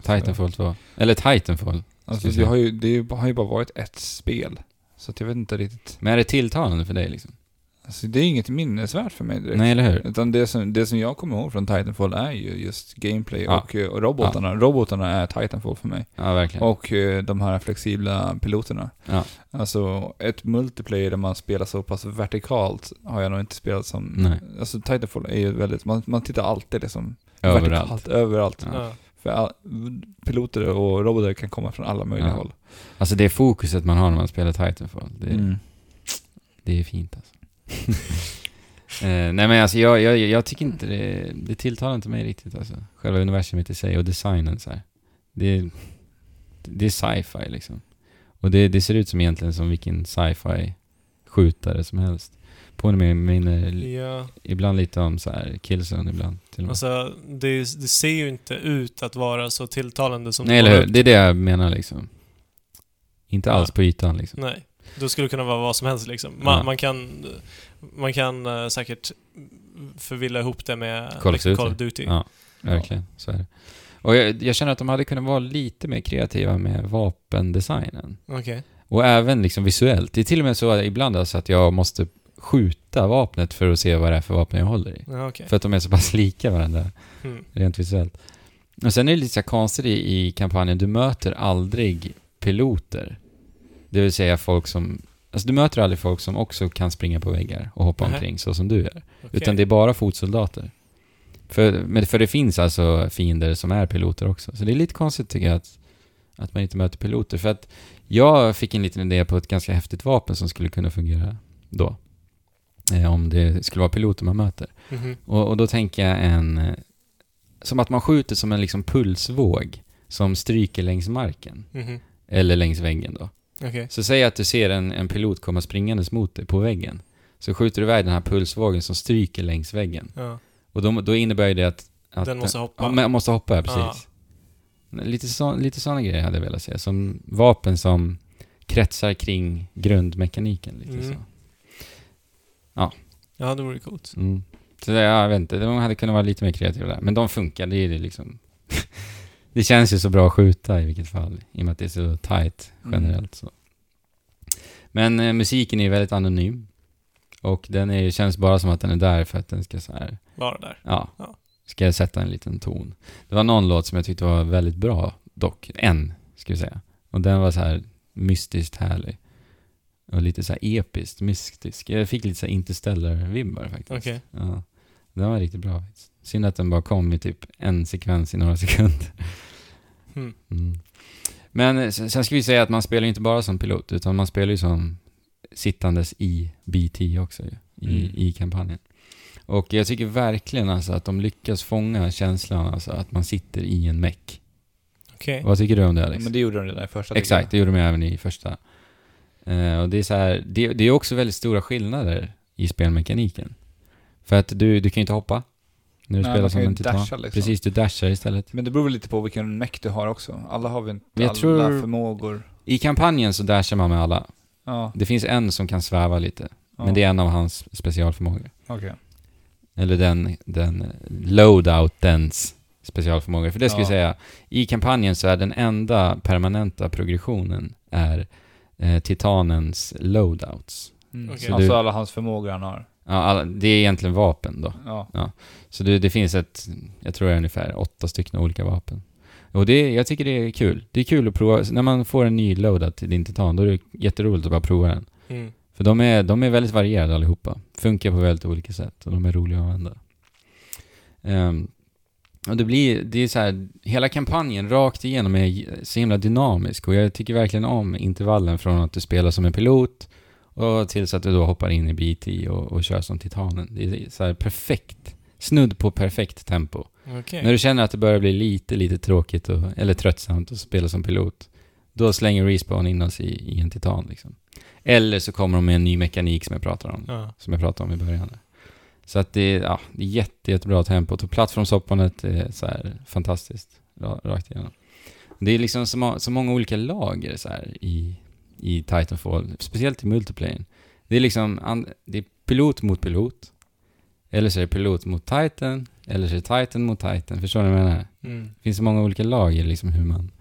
Titanfall 2. Eller Titanfall.
Alltså, det har ju, det har ju bara varit ett spel. Så att jag vet inte riktigt.
Men är det tilltalande för dig liksom?
Alltså, det är inget minnesvärt för mig direkt.
Nej, eller hur?
Utan det som, det som jag kommer ihåg från Titanfall är ju just gameplay
Ja.
och, eh, och robotarna. Robotarna är Titanfall för mig.
Ja, verkligen.
Och eh, de här flexibla piloterna.
Ja.
Alltså ett multiplayer där man spelar så pass vertikalt har jag nog inte spelat som...
Nej.
Alltså Titanfall är ju väldigt, man, man tittar alltid liksom
Överallt.
vertikalt, överallt.
Ja.
Ja.
För all, piloter och robotar kan komma från alla möjliga
Ja.
håll.
Alltså det fokuset man har när man spelar Titanfall, det,
Mm.
det är fint alltså. eh, nej men alltså jag, jag, jag tycker inte det, det tilltalar inte mig riktigt alltså. Själva universumet i sig och designen så här. Det, det är sci-fi liksom. Och det, det ser ut som egentligen som vilken sci-fi skjutare som helst. Påminner minner
ja.
ibland lite om så här Killzone ibland till och med.
Alltså, det, det ser ju inte ut att vara så tilltalande som
Nej
det
eller hur? Det är det jag menar liksom. Inte
Ja.
alls på ytan liksom.
Nej. Då skulle det kunna vara vad som helst liksom. Man,
Ja.
man kan, man kan eh, säkert förvilla ihop det med
Call of Duty.
Call of Duty.
Ja, verkligen. Så är det. Och jag, jag känner att de hade kunnat vara lite mer kreativa med vapendesignen.
Okej.
Och även liksom visuellt. Det är till och med så att ibland alltså att jag måste skjuta vapnet för att se vad det är för vapen jag håller i.
Ja, okej.
För att de är så pass lika varandra,
Mm.
rent visuellt. Och sen är det lite så konstigt i, i kampanjen, du möter aldrig piloter. Det vill säga folk som... Alltså du möter aldrig folk som också kan springa på väggar och hoppa
Nähä.
omkring så som du gör.
Okej.
Utan det är bara fotsoldater. För, men för det finns alltså fiender som är piloter också. Så det är lite konstigt tycker jag att, att man inte möter piloter. För att jag fick en liten idé på ett ganska häftigt vapen som skulle kunna fungera då. Eh, om det skulle vara piloter man möter.
Mhm.
Och, och då tänker jag en... eh, Som att man skjuter som en liksom pulsvåg som stryker längs marken.
Mhm.
Eller längs väggen då.
Okej.
Så säg att du ser en, en pilot komma springandes mot dig på väggen. Så skjuter du iväg den här pulsvågen som stryker längs väggen.
Ja.
Och då, då innebär det att... att
Den måste hoppa.
Ja, men måste hoppa, ja, precis. Lite, så, lite sådana grejer hade jag velat se. Som vapen som kretsar kring grundmekaniken. Lite
Mm.
så.
Ja, det vore coolt.
Mm. Så det, ja, jag vet inte, de hade kunnat vara lite mer kreativa där. Men de funkar, det är det liksom... det känns ju så bra att skjuta i vilket fall. I och med att det är så tight generellt så. Men eh, musiken är ju väldigt anonym. Och den är, känns bara som att den är där för att den ska så här,
Vara där.
ja,
Ja.
ska jag sätta en liten ton. Det var någon låt som jag tyckte var väldigt bra dock. En, ska vi säga. Och den var så här mystiskt härlig. Och lite så här episkt, mystisk. Jag fick lite så här interstellar-vibbar faktiskt.
Okej.
Ja, den var riktigt bra. faktiskt. Synd att den bara kom i typ en sekvens i några sekunder.
Mm.
Mm. Men eh, sen ska vi säga att man spelar inte bara som pilot, utan man spelar ju som sittandes i BT också ju, i,
Mm.
i kampanjen. Och jag tycker verkligen alltså att de lyckas fånga känslan alltså att man sitter i en meck.
Okej.
Vad tycker du om det Alex?
Men det gjorde de redan i första.
Exakt, det gjorde de även i första. Eh, och det är så här, det, det är också väldigt stora skillnader i spelmekaniken. För att du, du kan ju inte hoppa när du
Nej,
spelar
man
som
kan ju
en titan.
dasha, liksom.
Precis, du dashar istället.
Men det beror väl lite på vilken meck du har också. Alla har vi inte
Jag
alla
tror-
förmågor.
I kampanjen så dashar man med alla.
Ja,
Det finns en som kan sväva lite,
ja.
men det är en av hans specialförmågor.
Okej.
Eller den, den loadoutens specialförmåga. För det ska vi
Ja.
säga, i kampanjen så är den enda permanenta progressionen är eh, Titanens loadouts.
Mm.
Okej.
Alltså
Du-
alla hans förmågor han har.
Ja, det är egentligen vapen då.
Ja.
Så det, det finns ett, jag tror det är ungefär åtta stycken olika vapen. Och det, jag tycker det är kul. Det är kul att prova, när man får en ny loadout till din Titan, då är det jätteroligt att bara prova den.
Mm.
För de är, de är väldigt varierade allihopa. Funkar på väldigt olika sätt och de är roliga att använda. Ehm, och det blir, det är så här, hela kampanjen rakt igenom är så himla dynamisk och jag tycker verkligen om intervallen från att du spelar som en pilot och tills att du då hoppar in i BT och, och kör som Titanen. Det är så här perfekt, snudd på perfekt tempo.
Okej.
När du känner att det börjar bli lite, lite tråkigt och, eller tröttsamt att spela som pilot, då slänger Respawn in oss i, i en Titan liksom. Eller så kommer de med en ny mekanik som jag pratar om,
Ja.
som jag pratade om i början. Så att det är, ja, det är jätte, jättebra tempot och plattformshoppandet är så här fantastiskt, ra- rakt igenom. Det är liksom så, så många olika lager så här i, i Titanfall, speciellt i multiplayer. Det är liksom, det är pilot mot pilot, eller så är det pilot mot Titan, eller så är det Titan mot Titan. Förstår ni vad jag menar?
Mm.
Det finns så många olika lager liksom hur man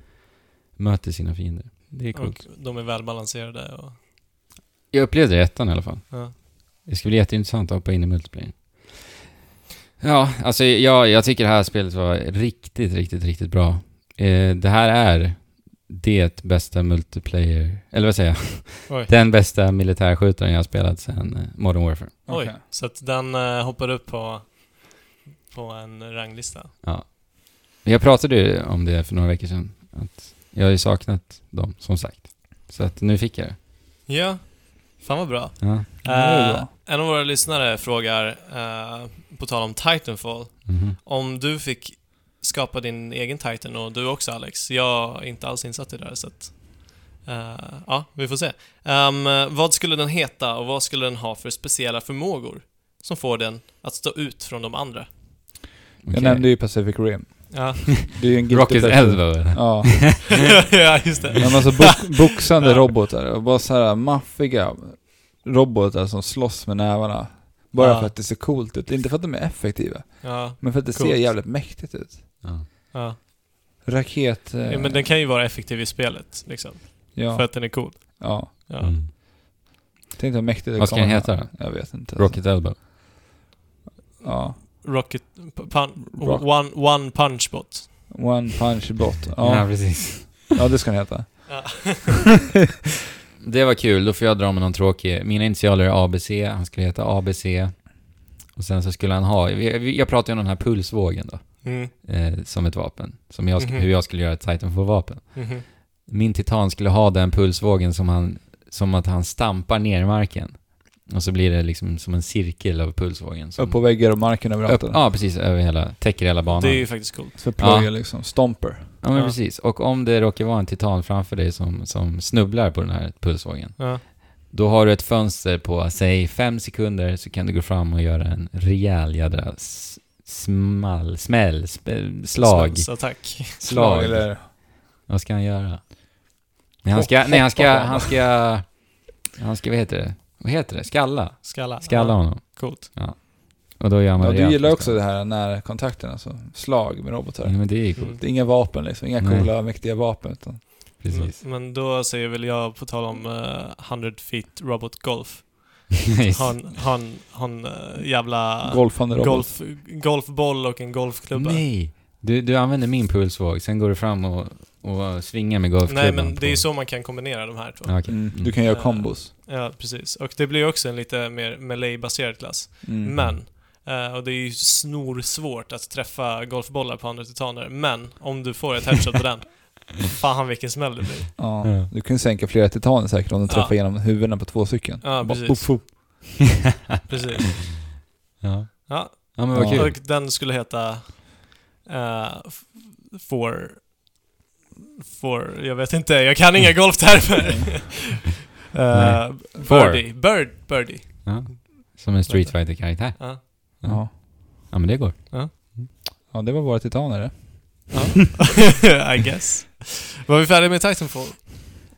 möter sina fiender. Det är coolt.
Och de är välbalanserade och...
Jag upplevde det i ettan i alla fall.
Ja.
Det ska bli jätteintressant att hoppa in i multiplayer. Ja, alltså jag, jag tycker det här spelet var riktigt, riktigt, riktigt bra. Eh, det här är det bästa multiplayer, eller vad säger jag?
Oj.
Den bästa militärskjutaren jag har spelat sedan eh, Modern Warfare.
Oj.
Okej.
Så att den uh, hoppar upp på, på en ranglista.
Ja. Jag pratade ju om det för några veckor sedan. Att jag har ju saknat dem, som sagt. Så att nu fick jag det.
Ja. Fan vad bra.
Ja.
Bra.
en av våra lyssnare frågar, eh, på tal om Titanfall,
Mhm.
om du fick skapa din egen Titan och du också Alex. Jag är inte alls insatt i det där så att... eh, ja, vi får se. Ehm, vad skulle den heta och vad skulle den ha för speciella förmågor som får den att stå ut från de andra?
Jag
Okej.
nämnde ju Pacific Rim.
Ja,
Det är ju en guilty
Rocket
pleasure.
Elbow eller?
Ja.
ja just det.
Men alltså bo- boxande robotar och bara så här maffiga robotar som slåss med nävarna. Bara
Ja.
för att det ser coolt ut. Inte för att de är effektiva,
Ja,
men för att det
Coolt.
ser jävligt mäktigt ut.
Ja.
ja.
Raket... eh,
ja. Men den kan ju vara effektiv i spelet, liksom.
ja,
För att den är cool.
ja.
Ja.
Mm.
Tänk vad mäktigt det
Vad ska den heta då?
Jag vet inte.
Rocket Elbow.
Ja.
Rocket... Pun,
Rock-
one, one punch bot.
One punch bot.
Ja,
Ja,
precis.
ja det ska den heta.
Ja.
Det var kul, då får jag dra med någon tråkig. Mina initialer är ABC, han skulle heta ABC. Och sen så skulle han ha, vi- jag pratade ju om den här pulsvågen då,
Mm.
eh, som ett vapen. Som jag,
Mhm.
hur jag skulle göra ett Titanfall-vapen.
Mhm.
Min titan skulle ha den pulsvågen som han, som att han stampar ner marken. Och så blir det liksom som en cirkel av pulsvågen. Som
Upp på väggar och marken överallt.
upp,
eller?
Ja, precis. Över hela, täcker hela banan.
Det är ju faktiskt coolt.
Så plöjer
Ja.
liksom. Stomper.
Ja, men
Ja.
precis. Och om det råkar vara en titan framför dig som, som snubblar på den här pulsvågen.
Ja.
Då har du ett fönster på, säg fem sekunder, så kan du gå fram och göra en rejäl jädra small, smäll, sp- slag,
Smältsattack.
slag.
eller...
Vad ska han göra? Nej, han ska, nej, han ska, han ska, han ska, vad heter det? Vad heter det? Skalla?
Skalla.
Skalla
Ja,
honom.
Coolt.
Och då gör man
Ja, du
rejält
gillar också
skall.
det här närkontakten, alltså. Slag med robotar.
Ja, men det är ju coolt.
Mm.
Det är inga vapen liksom. Inga
Nej.
coola, mäktiga vapen. Utan
Precis.
Men, men då säger väl jag, på tal om eh, 100 feet robot golf.
Nice.
Han, han, han uh, jävla
golfande robot.
golf, golfboll och en golfklubba.
Nej! Du, du använder min pulsvåg, sen går du fram och, och svingar med golfklubban
Nej men
på-
det är ju så man kan kombinera de här två.
Ja, okej.
Mm. Du kan göra
Eh,
kombos.
Ja, precis. Och det blir också en lite mer melee-baserad klass.
Mm.
Men, eh, och det är ju snorsvårt att träffa golfbollar på andra titaner, men om du får ett headshot på den, fan vilken smäll det blir.
Ja.
Ja.
Du kan sänka flera titaner säkert om du
Ja.
träffar genom huvudena på två stycken.
Ja, precis.
puff, puff.
Precis.
ja.
Ja,
ja, men vad
Ja.
kul.
och den skulle heta uh, For... For... Jag vet inte, jag kan inga golftermer. uh, birdie. Bird, birdie.
Ja. Som en Street fighter karaktär
Ja.
Ja.
Ja, men det går.
ja, det var våra titaner det.
Ja. I guess. Var vi färdiga med Titanfall?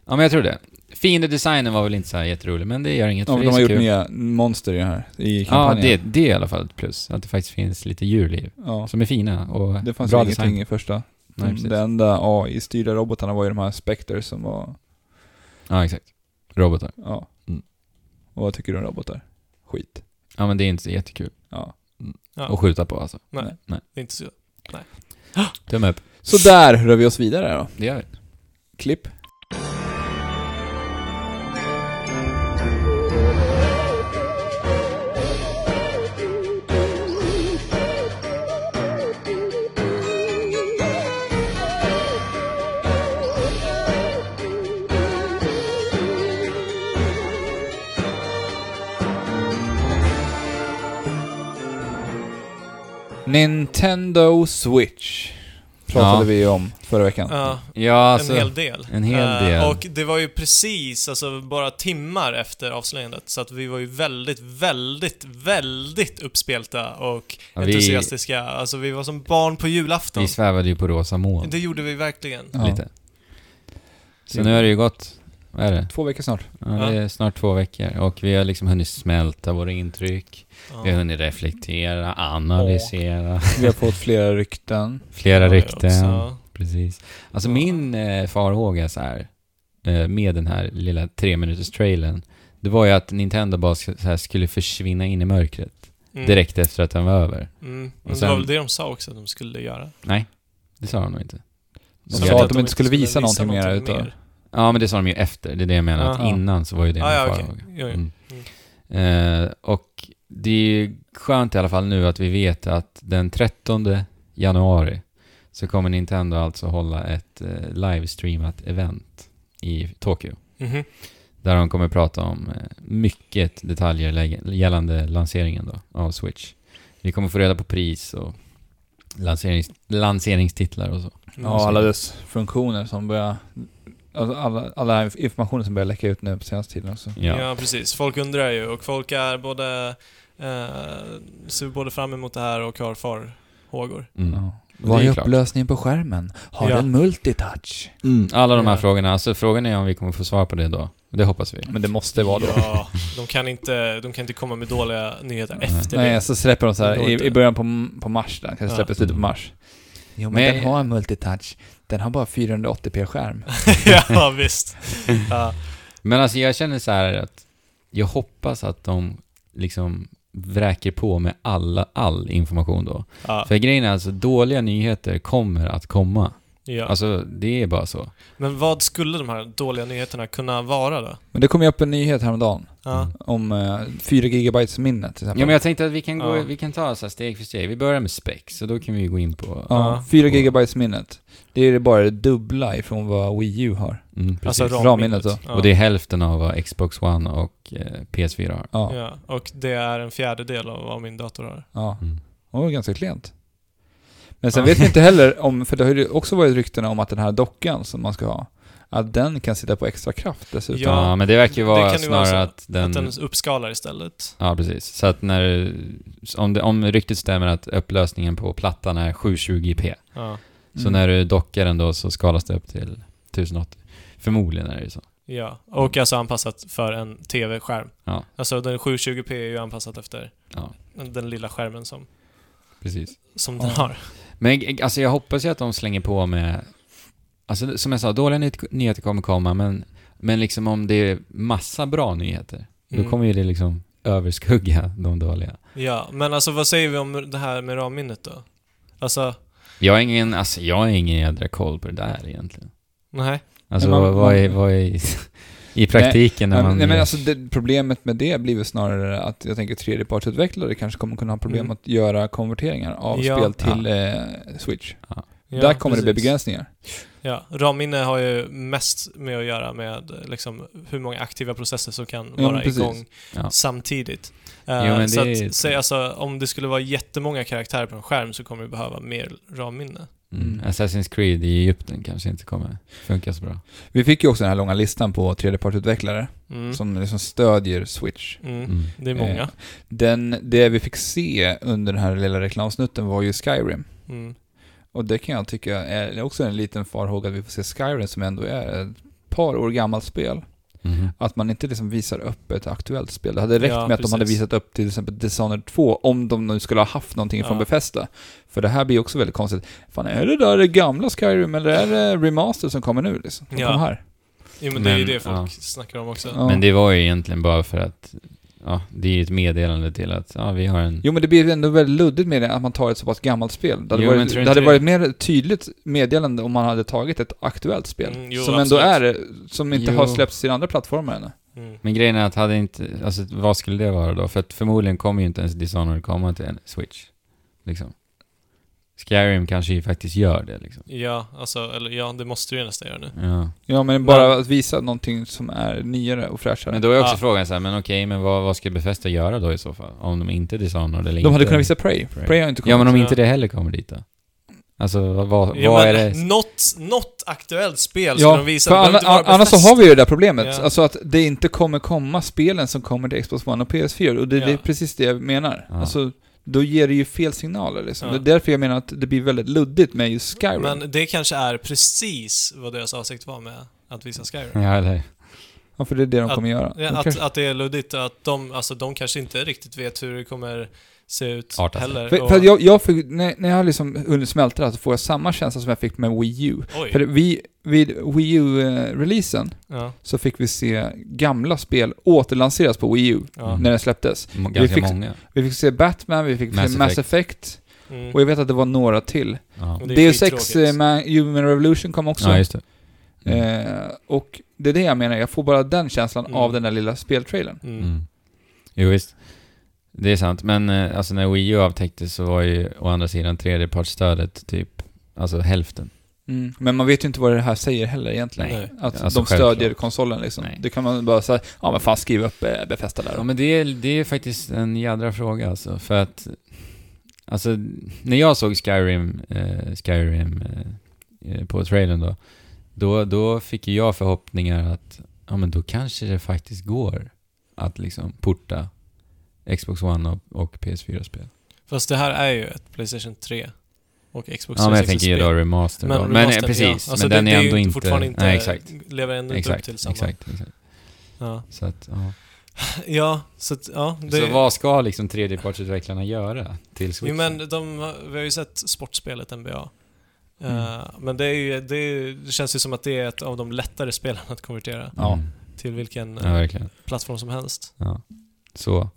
Ja, men jag tror det. Fiendedesignen var väl inte så här jätterolig, men det gör inget
Ja,
för det
de
är
har gjort
kul.
nya monster i den här, i
Ja,
kampanjen.
det, det är i alla fall ett plus. Att det faktiskt finns lite djurliv.
Ja.
Som är fina och
Det fanns
bra
ingenting
design.
i första.
Nej, precis.
det enda AI-styrda robotarna var ju de här Spectres som var...
Ja, exakt. robotar.
Ja.
Mm.
Och vad tycker du om robotar? Skit.
Ja, men det är inte så jättekul
Ja.
Ja.
att skjuta på alltså.
Nej,
Nej.
det är inte så.
Tumme upp.
Så där rör vi oss vidare då.
Det gör vi.
Klipp. Nintendo Switch pratade
Ja.
vi om förra veckan.
Ja,
Ja, alltså.
en hel del.
en hel
Eh,
del.
och det var ju precis, alltså bara timmar efter avslöjandet, så att vi var ju väldigt, väldigt, väldigt uppspelta och
Ja, vi-
entusiastiska. Alltså vi var som barn på julafton.
Vi svävade ju på rosa moln.
Det gjorde vi verkligen.
Ja.
Lite. Så nu har det ju gått, vad är det?
Två veckor snart.
Ja, det är snart två veckor och vi har liksom hunnit smälta våra intryck. Vi har hunnit reflektera, analysera.
Vi har fått flera rykten.
Flera
Ja,
rykten. Precis. Alltså
Ja.
min eh, farhåga så här, eh, med den här lilla tre minuters trailern det var ju att Nintendo bara sk- så här, skulle försvinna in i mörkret
Mm.
direkt efter att den var över.
Mm.
Och
Men
sen-
det var väl det de sa också att de skulle göra.
Nej, det sa de nog inte.
De
Så
sa
att
att de inte skulle visa någonting mer
någonting
utav...
mer.
Ja, men det sa de ju efter. Det är det jag menar. Att
Ja.
innan så var ju det
Ah,
min
ja,
farhåga.
Jo, jo.
Mm. Eh, och det är ju skönt i alla fall nu att vi vet att den 13 januari så kommer Nintendo alltså hålla ett eh, livestreamat event i Tokyo.
Mhm.
Där de kommer prata om eh, mycket detaljer gällande lanseringen då, av Switch. Vi kommer få reda på pris och lanserings, lanseringstitlar och så.
Ja, alla dess funktioner som börjar... Alltså alla, alla informationer som börjar läcka ut nu på senaste tiden också.
Ja.
Ja. precis. Folk undrar ju och folk är både... Eh, ser både fram emot det här och har farhågor.
Mm.
Ja. Vad
är
är upplösningen på skärmen? Har
Ja.
den multitouch?
Alla de här
Ja.
frågorna, alltså frågan är om vi kommer få svar på det då. Det hoppas vi.
Men det måste vara då.
Ja, de kan, inte, de kan inte komma med dåliga nyheter
Nej.
efter
Nej,
det.
så släpper de så här i, i början på, på mars, den kanske
Ja.
släpper slutet på mars. Jo, men,
Men-
den har en multitouch. Den har bara 480p-skärm.
ja, visst. Ja.
Men alltså jag känner så här att jag hoppas att de liksom vräker på med alla, all information då.
Ja.
För grejen är alltså, dåliga nyheter kommer att komma.
Ja.
Alltså, det är bara så.
Men vad skulle de här dåliga nyheterna kunna vara då?
Men det kom ju upp en nyhet häromdagen
Ja.
Mm.
om eh, 4 GB minne till exempel.
Ja men jag tänkte att vi kan gå,
Ja.
vi kan ta så här steg för steg. Vi börjar med specs, så då kan vi gå in på...
Ja. 4 GB minnet. Det är bara det dubbla ifrån vad Wii U har.
Mm, precis.
Alltså
ramminnet då.
Ja.
Och det är hälften av vad Xbox One och eh, PS4 har.
Ja.
Ja, och det är en fjärdedel av vad min dator har.
ja.
Mm.
Och det var ganska klent. Men sen
Ja.
vet vi inte heller om, för det har ju också varit ryktena om att den här dockan som man ska ha, att den kan sitta på extra kraft dessutom.
Ja,
Ja, men det verkar ju
det
vara
kan ju vara
snarare
så
att den...
Att den uppskalar istället.
Ja, precis. Så att när... Om, det, om ryktet stämmer att upplösningen på plattan är 720p,
Ja.
Så
Mm.
när du dockar den då så skalas det upp till 1080. Förmodligen är det ju så.
Ja, och alltså anpassat för en TV-skärm.
Ja.
Alltså den 720p är ju anpassat efter
Ja,
den, lilla skärmen som,
precis.
som
Ja.
den har.
Men alltså jag hoppas ju att de slänger på med... Alltså som jag sa, dåliga nyhet- nyheter kommer komma, men, men liksom om det är massa bra nyheter,
Mm.
då kommer ju det liksom överskugga de dåliga.
Ja, men alltså vad säger vi om det här med ramminnet då? Alltså,
Jag har ingen, alltså jag har ingen jädra koll på det där egentligen.
nej.
Alltså
Men man-
vad, är, vad är i praktiken när
Nej,
man...
nej men alltså det, problemet med det blir väl snarare att jag tänker tredjepartsutvecklare kanske kommer kunna ha problem
Mm.
att göra konverteringar av
Ja.
spel till eh, Switch.
Ja,
Där kommer det bli
precis.
begränsningar.
Ja, ramminne har ju mest med att göra med liksom, hur många aktiva processer som kan
Ja,
vara
precis.
igång
Ja.
samtidigt. Eh,
Jo, men
så
det är-
att, säg, alltså, om det skulle vara jättemånga karaktärer på en skärm så kommer vi behöva mer ramminne.
Mm.
Mm.
Assassin's Creed i Egypten kanske inte kommer funka så bra.
Vi fick ju också den här långa listan på tredjepartsutvecklare
Mm.
som liksom stödjer Switch.
Mm.
Mm.
Det är många.
Eh, Den, det vi fick se under den här lilla reklamsnutten var ju Skyrim.
Mm.
Och det kan jag tycka är också en liten farhåga att vi får se Skyrim som ändå är ett par år gammalt spel.
Mhm.
Att man inte liksom visar upp ett aktuellt spel. Det hade räckt
Ja,
med att de hade
precis.
visat upp till exempel Dishonored 2 om de nu skulle ha haft någonting från
Ja.
Bethesda. För det här blir också väldigt konstigt. Fan, är det där det gamla Skyrim eller är det remaster som kommer nu liksom? Som
Ja.
kommer här?
Jo, men det är ju
Men,
det folk
ja.
snackar om också.
Ja.
Men det var ju egentligen bara för att, ja, det är ju ett meddelande till att, ja, vi har en...
Jo men det blir ändå väldigt luddigt med det att man tar ett så pass gammalt spel. Det hade,
Jo,
varit, det hade
det-
varit mer tydligt meddelande om man hade tagit ett aktuellt spel.
Mm, jo,
som ändå
absolut.
är, som inte
Jo.
har släppts till andra plattformar ännu.
Mm.
Men grejen är att hade inte, alltså vad skulle det vara då? För att förmodligen kommer ju inte ens Dishonored komma till en Switch. Liksom. Skyrim kanske ju faktiskt gör det liksom.
Ja, alltså, eller ja, det måste du ju nästan göra nu.
Ja.
Ja men bara att visa någonting som är nyare och fräschare.
Men då är också
Ja.
frågan så här, men okej, men vad, vad ska Bethesda göra då i så fall? Om de inte Dishonored eller
de
inte...
hade kunnat visa Prey.
Prey.
Prey har inte kommit.
Ja, men om inte det heller kommer dit då? Alltså, vad, vad
Ja,
vad är
men
det?
Något, något aktuellt spel
Ja,
som de visar.
för
Det behöver
anna,
inte vara
annars så
Bethesda.
har vi ju det där problemet.
Ja.
Alltså att det inte kommer komma spelen som kommer till Xbox One och PS4. Och det, det är
Ja.
precis det jag menar.
Ja.
Alltså, då ger det ju fel signaler liksom.
Ja.
Det är därför jag menar att det blir väldigt luddigt med just Skyrim.
Men det kanske är precis vad deras avsikt var med att visa Skyrim.
Ja, eller...
Ja, för det är det de
Att-
kommer göra. De
att,
kanske-
att det är luddigt, att de, alltså, de kanske inte riktigt vet hur det kommer se ut
Arta
heller.
För, för jag, jag fick, när, när jag liksom hunnit smälta det så får jag samma känsla som jag fick med Wii U.
Oj.
För vi, vid Wii U-releasen
Ja,
så fick vi se gamla spel återlanseras på Wii U
ja.
när den släpptes.
M- Ganska
fick-
många.
Vi fick se Batman, vi fick
Mass
se Mass Effect
Mm.
och jag vet att det var några till.
Ja,
Och det är
Deus Ex eh, Ma- Human Revolution kom också.
ja just det. Mm.
eh, och det är det jag menar, jag får bara den känslan
Mm.
av den där lilla speltrailern.
Mm.
Mm. Jo, visst. Det är sant, men eh, alltså när Wii U avtäcktes så var ju å andra sidan tredjepartsstödet typ, alltså hälften.
Mm. Men man vet ju inte vad det här säger heller egentligen.
Nej.
Att
Alltså,
de stödjer
självklart.
konsolen liksom.
Nej.
Det kan man bara säga, ja men fan skriv upp eh, Bethesda där
Ja men det är, det är faktiskt en jädra fråga alltså, för att Alltså, när jag såg Skyrim, eh, Skyrim eh, eh, på trailern då, då, då fick ju jag förhoppningar att, ja men då kanske det faktiskt går att liksom porta Xbox One och, och PS4-spel.
Fast det här är ju ett Playstation 3 och Xbox
Ja men jag
360
tänker ju då remaster
Men,
då. Men, eh,
remastern,
precis,
ja. Alltså
men
det,
den är ändå inte...
fortfarande inte,
nej, exakt.
lever ändå inte upp till samma.
exakt, exakt.
Ja.
Så att, ja.
ja, så att, ja. Det,
Så vad ska liksom tredjepartsutvecklarna göra till Switch?
Jo men de, vi har ju sett sportspelet NBA.
Mm.
Eh, men det, är ju, det, är, det känns ju som att det är ett av de lättare spelen att konvertera
Ja.
Mm.
till vilken
Ja,
eh, plattform som helst.
Ja. Så.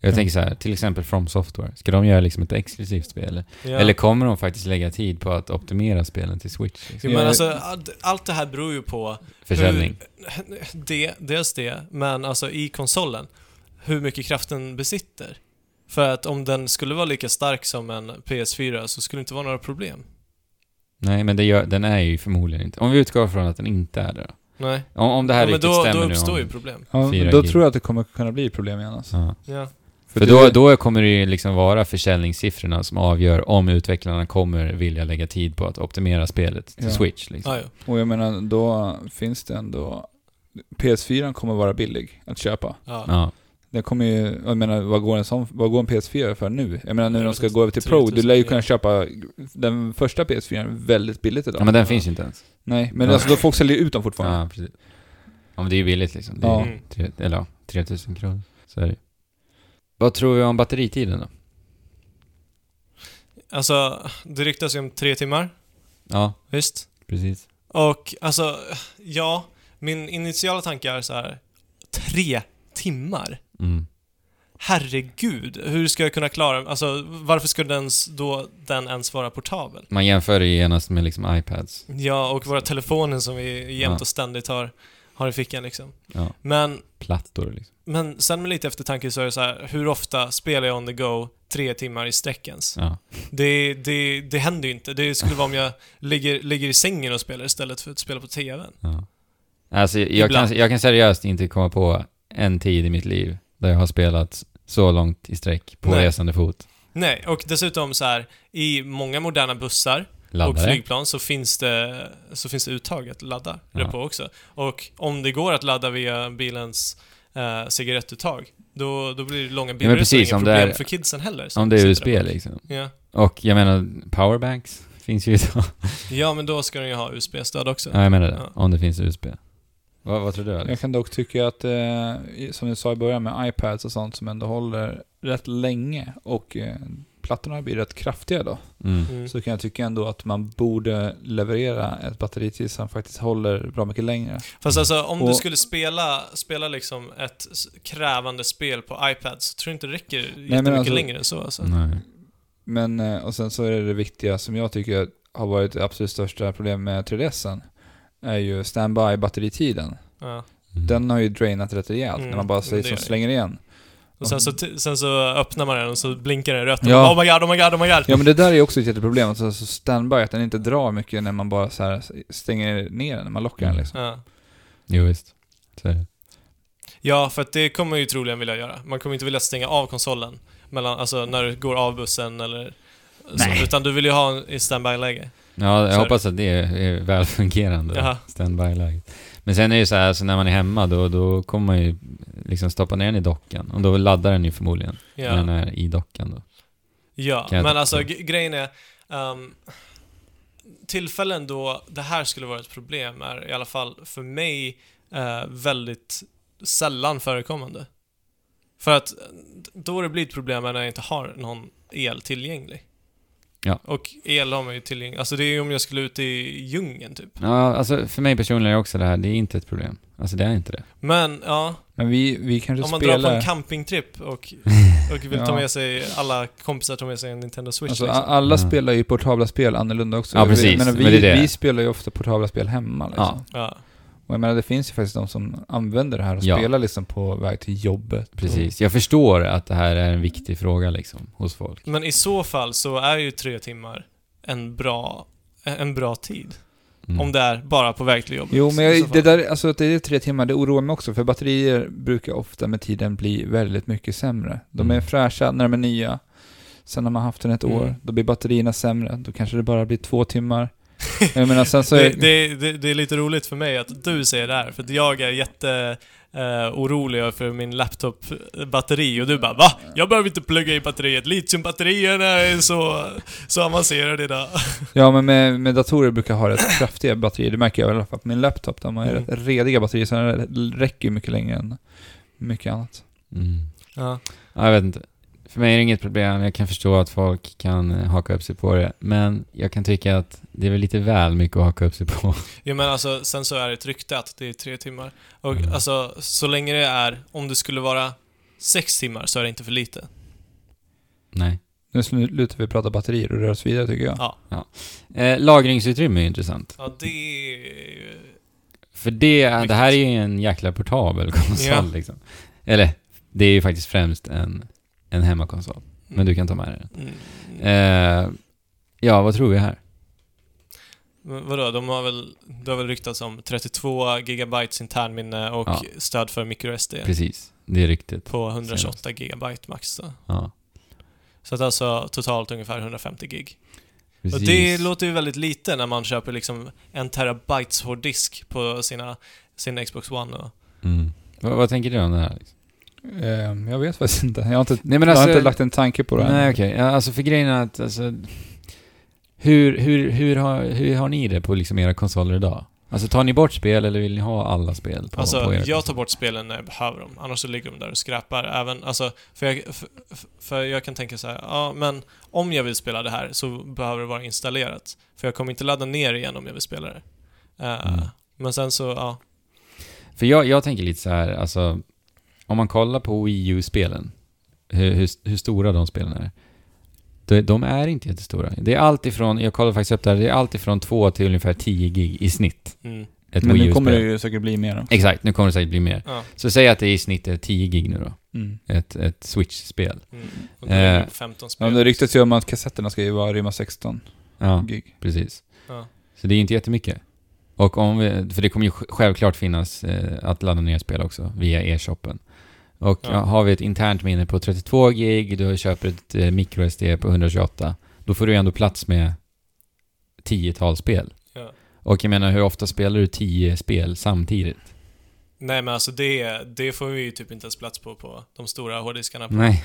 Jag
Ja.
tänker så här, till exempel From Software. Ska de göra liksom ett exklusivt spel?
Ja.
Eller kommer de faktiskt lägga tid på att optimera spelen till Switch? Liksom?
men
Ja.
alltså, allt- det här beror ju på
Försäljning.
Hur, det, dels det, men alltså i konsolen, hur mycket kraften besitter. För att om den skulle vara lika stark som en PS4 så skulle det inte vara några problem.
Nej, men det gör, den är ju förmodligen inte. Om vi utgår från att den inte är det då.
Nej.
Om, om det här
Ja, men
riktigt
då,
stämmer
då
nu
uppstår
om,
ju problem.
Ja, men då
gig.
tror jag att det kommer kunna bli problem igen alltså.
Ja.
Ja.
För då, då kommer det ju liksom vara försäljningssiffrorna som avgör om utvecklarna kommer vilja lägga tid på att optimera spelet till
Ja.
Switch. Liksom.
Ah, ja.
Och jag menar, då finns det ändå... PS4 kommer vara billig att köpa.
Ja.
Ja.
Det kommer ju, jag menar, vad går en, sån, vad går en PS4 för nu? Jag menar nu när de ska gå över till Pro, du
3000
lär ju kunna köpa den första PS4 väldigt billigt idag.
ja, men den
Ja.
finns ju inte ens.
Nej, men
Ja.
alltså då folk säljer ut dem fortfarande.
Ja, precis. Ja, men det är ju billigt liksom. Det är
Ja.
tre, eller ja, 3000 kronor. Så är det. Vad tror vi om batteritiden då?
Alltså, det ryktas ju om tre timmar,
Ja,
visst?
precis.
Och alltså, ja, min initiala tanke är så här. Tre timmar?
Mm.
Herregud, hur ska jag kunna klara Alltså, varför skulle den, då, den ens vara portabel?
Man jämför det genast med liksom iPads.
Ja, och våra telefoner som vi jämt
Ja.
och ständigt har, har i fickan liksom.
Ja,
Men,
plattor liksom.
men sen med lite eftertanke så är det så här, hur ofta spelar jag on the go tre timmar i sträck ens?
Ja.
Det, det, det händer ju inte. Det skulle vara om jag ligger, ligger i sängen och spelar istället för att spela på TVn.
ja. Alltså, jag
Ibland.
kan, jag kan seriöst inte komma på en tid i mitt liv där jag har spelat så långt i sträck på
Nej.
resande fot.
Nej, och dessutom så här, i många moderna bussar och
Laddare.
flygplan så finns det, så finns det uttag att ladda det
Ja.
på också. Och om det går att ladda via bilens eh, cigarettuttag, då, då blir det långa
precis, om
det
det
problem
är-
för kidsen heller.
Om det är USB liksom.
Ja.
Och jag menar, powerbanks finns ju idag.
ja, men då ska den ju ha USB-stöd också.
Ja, jag menar det.
Ja.
Om det finns USB. Vad, vad tror du Alex?
Jag kan dock tycka att, eh, som du sa i början med iPads och sånt som ändå håller rätt länge och eh, plattorna blir rätt kraftiga då,
Mm.
Mm.
så kan jag tycka ändå att man borde leverera ett batteri till som faktiskt håller bra mycket längre.
Fast alltså om du
Och-
skulle spela, spela liksom ett krävande spel på iPad så tror jag inte det räcker jättemycket
alltså-
längre än så alltså.
Nej.
Men, eh, och sen så är det det viktiga som jag tycker har varit det absolut största problemet med 3DSen, är ju standby-batteritiden.
Ja.
Mm.
Den har ju drainat rätt rejält
Mm,
när man bara
men
säger
det
som
gör det.
slänger igen.
Och sen så, sen så öppnar man den och så blinkar den rött och
Ja.
bara, oh my god, oh my god, oh my god.
Ja men det där är också ett jätteproblem, alltså så standby, att den inte drar mycket när man bara så här stänger ner den, när man lockar den
Mm.
liksom.
Ja.
Jo, visst. Så är det.
ja, för att det kommer man ju troligen vilja göra. Man kommer inte vilja stänga av konsolen mellan, alltså när du går av bussen eller så, utan du vill ju ha en i standby-läge.
Ja, jag
Så är
hoppas att det är välfungerande
Jaha.
standby-läget. Men sen är det ju så här, alltså när man är hemma då, då kommer man ju liksom stoppa ner den i dockan. Och då laddar den ju förmodligen när den
Ja,
är i dockan då.
ja. Men alltså grejen är, ehm, tillfällen då det här skulle vara ett problem är i alla fall för mig eh, väldigt sällan förekommande. För att då det blir ett problem är när jag inte har någon el tillgänglig.
Ja.
Och el har man ju tillgänglig. Alltså det är ju om jag skulle ut i djungeln typ.
Ja, alltså för mig personligen är också det här, det är inte ett problem. Alltså det är inte det.
Men ja,
Men vi, vi kanske
om man drar
spelar...
på en campingtripp och, och vill ta
Ja.
med sig, alla kompisar tar med sig en Nintendo Switch
Alltså,
liksom.
alla
Ja.
spelar ju portabla spel annorlunda också.
Ja, precis.
Vi, men vi,
Men det är det.
vi spelar ju ofta portabla spel hemma liksom.
Ja.
Ja.
Och jag menar, det finns ju faktiskt de som använder det här och
Ja.
spelar liksom på väg till jobbet.
Precis. Jag förstår att det här är en viktig fråga liksom, hos folk.
Men i så fall så är ju tre timmar en bra, en bra tid.
Mm.
Om det är bara på väg till jobbet.
Jo, men jag, det där, alltså att det är tre timmar, det oroar mig också, för batterier brukar ofta med tiden bli väldigt mycket sämre. De är
Mm.
fräscha när de är nya. Sen när man haft den ett år,
Mm.
då blir batterierna sämre. Då kanske det bara blir två timmar. Jag menar, sen så
det,
är,
det, det, det är lite roligt för mig att du säger det här, för jag är jätte eh, orolig för min laptop-batteri och du bara Va? Jag behöver inte plugga i batteriet, litiumbatterierna är så, så avancerade idag.
Ja, men med, med datorer brukar jag ha rätt kraftiga batterier. Det märker jag i alla fall på min laptop. De har
Mm.
rätt rediga batterier, så den räcker ju mycket längre än mycket annat.
Mm.
Ja.
Ja, jag vet inte. För mig är det inget problem. Jag kan förstå att folk kan eh, haka upp sig på det. Men jag kan tycka att det är väl lite väl mycket att haka upp sig på.
Jo men alltså, sen så är det ett rykte att det är tre timmar. Och
Mm.
alltså, så länge det är, om det skulle vara sex timmar så är det inte för lite.
Nej.
Nu slutar vi prata batterier och rör oss vidare tycker jag.
Ja.
Eh, lagringsutrymme är intressant.
Ja, det är ju...
För det,
Viktigt.
det här är ju en jäkla portabel konsol
Ja.
liksom. Eller, det är ju faktiskt främst en, en hemmakonsol. Men du kan ta med dig den.
Mm.
Eh, ja, vad tror vi här?
Men vadå, de har väl, det har väl ryktats om 32 gigabytes internminne och
Ja.
stöd för microSD
Precis, det är riktigt.
på 128 gigabyte max då.
Ja,
Så att alltså totalt ungefär 150 gig.
precis.
Och det låter ju väldigt lite när man köper liksom en terabytes hårddisk på sina, sin Xbox One och...
Mm. Vad, vad tänker du om det här? Liksom?
Ehm, jag vet faktiskt inte. Jag har inte,
Nej, men
jag har
alltså-
inte lagt en tanke på det här.
Nej, okej. Ja, alltså för grejen är att, alltså, hur, hur, hur, har, hur har ni det på liksom era konsoler idag? Alltså tar ni bort spel eller vill ni ha alla spel på,
Alltså,
på
jag tar bort spelen när jag behöver dem. Annars så ligger de där och skräpar. Även, alltså, för jag, för, för jag kan tänka så här, ja men om jag vill spela det här så behöver det vara installerat. För jag kommer inte ladda ner igen om jag vill spela det. Eh,
Mm.
Men sen så, ja.
För jag, jag tänker lite så här, alltså, om man kollar på Wii U-spelen, hur, hur, hur stora de spelen är. De, de är inte jättestora. Det är allt ifrån, jag kollade faktiskt upp det här, det är allt ifrån 2 till ungefär 10 gig i snitt.
Mm,
Ett
Men nu kommer det ju säkert bli mer. då.
Exakt, nu kommer det säkert bli mer.
ja.
Så säg att det i snitt är 10 gig nu då.
Mm.
Ett, ett Switch-spel.
Mm.
Eh,
15
Ja,
spel.
det ryktas ju om att kassetterna ska ju vara rymma 16
Ja,
gig.
precis.
Ja.
Så det är inte jättemycket. Och om vi, för det kommer ju sj- självklart finnas eh, att ladda ner spel också via e-shoppen. Och
Ja.
har vi ett internt minne på 32 gig, du köper ett eh, microSD på 128, då får du ändå plats med 10-tal spel.
Ja.
Och jag menar, hur ofta spelar du 10 spel samtidigt?
Nej men alltså det, det får vi ju typ inte ens plats på på de stora hårddiskarna på,
Nej.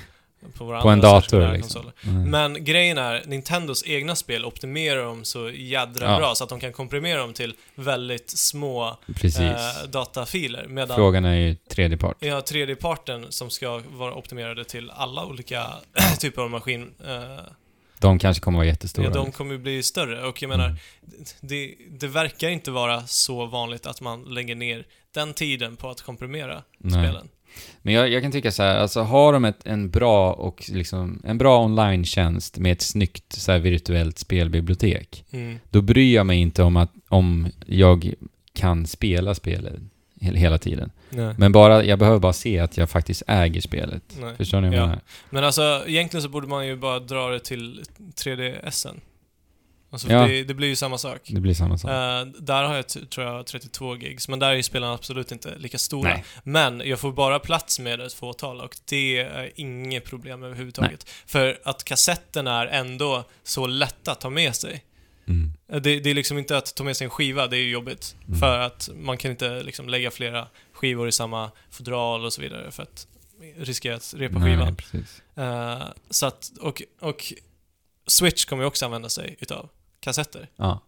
På våra
På en dator liksom. Mm.
Men grejen är, Nintendos egna spel optimerar dem så jädra
Ja.
bra så att de kan komprimera dem till väldigt små eh, datafiler. Medan
Frågan är ju tredje part.
Ja, tredjeparten som ska vara optimerade till alla olika typer av maskin, eh,
De kanske kommer vara jättestora.
ja, de kommer bli större. Och jag menar,
Mm.
det, det verkar inte vara så vanligt att man lägger ner den tiden på att komprimera
Nej.
spelen.
Men jag, jag kan tycka så här, alltså har de ett, en bra och liksom, en bra online-tjänst med ett snyggt så virtuellt spelbibliotek,
Mm.
då bryr jag mig inte om att, om jag kan spela spelet he- hela tiden.
Nej.
Men bara, jag behöver bara se att jag faktiskt äger spelet.
Nej.
Förstår ni vad jag
Ja.
menar?
Men alltså, egentligen så borde man ju bara dra det till 3DSen. Alltså,
Ja.
det, det blir ju samma sak.
Det blir samma sak.
Eh, där har jag, tror jag, 32 gigs, men där är spelarna absolut inte lika stora.
Nej.
Men jag får bara plats med ett fåtal och det är inget problem överhuvudtaget. För att kassetten är ändå så lätta att ta med sig.
Mm.
Eh, Det, det är liksom inte att ta med sig en skiva, det är ju jobbigt.
Mm.
För att man kan inte liksom lägga flera skivor i samma fodral och så vidare för att riskera att repa
Nej,
skivan. Eh, så att, och, och Switch kommer ju också använda sig utav kassetter.
Ja.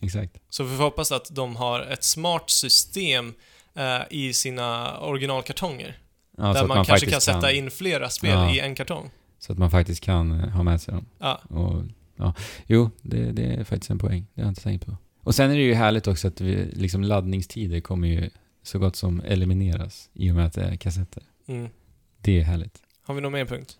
Exakt.
Så vi får hoppas att de har ett smart system eh, i sina originalkartonger.
Ja, så
där
att
man, kanske kan sätta in flera spel
Ja.
i en kartong.
Så att man faktiskt kan eh, ha med sig dem.
Ja,
Och, ja. Jo, det, det är faktiskt en poäng. Det har jag inte tänkt på. Och sen är det ju härligt också att vi, liksom laddningstider kommer ju så gott som elimineras i och med att det är kassetter.
mm.
Det är härligt.
Har vi någon mer punkt?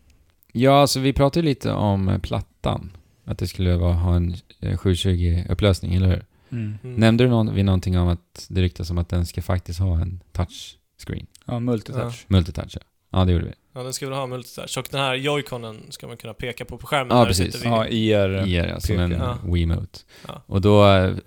Ja, alltså vi pratade lite om plattan. Att det skulle vara, ha en eh, 720-upplösning, eller hur?
Mm.
Mm.
Nämnde du någon, vi någonting om att det ryktas om att den ska faktiskt ha en touchscreen?
Ja, multitouch.
Multitouch, ja. Ja, det gjorde vi.
Ja, den ska väl ha multitouch. Och den här joyconen ska man kunna peka på på skärmen
Ja,
när
precis.
vid...
Ja, IR.
IR, ja, som en
Ja.
Wiimote.
Ja.
Och, då,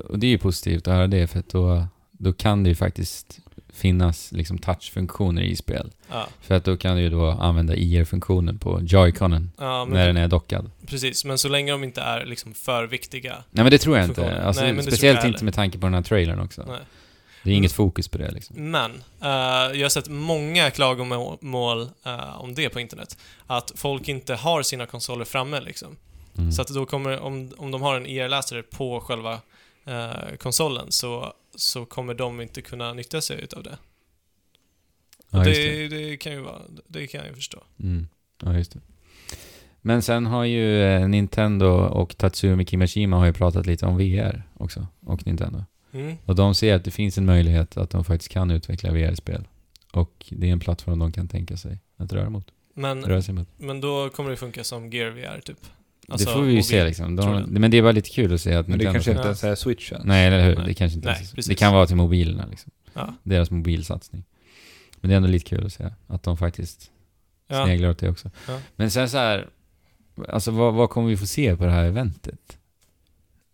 och det är ju positivt att höra det, för att då, då kan det ju faktiskt finnas liksom touchfunktioner i spel.
Ja,
För att då kan du ju då använda IR-funktionen på Joy-Conen
ja
när den är dockad.
precis. Men så länge de inte är liksom för viktiga.
Nej men det tror jag inte. Alltså,
Nej,
speciellt inte med tanke på den här trailern också.
Nej.
Det är inget fokus på det liksom.
Men, eh, jag har sett många klagomål eh, om det på internet. Att folk inte har sina konsoler framme liksom.
Mm.
Så att då kommer, om, om de har en IR-läsare på själva eh, konsolen så, så kommer de inte kunna nyttja sig utav det.
ja,
det,
det.
det, kan ju vara, det kan jag ju förstå.
Mm. Ja, just det. Men sen har ju eh, Nintendo och Tatsumi Kimishima har ju pratat lite om VR också, och Nintendo.
Mm.
Och de ser att det finns en möjlighet att de faktiskt kan utveckla VR-spel. Och det är en plattform de kan tänka sig att röra, mot,
Men,
röra sig mot.
men då kommer det funka som Gear VR typ. Alltså,
det får vi ju se liksom. De, men det är bara lite kul att se att
Men det kanske inte ens är switchen.
Nej, eller hur?
Nej.
Det kanske inte
Nej,
ens. Det kan vara till mobilerna liksom.
Ja.
Deras mobilsatsning. Men det är ändå lite kul att se att de faktiskt
Ja.
sneglar åt det också.
Ja.
Men sen så här, alltså vad, vad kommer vi få se på det här eventet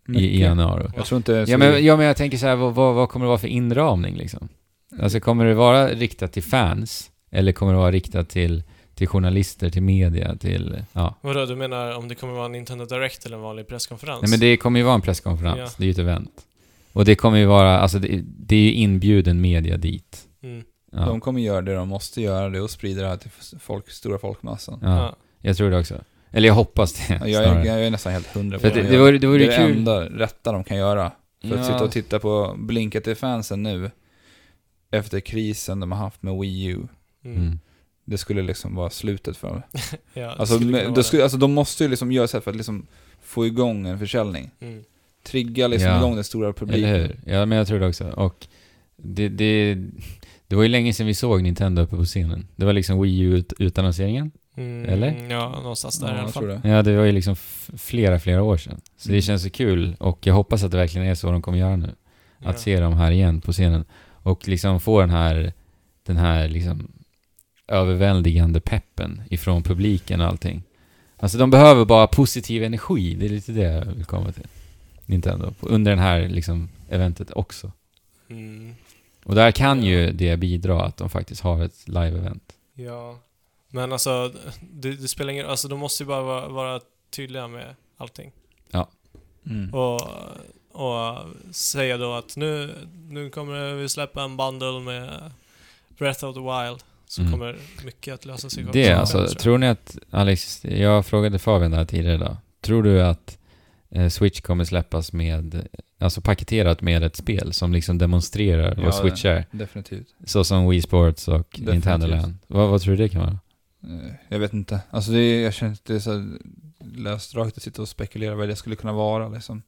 i, i januari?
Jag tror inte...
Ja men, ja men jag tänker så här, vad, vad, vad kommer det vara för inramning liksom? Alltså kommer det vara riktat till fans? Eller kommer det vara riktat till, till journalister, till media, till... Ja.
Vadå, du menar om det kommer vara en Nintendo Direct eller en vanlig presskonferens?
Nej men det kommer ju vara en presskonferens,
Ja.
det är ju ett event. Och det kommer ju vara, alltså det, det är ju inbjuden media dit.
Mm.
Ja.
De kommer göra det de måste göra det och sprida det här till folk, stora folkmassan.
ja.
Ja.
Jag tror det också. Eller jag hoppas det.
Jag, jag,
snarare.
jag är nästan helt hundra på
det,
de
det
gör
vore, det vore
det
ju
är det
kul.
enda rätta de kan göra. För att
Ja.
sitta och titta på blinka till fansen nu, efter krisen de har haft med Wii U,
Mm.
Mm.
Det skulle liksom vara slutet för dem.
Ja, det
Alltså,
skulle kunna
med,
vara
då skulle, alltså de måste ju liksom göra så här för att liksom få igång en försäljning.
det. Mm.
Trigga liksom
Ja.
igång den stora publiken.
Eller hur? Ja, men jag tror det också. Och det, det, det var ju länge sedan vi såg Nintendo uppe på scenen. Det var liksom Wii U-utannonseringen.
Mm.
Eller?
Ja, någonstans där
Ja,
i alla fall.
tror det.
Ja, det var ju liksom flera, flera år sedan. Så det
Mm.
känns så kul och jag hoppas att det verkligen är så de kommer göra nu.
Ja.
Att se dem här igen på scenen. Och liksom få den här, den här liksom överväldigande peppen ifrån publiken och allting. Alltså de behöver bara positiv energi. Det är lite det jag vill komma till. Nintendo. Under den här liksom eventet också.
Mm.
Och där kan ju det bidra att de faktiskt har ett live-event.
Ja. Men alltså, det, det spelar ingen Alltså de måste ju bara vara, vara tydliga med allting.
Mm.
Och, och säga då att nu, nu kommer vi släppa en bundle med Breath of the Wild. Så
Mm.
kommer mycket att lösa sig.
Det,
själv,
alltså,
tror jag.
tror ni att, Alex, jag frågade Fabian där tidigare idag. Tror du att eh, Switch kommer släppas med, alltså paketerat med ett spel som liksom demonstrerar
Ja,
vad Switch är?
Definitivt.
Så som Wii Sports och
Definitivt.
Nintendo Land. Vad, vad tror du det kan vara?
Eh, Jag vet inte. Alltså det är, jag känner att det är så här lösdraget att sitta och spekulera vad det skulle kunna vara liksom.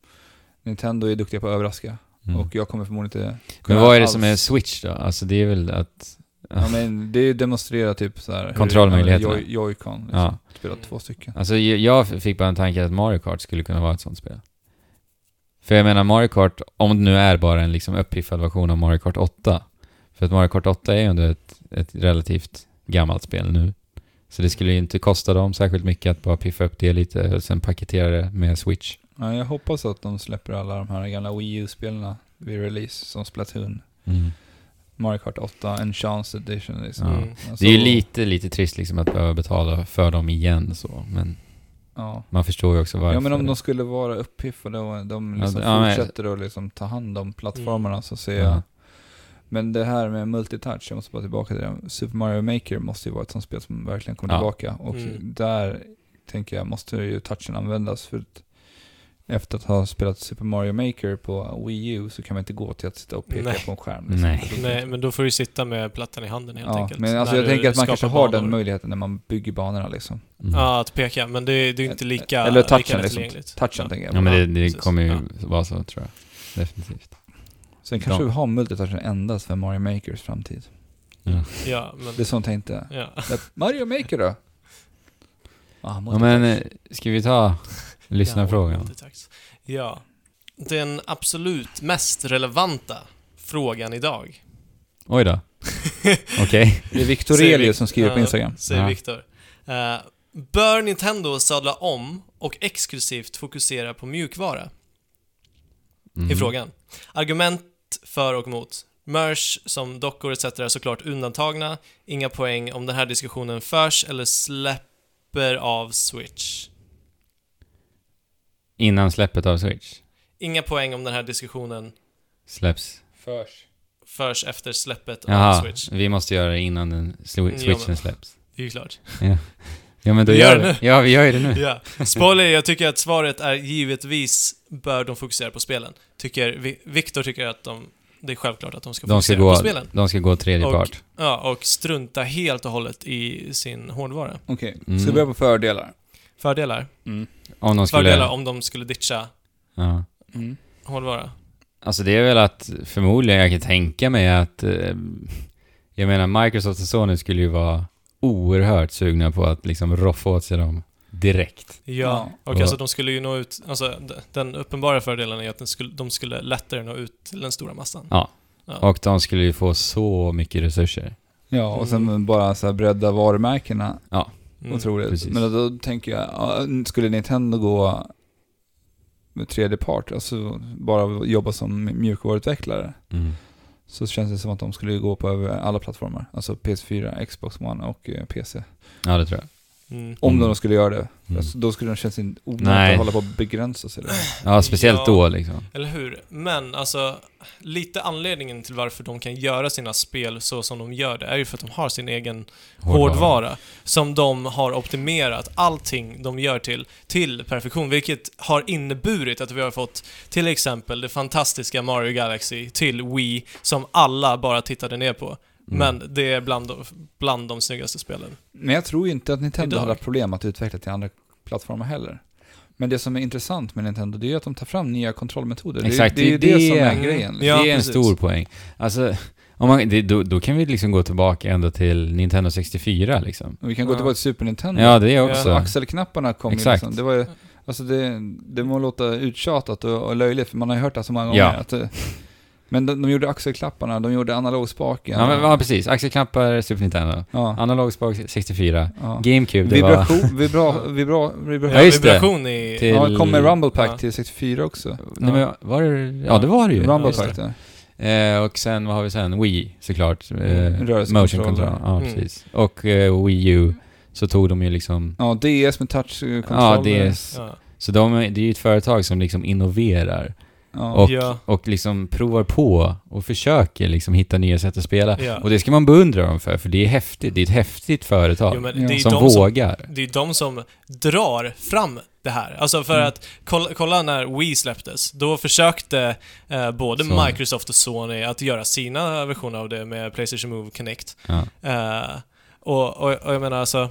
Nintendo är duktiga på att överraska.
Mm.
Och jag kommer förmodligen inte
Men vad är det
alls-
som är Switch då? Alltså det är väl att...
Ja men det är demonstrera typ så här
Kontrollmöjligheterna.
Joy- Joy-Con. Liksom.
Ja.
Spela två stycken.
Alltså jag- fick bara en tanke att Mario Kart skulle kunna vara ett sånt spel. För jag menar Mario Kart, om det nu är bara en liksom uppiffad version av Mario Kart 8. För att Mario Kart 8 är ju ändå ett, ett relativt gammalt spel nu. Så det skulle ju inte kosta dem särskilt mycket att bara piffa upp det lite och sen paketera det med Switch.
Ja, jag hoppas att de släpper alla de här gamla Wii U-spelen vid release, som Splatoon,
Mm.
Mario Kart 8, Enchance Edition liksom.
Ja.
Mm.
Alltså,
Det är ju lite, lite trist liksom att behöva betala för dem igen så, men
Ja.
man förstår ju också varför.
ja men om de skulle vara uppiffade och de liksom
ja, men-
fortsätter att liksom ta hand om plattformarna så ser jag
Ja.
Men det här med multitouch, jag måste bara tillbaka till det. Super Mario Maker måste ju vara ett sånt spel som verkligen kommer
Ja.
tillbaka. Och
Mm.
där tänker jag måste ju touchen användas. För att efter att ha spelat Super Mario Maker på Wii U så kan man inte gå till att sitta och peka
Nej.
på en skärm. liksom.
Nej.
Nej, men då får du sitta med plattan i handen helt
Ja,
enkelt.
men alltså jag tänker att man kanske har
banor.
den möjligheten när man bygger banorna liksom.
Mm.
Ja, att peka, men det, det är inte lika,
Eller touchen
lika
liksom. Touchen
ja.
tänker jag.
Ja men det, det kommer ju
Ja.
vara så tror jag. Definitivt.
Sen kanske
Ja.
vi har multitouchen endast för Mario Makers framtid.
Ja.
Ja, men...
Det är sånt jag tänkte.
Ja.
Mario Maker då? Ah,
Ja, men eh, ska vi ta
Ja,
lyssnarfrågan?
multitax. Ja. Den absolut mest relevanta frågan idag.
Oj då. Okej.
Det är Victor Elius som skriver på Instagram.
Säger
Ja.
Viktor. Eh, bör Nintendo sadla om och exklusivt fokusera på mjukvara?
Mm.
I frågan. Argument för och emot. Merch som dockor etc. är såklart undantagna. Inga poäng om den här diskussionen förs eller släpper av Switch.
Innan släppet av Switch
Inga poäng om den här diskussionen
släpps.
Förs.
förs efter släppet av
Jaha,
Switch.
vi måste göra det innan den
Mm, ja,
switchen
men-
släpps.
Det är ju klart.
Ja men då
Vi
gör
gör det.
Ja, vi gör ju det nu.
Ja. Spoiler, jag tycker att svaret är givetvis bör de fokusera på spelen. Tycker, Vi- Viktor tycker att de, det är självklart att de ska
De ska,
fokusera på
gå,
spelen.
de ska gå tredje
Och-
part.
Ja, och strunta helt och hållet i sin hårdvara.
Okej,
Mm.
ska vi börja på fördelar?
Fördelar?
Om de skulle...
Fördelar om de skulle ditcha
Ja.
Mm.
hårdvara.
Alltså det är väl att förmodligen, jag kan tänka mig att... Eh, jag menar, Microsoft och Sony skulle ju vara oerhört sugna på att liksom roffa åt sig dem direkt.
Ja,
Ja.
och
Ja.
alltså de skulle ju nå ut, alltså den uppenbara fördelen är att den skulle, de skulle lättare nå ut till den stora massan.
Ja.
Ja.
Och de skulle ju få så mycket resurser.
Ja, och sen bara så här bredda varumärkena
Mm.
otroligt.
precis.
Men då, tänker jag, ja, skulle Nintendo gå med tredje part, alltså bara jobba som mjukvaruutvecklare,
Mm.
så känns det som att de skulle gå på över alla plattformar. Alltså PS4, Xbox One och eh, PC.
Ja, det tror jag.
Mm.
Om
Mm.
de skulle göra det.
Mm.
Alltså, då skulle de kännas inte onödigt att hålla på och begränsa sig. Eller?
Ja, speciellt
Ja.
då liksom.
Eller hur? Men alltså, lite anledningen till varför de kan göra sina spel så som de gör det är ju för att de har sin egen hårdvara. som de har optimerat allting de gör till, till perfektion, vilket har inneburit att vi har fått till exempel det fantastiska Mario Galaxy till Wii, som alla bara tittade ner på.
Mm.
Men det är bland de, bland de snyggaste spelen.
Men jag tror inte att Nintendo
Idag.
hade haft problem att utveckla till andra plattformar heller. Men det som är intressant med Nintendo, det är att de tar fram nya kontrollmetoder.
Exakt,
det, det är ju
det-
det, som är grejen. Liksom.
Ja,
det är en
precis.
stor poäng. Alltså, om man, det, då, då kan vi liksom gå tillbaka ända till Nintendo 64 liksom.
Och vi kan gå
Ja.
tillbaka till Super Nintendo.
Ja, det är
Ja.
också.
Så axelknapparna kom
Exakt.
ju liksom, det var ju, alltså det, det må låta uttjatat och, och löjligt, för man har ju hört det så många gånger.
Ja.
Att det, men de, de gjorde axelklapparna, de gjorde analogspaken.
Ja, men, ja, precis. Axelknappar, Super Nintendo.
ja,
Analogspak 64.
ja.
GameCube, det var...
Vibration, vibra, vibra, vibra,
Ja, just det.
vibration i...
Till-
Ja, det kom med Rumble Pack
Ja.
till 64 också.
Nej, men var det... Ja, det var det ju.
Rumble Pack där.
Eh, och sen, vad har vi sen? Wii, såklart. Eh,
Mm,
motion control. Ja,
Mm.
precis. Och eh, Wii U, så tog de ju liksom...
Ja, DS med touchkontroller.
Ja, DS.
Ja.
Så de, det är ju ett företag som liksom innoverar
Ja.
Och,
Ja.
och liksom provar på och försöker liksom hitta nya sätt att spela.
Ja.
Och det ska man beundra dem för, för det är häftigt. Det är ett häftigt företag
Jo,
som
de som,
vågar.
det är de som drar fram det här. Alltså för
Mm.
att, kolla, kolla när Wii släpptes, då försökte eh, både
Sony.
Microsoft och Sony att göra sina versioner av det med Playstation Move Connect.
Ja.
Eh, och, och, och jag menar alltså,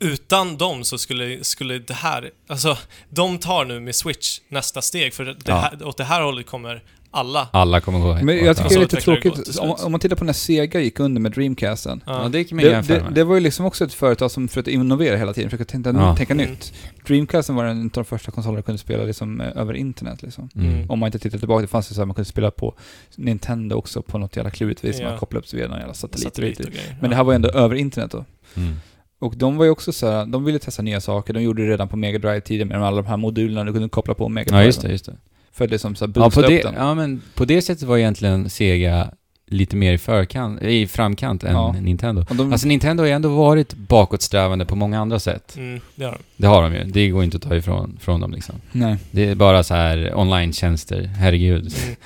utan dem så skulle, skulle det här, alltså, de tar nu med Switch nästa steg, för det
Ja.
här, åt det här hållet kommer alla.
Alla kommer gå
Men jag tycker det är lite
Alltså,
tråkigt, om, om man tittar på när Sega gick under med Dreamcasten.
Ja, det man
Det, det, det var ju liksom också ett företag som försökte innovera hela tiden, försökte tänka,
Ja.
tänka
Mm.
nytt. Dreamcasten var en av de första konsolerna som kunde spela liksom, eh, över internet. Liksom.
Mm.
Om man inte tittar tillbaka, det fanns ju så här, man kunde spela på Nintendo också på något jävla klurigt vis,
Ja.
man kopplade upp sig via någon jävla satellit.
Satellit.
Men det här var ju ändå över internet då.
Mm.
Och de var ju också så här, de ville testa nya saker, de gjorde det redan på Mega Drive tidigare med alla de här modulerna du kunde koppla på Mega Drive.
Ja, just det, just det.
För att liksom så här
Ja, på det,
upp den.
ja, men på det sättet var egentligen Sega lite mer i, förkant, i framkant än
Ja.
Nintendo.
De,
Alltså Nintendo har ju ändå varit bakåtsträvande på många andra sätt.
Mm, det har de.
Det har de ju. Det går inte att ta ifrån från dem liksom.
nej.
Det är bara så här online-tjänster, herregud.
Mm.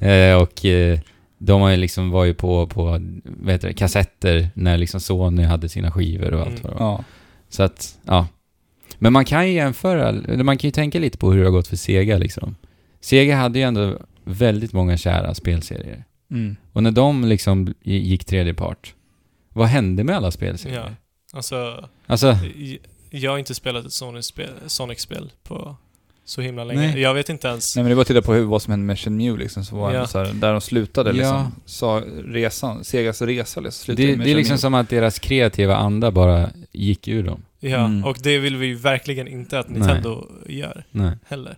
Ja.
Eh, och eh, de har ju liksom var ju på, på vad heter det, kassetter när liksom Sony hade sina skivor och allt
Mm.
vad det var.
ja.
Så att, ja. Men man kan ju jämföra, man kan ju tänka lite på hur det har gått för Sega liksom. Sega hade ju ändå väldigt många kära spelserier.
Mm.
Och när de liksom gick tredje part, vad hände med alla spelserier?
Ja. Alltså,
Alltså,
jag har inte spelat ett Sonic-spel Sonic-spel på så himla länge.
Nej.
Jag vet inte ens...
Nej men det var att titta på hur, vad som hände med Shenmue liksom, så var
Ja.
så här, där de slutade
Ja.
liksom, sa resan, Segas resa liksom, slutade
det,
med
det är liksom som att deras kreativa anda bara gick ur dem.
Ja,
Mm.
och det vill vi ju verkligen inte att
Nej.
Nintendo gör
Nej.
heller.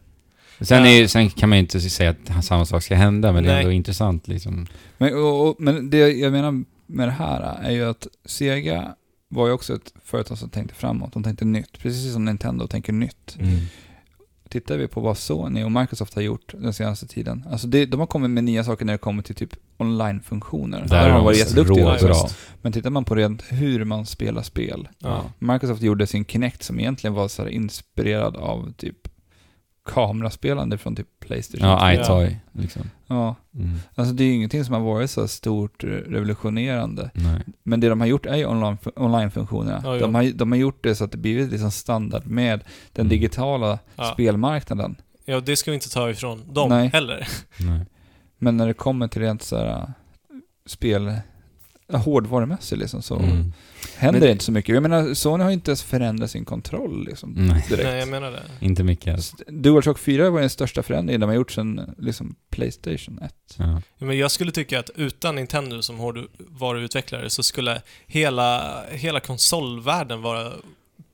Sen, är, sen kan man ju inte säga att samma sak ska hända, men det är
Nej.
ändå intressant liksom.
Men, och, och, men det jag menar med det här är ju att Sega var ju också ett företag som tänkte framåt, de tänkte nytt, precis som Nintendo tänker nytt.
Mm.
Tittar vi på vad Sony och Microsoft har gjort den senaste tiden, alltså det, de har kommit med nya saker när det kommer till typ online-funktioner.
Där
Där har de varit jätteduktiga.
Ja.
Men tittar man på rent hur man spelar spel,
Ja.
Microsoft gjorde sin Kinect som egentligen var så inspirerad av typ kameraspelande från typ Playstation.
Ja, iToy liksom.
ja.
Mm.
Alltså det är ju ingenting som har varit så stort revolutionerande.
Nej.
Men det de har gjort är ju online, online-funktionerna.
Ja, ja.
de, har, de har gjort det så att det blivit liksom standard med den
Mm.
digitala
Ja.
spelmarknaden.
ja, det ska vi inte ta ifrån dem
Nej.
heller.
Nej.
Men när det kommer till rent så här äh, spel, hårdvarumässigt liksom, så
Mm.
händer
Men-
det inte så mycket. Jag menar, Sony har ju inte ens förändrat sin kontroll liksom,
Nej,
direkt.
Nej, jag menar det.
inte mycket. Alltså.
DualShock 4 var den största förändringen de har gjort sedan liksom, Playstation 1.
Ja.
Ja, Men jag skulle tycka att utan Nintendo som hårdvaruutvecklare så skulle hela, hela konsolvärlden vara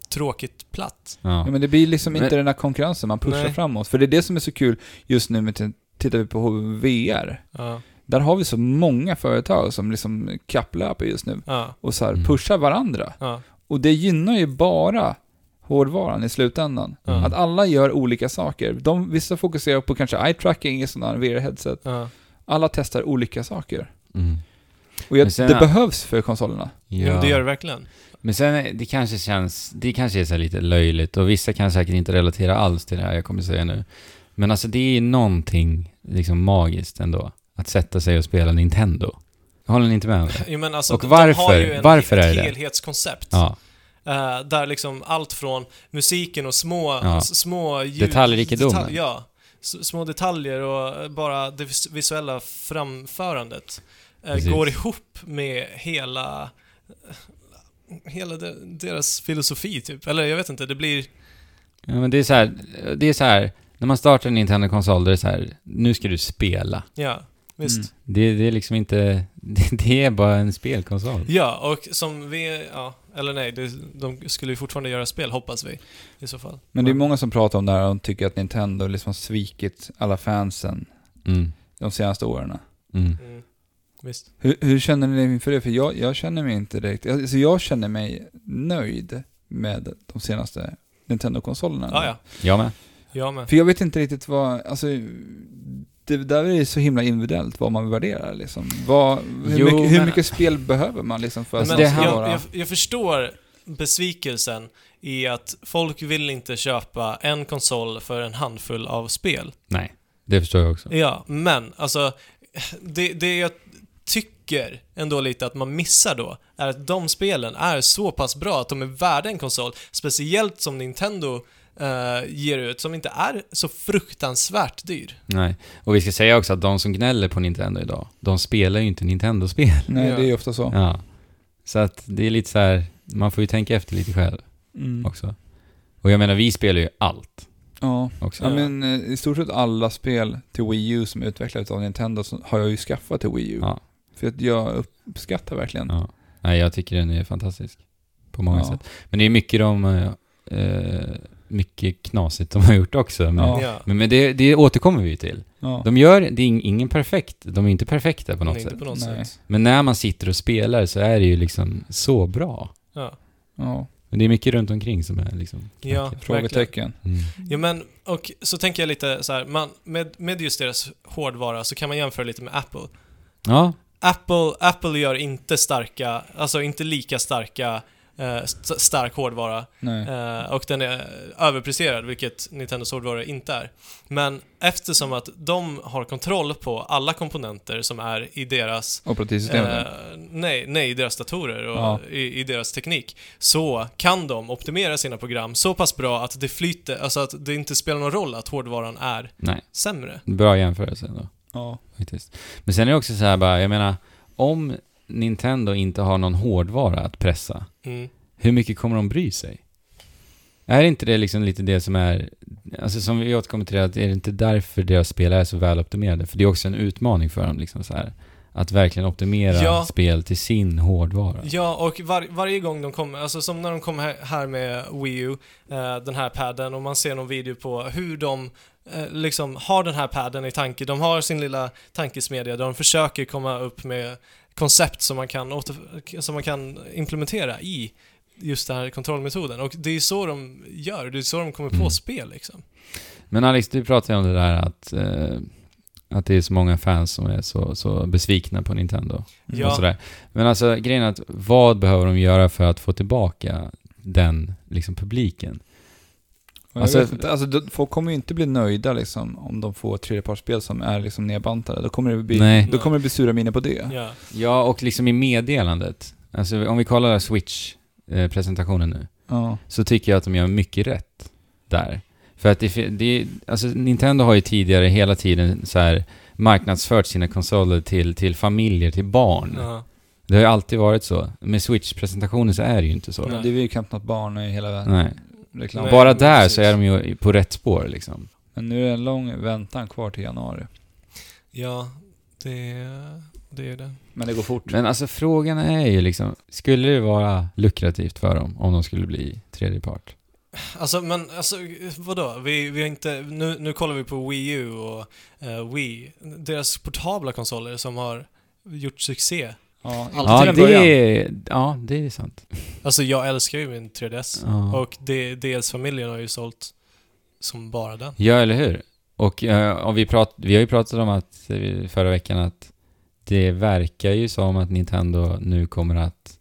tråkigt platt.
Ja.
Ja, men det blir liksom
Men-
inte den här konkurrensen man pushar
Nej.
framåt. För det är det som är så kul just nu med tittar vi på VR.
Ja,
Där har vi så många företag som liksom kapplöper just nu
ja,
och så här
Mm.
pushar varandra.
ja.
Och det gynnar ju bara hårdvaran i slutändan.
Ja.
Att alla gör olika saker. De, vissa fokuserar på kanske eye-tracking i sådana VR-headset.
ja.
Alla testar olika saker.
Mm.
Och jag,
sen-
det behövs för konsolerna.
ja. men det gör det verkligen.
Men sen, det kanske känns, det kanske är så här lite löjligt och vissa kan säkert inte relatera alls till det här jag kommer säga nu. Men alltså det är någonting liksom magiskt ändå. Att sätta sig och spela Nintendo. Håller ni inte med om det?
Jo, men alltså,
Och
de har
varför?
ju en,
Varför är
ett
det det?
helhetskoncept.
Ja.
Eh, där liksom allt från musiken och små,
Ja.
små ljud...
Detaljrikedomen.
detalj- ja. Små detaljer och bara det vis- visuella framförandet
Precis.
går ihop med hela... Hela de, deras filosofi, typ. Eller jag vet inte, det blir...
ja men det är så här, det är så här, när man startar en Nintendo-konsol, det är så här, nu ska du spela.
Ja, visst.
Mm.
Det, det är liksom inte, det, det är bara en spelkonsol.
Ja, och som vi... Ja, eller nej, det, de skulle ju fortfarande göra spel, hoppas vi. I så fall.
Men det är många som pratar om det här och tycker att Nintendo liksom har svikit alla fansen
Mm.
de senaste åren.
Mm.
Mm, visst.
Hur, hur känner ni inför det? För jag, jag känner mig inte direkt... Alltså jag känner mig nöjd med de senaste Nintendo-konsolerna.
Ja, ja.
Jag med.
Jag med.
För jag vet inte riktigt vad... Alltså, det där är så himla individuellt vad man värderar liksom. Vad, hur,
Jo,
mycket, hur
men-
mycket spel behöver man liksom för att
Men
det ska
jag, jag, jag förstår besvikelsen i att folk vill inte köpa en konsol för en handfull av spel.
Nej. Det förstår jag också.
Ja, men alltså, det, det jag tycker ändå lite att man missar då, är att de spelen är så pass bra att de är värda en konsol, speciellt som Nintendo eh, ger ut, som inte är så fruktansvärt dyr.
Nej. Och vi ska säga också att de som gnäller på Nintendo idag, de spelar ju inte Nintendo-spel.
Nej,
Ja.
det är ju ofta så.
Ja. Så att det är lite så här, man får ju tänka efter lite själv
Mm.
också. Och jag menar, vi spelar ju allt
Ja.
också.
Ja, men eh, i stort sett alla spel till Wii U som är utvecklade av Nintendo så har jag ju skaffat till Wii U.
Ja.
För att jag uppskattar verkligen.
Ja. Nej, jag tycker den är fantastisk. På många
Ja.
sätt. Men det är mycket de... Eh, mycket knasigt de har gjort också. Men,
Ja.
Men, men det, det återkommer vi ju till.
Ja.
De gör, det är ing- ingen perfekt, de är inte perfekta på något sätt.
på något sätt.
Men när man sitter och spelar så är det ju liksom så bra.
Ja.
ja.
Men det är mycket runt omkring som är liksom...
Ja.
Frågetecken.
Mm.
Ja men, och så tänker jag lite så här, man, med, med just deras hårdvara så kan man jämföra lite med Apple.
Ja,
Apple, Apple gör inte starka, alltså inte lika starka, st- stark hårdvara. Eh, och den är överpresterad, vilket Nintendos hårdvara inte är. Men eftersom att de har kontroll på alla komponenter som är i deras
Operativsystemet.
Eh, nej, nej, i deras datorer och
Ja.
i, i deras teknik. Så kan de optimera sina program så pass bra att det flyter, alltså att det inte spelar någon roll att hårdvaran är
nej.
sämre.
Bra jämförelse ändå.
ja.
faktiskt. Men sen är det också så här bara, jag menar, om Nintendo inte har någon hårdvara att pressa,
Mm.
hur mycket kommer de bry sig? Är inte det liksom lite det som är, alltså som vi återkommer till det, att är det inte därför deras spel är så väl optimerade? För det är också en utmaning för dem liksom så här. Att verkligen optimera
Ja.
spel till sin hårdvara.
Ja, och var, varje gång de kommer, alltså som när de kom här, här med Wii U, eh, den här padden, och man ser någon video på hur de eh, liksom har den här padden i tanke. De har sin lilla tankesmedja där de försöker komma upp med koncept som man kan, åter, som man kan implementera i just den här kontrollmetoden. Och det är så de gör, det är så de kommer på
Mm.
spel liksom.
Men Alex, du pratade om det där att, eh, att det är så många fans som är så, så besvikna på Nintendo.
Ja.
och sådär. Men alltså grejen är att vad behöver de göra för att få tillbaka den liksom publiken? Alltså-
alltså, folk kommer ju inte bli nöjda liksom, om de får tredjepartsspel som är liksom nedbantade. Då kommer det bli,
Nej.
då kommer det bli sura miner på det.
Ja.
Ja, och liksom i meddelandet. Alltså om vi kollar Switch-presentationen nu,
Ja.
så tycker jag att de gör mycket rätt där. För att det, det alltså Nintendo har ju tidigare hela tiden så här marknadsfört sina konsoler till, till familjer, till barn.
Ja.
Det har ju alltid varit så. Med Switch-presentationen så är det ju inte så.
Nej.
Men det är ju knappt något barn i hela
Nej.
Reklam.
Nej.
Bara där
precis.
så är de ju på rätt spår liksom.
Men nu är det en lång väntan kvar till januari.
ja, det, det är det.
Men det går fort.
Men alltså frågan är ju liksom, skulle det vara lukrativt för dem om de skulle bli tredje part?
Alltså, men alltså, vadå? Vi, vi har inte, nu, nu kollar vi på Wii U och eh, Wii. Deras portabla konsoler som har gjort succé.
Ja,
Allt
Ja, det
början.
är, ja, det är sant.
Alltså jag älskar ju min 3DS.
Ja.
Och DS-familjen har ju sålt som bara den.
Ja, eller hur? Och eh, om vi, prat, vi har ju pratat om att eh, förra veckan att det verkar ju som att Nintendo nu kommer att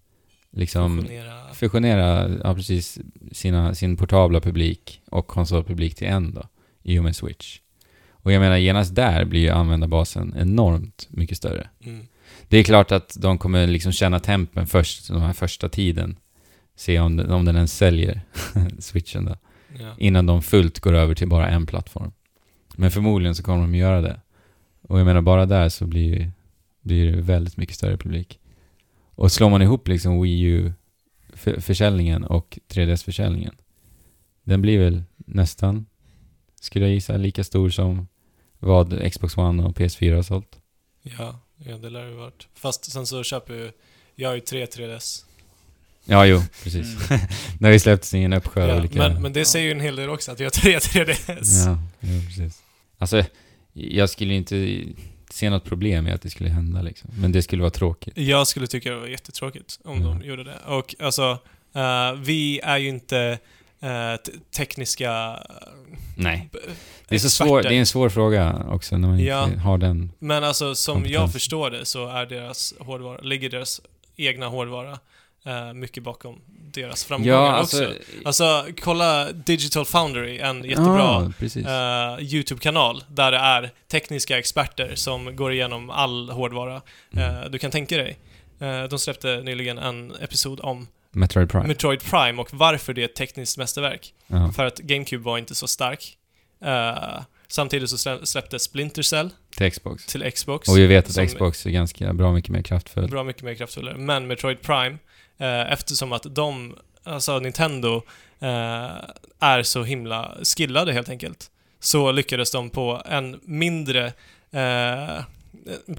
liksom
Fusionera.
fusionera ja, precis, sina, sin portabla publik och konsolpublik till en då, i och med Switch. Och jag menar, genast där blir ju användarbasen enormt mycket större.
Mm.
Det är klart att de kommer liksom känna tempen först, den här första tiden. Se om den, om den ens säljer, switchen då.
Ja.
Innan de fullt går över till bara en plattform. Men förmodligen så kommer de göra det. Och jag menar, bara där så blir, blir det väldigt mycket större publik. Och slår man ihop liksom Wii U-försäljningen och 3DS-försäljningen. Den blir väl nästan, skulle jag gissa, lika stor som vad Xbox One och PS4 har sålt.
Ja, ja, det lär det varit. Fast sen så köper ju, jag har ju tre 3DS.
Ja, jo, precis.
Mm.
Det har ju släppts i en uppsjö
Ja,
olika...
men, men det säger ju en hel del också, att jag har tre 3DS.
Ja, jo, precis. Alltså, jag skulle inte se något problem i att det skulle hända liksom. Men det skulle vara tråkigt.
Jag skulle tycka det var jättetråkigt om
Ja.
de gjorde det. Och alltså, eh, vi är ju inte eh, te- tekniska...
Nej.
b-
Det är, så
experter.
svår, det är en svår fråga också när man
Ja.
inte har den.
Men alltså som jag förstår det så är deras hårdvara, ligger deras egna hårdvara eh, mycket bakom deras framgångar
Ja, alltså...
också. Alltså, kolla Digital Foundry, en jättebra
precis.
eh, YouTube-kanal där det är tekniska experter som går igenom all hårdvara
Mm.
eh, du kan tänka dig. Eh, de släppte nyligen en episod om
Metroid Prime.
Metroid Prime och varför det är ett tekniskt mästerverk.
ja,
För att GameCube var inte så stark. Eh, samtidigt så slä- släpptes Splinter Cell
till Xbox.
till Xbox.
Och vi vet att Xbox är ganska bra mycket mer kraftfull.
Bra mycket mer kraftfullare. Men Metroid Prime, eh, eftersom att de, alltså Nintendo, eh, är så himla skillade helt enkelt, så lyckades de på en mindre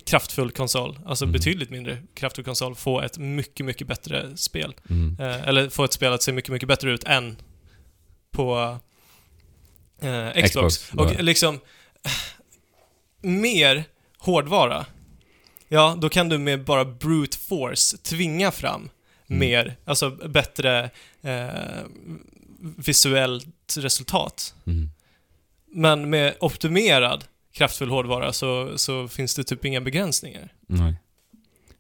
kraftfull konsol, alltså
Mm.
betydligt mindre kraftfull konsol, få ett mycket, mycket bättre spel.
Mm.
Eh, eller få ett spel att se mycket, mycket bättre ut än på eh, Xbox.
Xbox.
Och liksom, mer hårdvara, ja, då kan du med bara brute force tvinga fram
Mm.
mer, alltså bättre eh, visuellt resultat.
Mm.
Men med optimerad kraftfull hårdvara så, så finns det typ inga begränsningar.
Nej.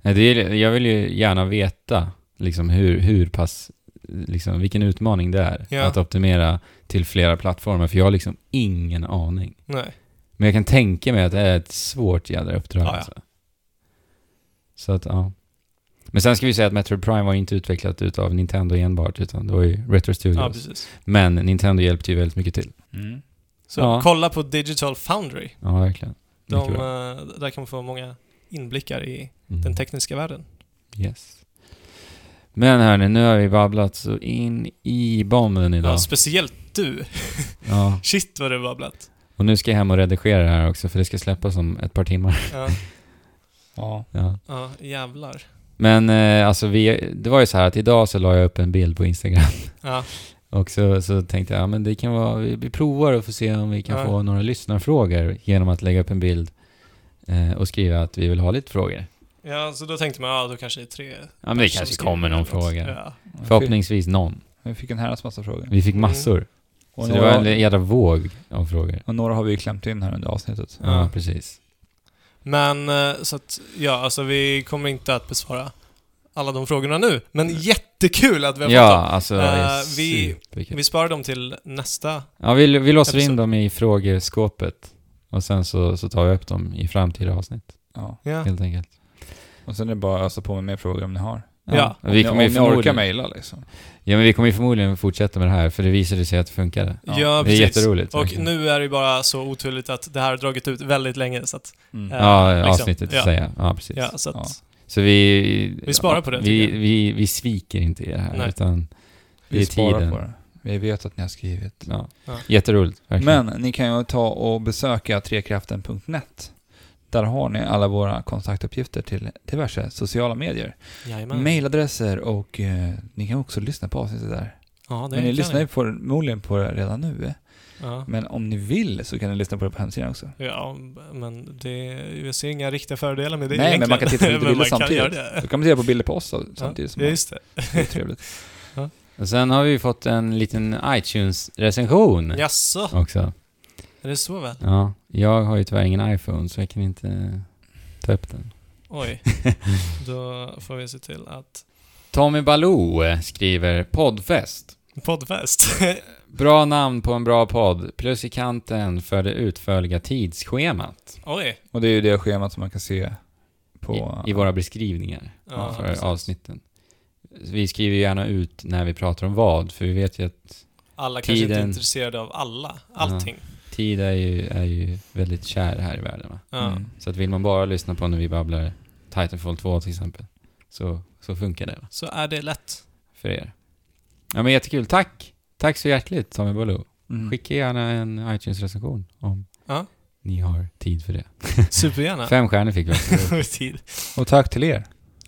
Nej, det är, jag vill ju gärna veta liksom hur, hur pass, liksom vilken utmaning det är
Ja.
att optimera till flera plattformar, för jag har liksom ingen aning.
Nej.
Men jag kan tänka mig att det är ett svårt jädra uppdrag
Ja, ja.
alltså. Så att, ja. Men sen ska vi säga att Metroid Prime var inte utvecklat utav Nintendo enbart, utan det var ju Retro Studios.
precis.
Men Nintendo hjälpte ju väldigt mycket till.
Mm.
Så
Ja.
kolla på Digital Foundry.
Ja, verkligen.
De, eh, där kan man få många inblickar i
Mm.
den tekniska världen.
Yes. Men hörni, nu har vi babblat så in i bomben idag.
Ja, speciellt du.
Ja.
Shit vad du babblat.
Och nu ska jag hem och redigera det här också, för det ska släppas om ett par timmar.
Ja,
Ja.
Ja.
ja jävlar.
Men eh, alltså, vi, det var ju så här att idag så la jag upp en bild på Instagram.
Ja,
Och så, så tänkte jag, ja men det kan vara, vi, vi provar och får se om vi kan
Ja.
få några lyssnarfrågor genom att lägga upp en bild eh, och skriva att vi vill ha lite frågor.
ja så då tänkte man, ja då kanske det är tre
Ja men det kanske kommer någon fråga.
Ja.
Förhoppningsvis någon.
Vi fick en herrans massa frågor.
Vi fick
Mm.
massor.
Och
så det var
några,
en jädra våg av frågor.
och några har vi klämt in här under avsnittet.
Ja,
Ja.
precis.
Men eh, så att, ja alltså vi kommer inte att besvara alla de frågorna nu. Men jättekul att vi har fått
Ja,
dem.
alltså
Eh, vi-. Vi sparar dem till nästa.
Ja, vi, vi låser in
episod.
dem i frågeskåpet. Och sen så, så tar vi upp dem i framtida avsnitt,
Ja.
Ja.
helt enkelt.
Och sen är det bara att ösa på med mer frågor om ni har.
Ja.
Om
vi kommer
om
ju
ni orkar mejla liksom.
Ja, men vi kommer ju förmodligen fortsätta med det här, för det visade sig att det funkade.
Ja,
det är
precis.
jätteroligt.
Och
verkligen.
nu är det bara så oturligt att det här har dragit ut väldigt länge så att,
Mm.
Ja.
Ja,
liksom.
avsnittet
Ja.
att säga. Ja, precis.
ja, så att,
Ja.
Så vi...
Vi sparar på det,
Vi, vi, vi sviker inte er här,
Nej.
utan det
Vi
är
sparar
tiden.
på det. Vi vet att ni har skrivit.
Ja.
Ja.
Jätteroligt, verkligen.
Men ni kan ju ta och besöka trekraften.net. Där har ni alla våra kontaktuppgifter till diverse sociala medier.
jajamän.
Mailadresser och eh, ni kan också lyssna på avsnittet där.
Ja, det
Men ni lyssnar ju på, förmodligen på det redan nu. eh.
Ja.
Men om ni vill så kan ni lyssna på det på hemsidan också.
ja, men det, jag ser inga riktiga fördelar med det
Nej, men man kan titta på lite bilder
kan
samtidigt.
det.
Då kan man titta på bilder på oss då, samtidigt som
Ja, just det.
det är trevligt.
Och sen har vi fått en liten iTunes-recension
Jaså,
också.
är det så väl?
Ja, jag har ju tyvärr ingen iPhone, så jag kan inte ta upp den.
Oj. Då får vi se till att...
Tommy Baloo skriver poddfest.
Poddfest.
Bra namn på en bra podd, plus i kanten för det utförliga tidsschemat.
Oj.
Och det är ju det schemat som man kan se på...
I, I våra beskrivningar
Ja,
för
precis.
avsnitten. Vi skriver ju gärna ut när vi pratar om vad, för vi vet ju att
Alla kanske inte är
Tiden.
intresserade av alla. Allting.
tid är ju, är ju väldigt kär här i världen. Va?
Ja.
Mm.
Så att vill man bara lyssna på när vi babblar Titanfall 2 till exempel, så, så funkar det va?
Så är det lätt.
för er. Ja men jättekul, tack! Tack så hjärtligt Tommy Baloo.
Mm.
Skicka gärna en iTunes-recension om
Ja.
ni har tid för det.
Supergärna.
Fem stjärnor fick vi
tid.
Och tack till er.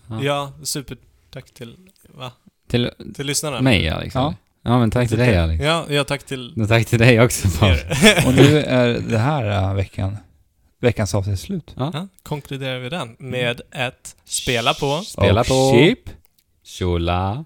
Ja.
Ja, supertack till, va?
Till
Till lyssnarna.
mig Alex?
Ja.
eller? ja men tack till dig Alex.
Ja, ja tack till
Och tack till dig också Paul.
Och nu är det här äh, veckan, veckans avsnitt slut.
Ja, konkluderar vi den med ett spela på.
Spela
Och
på.
Chip.
Tjola.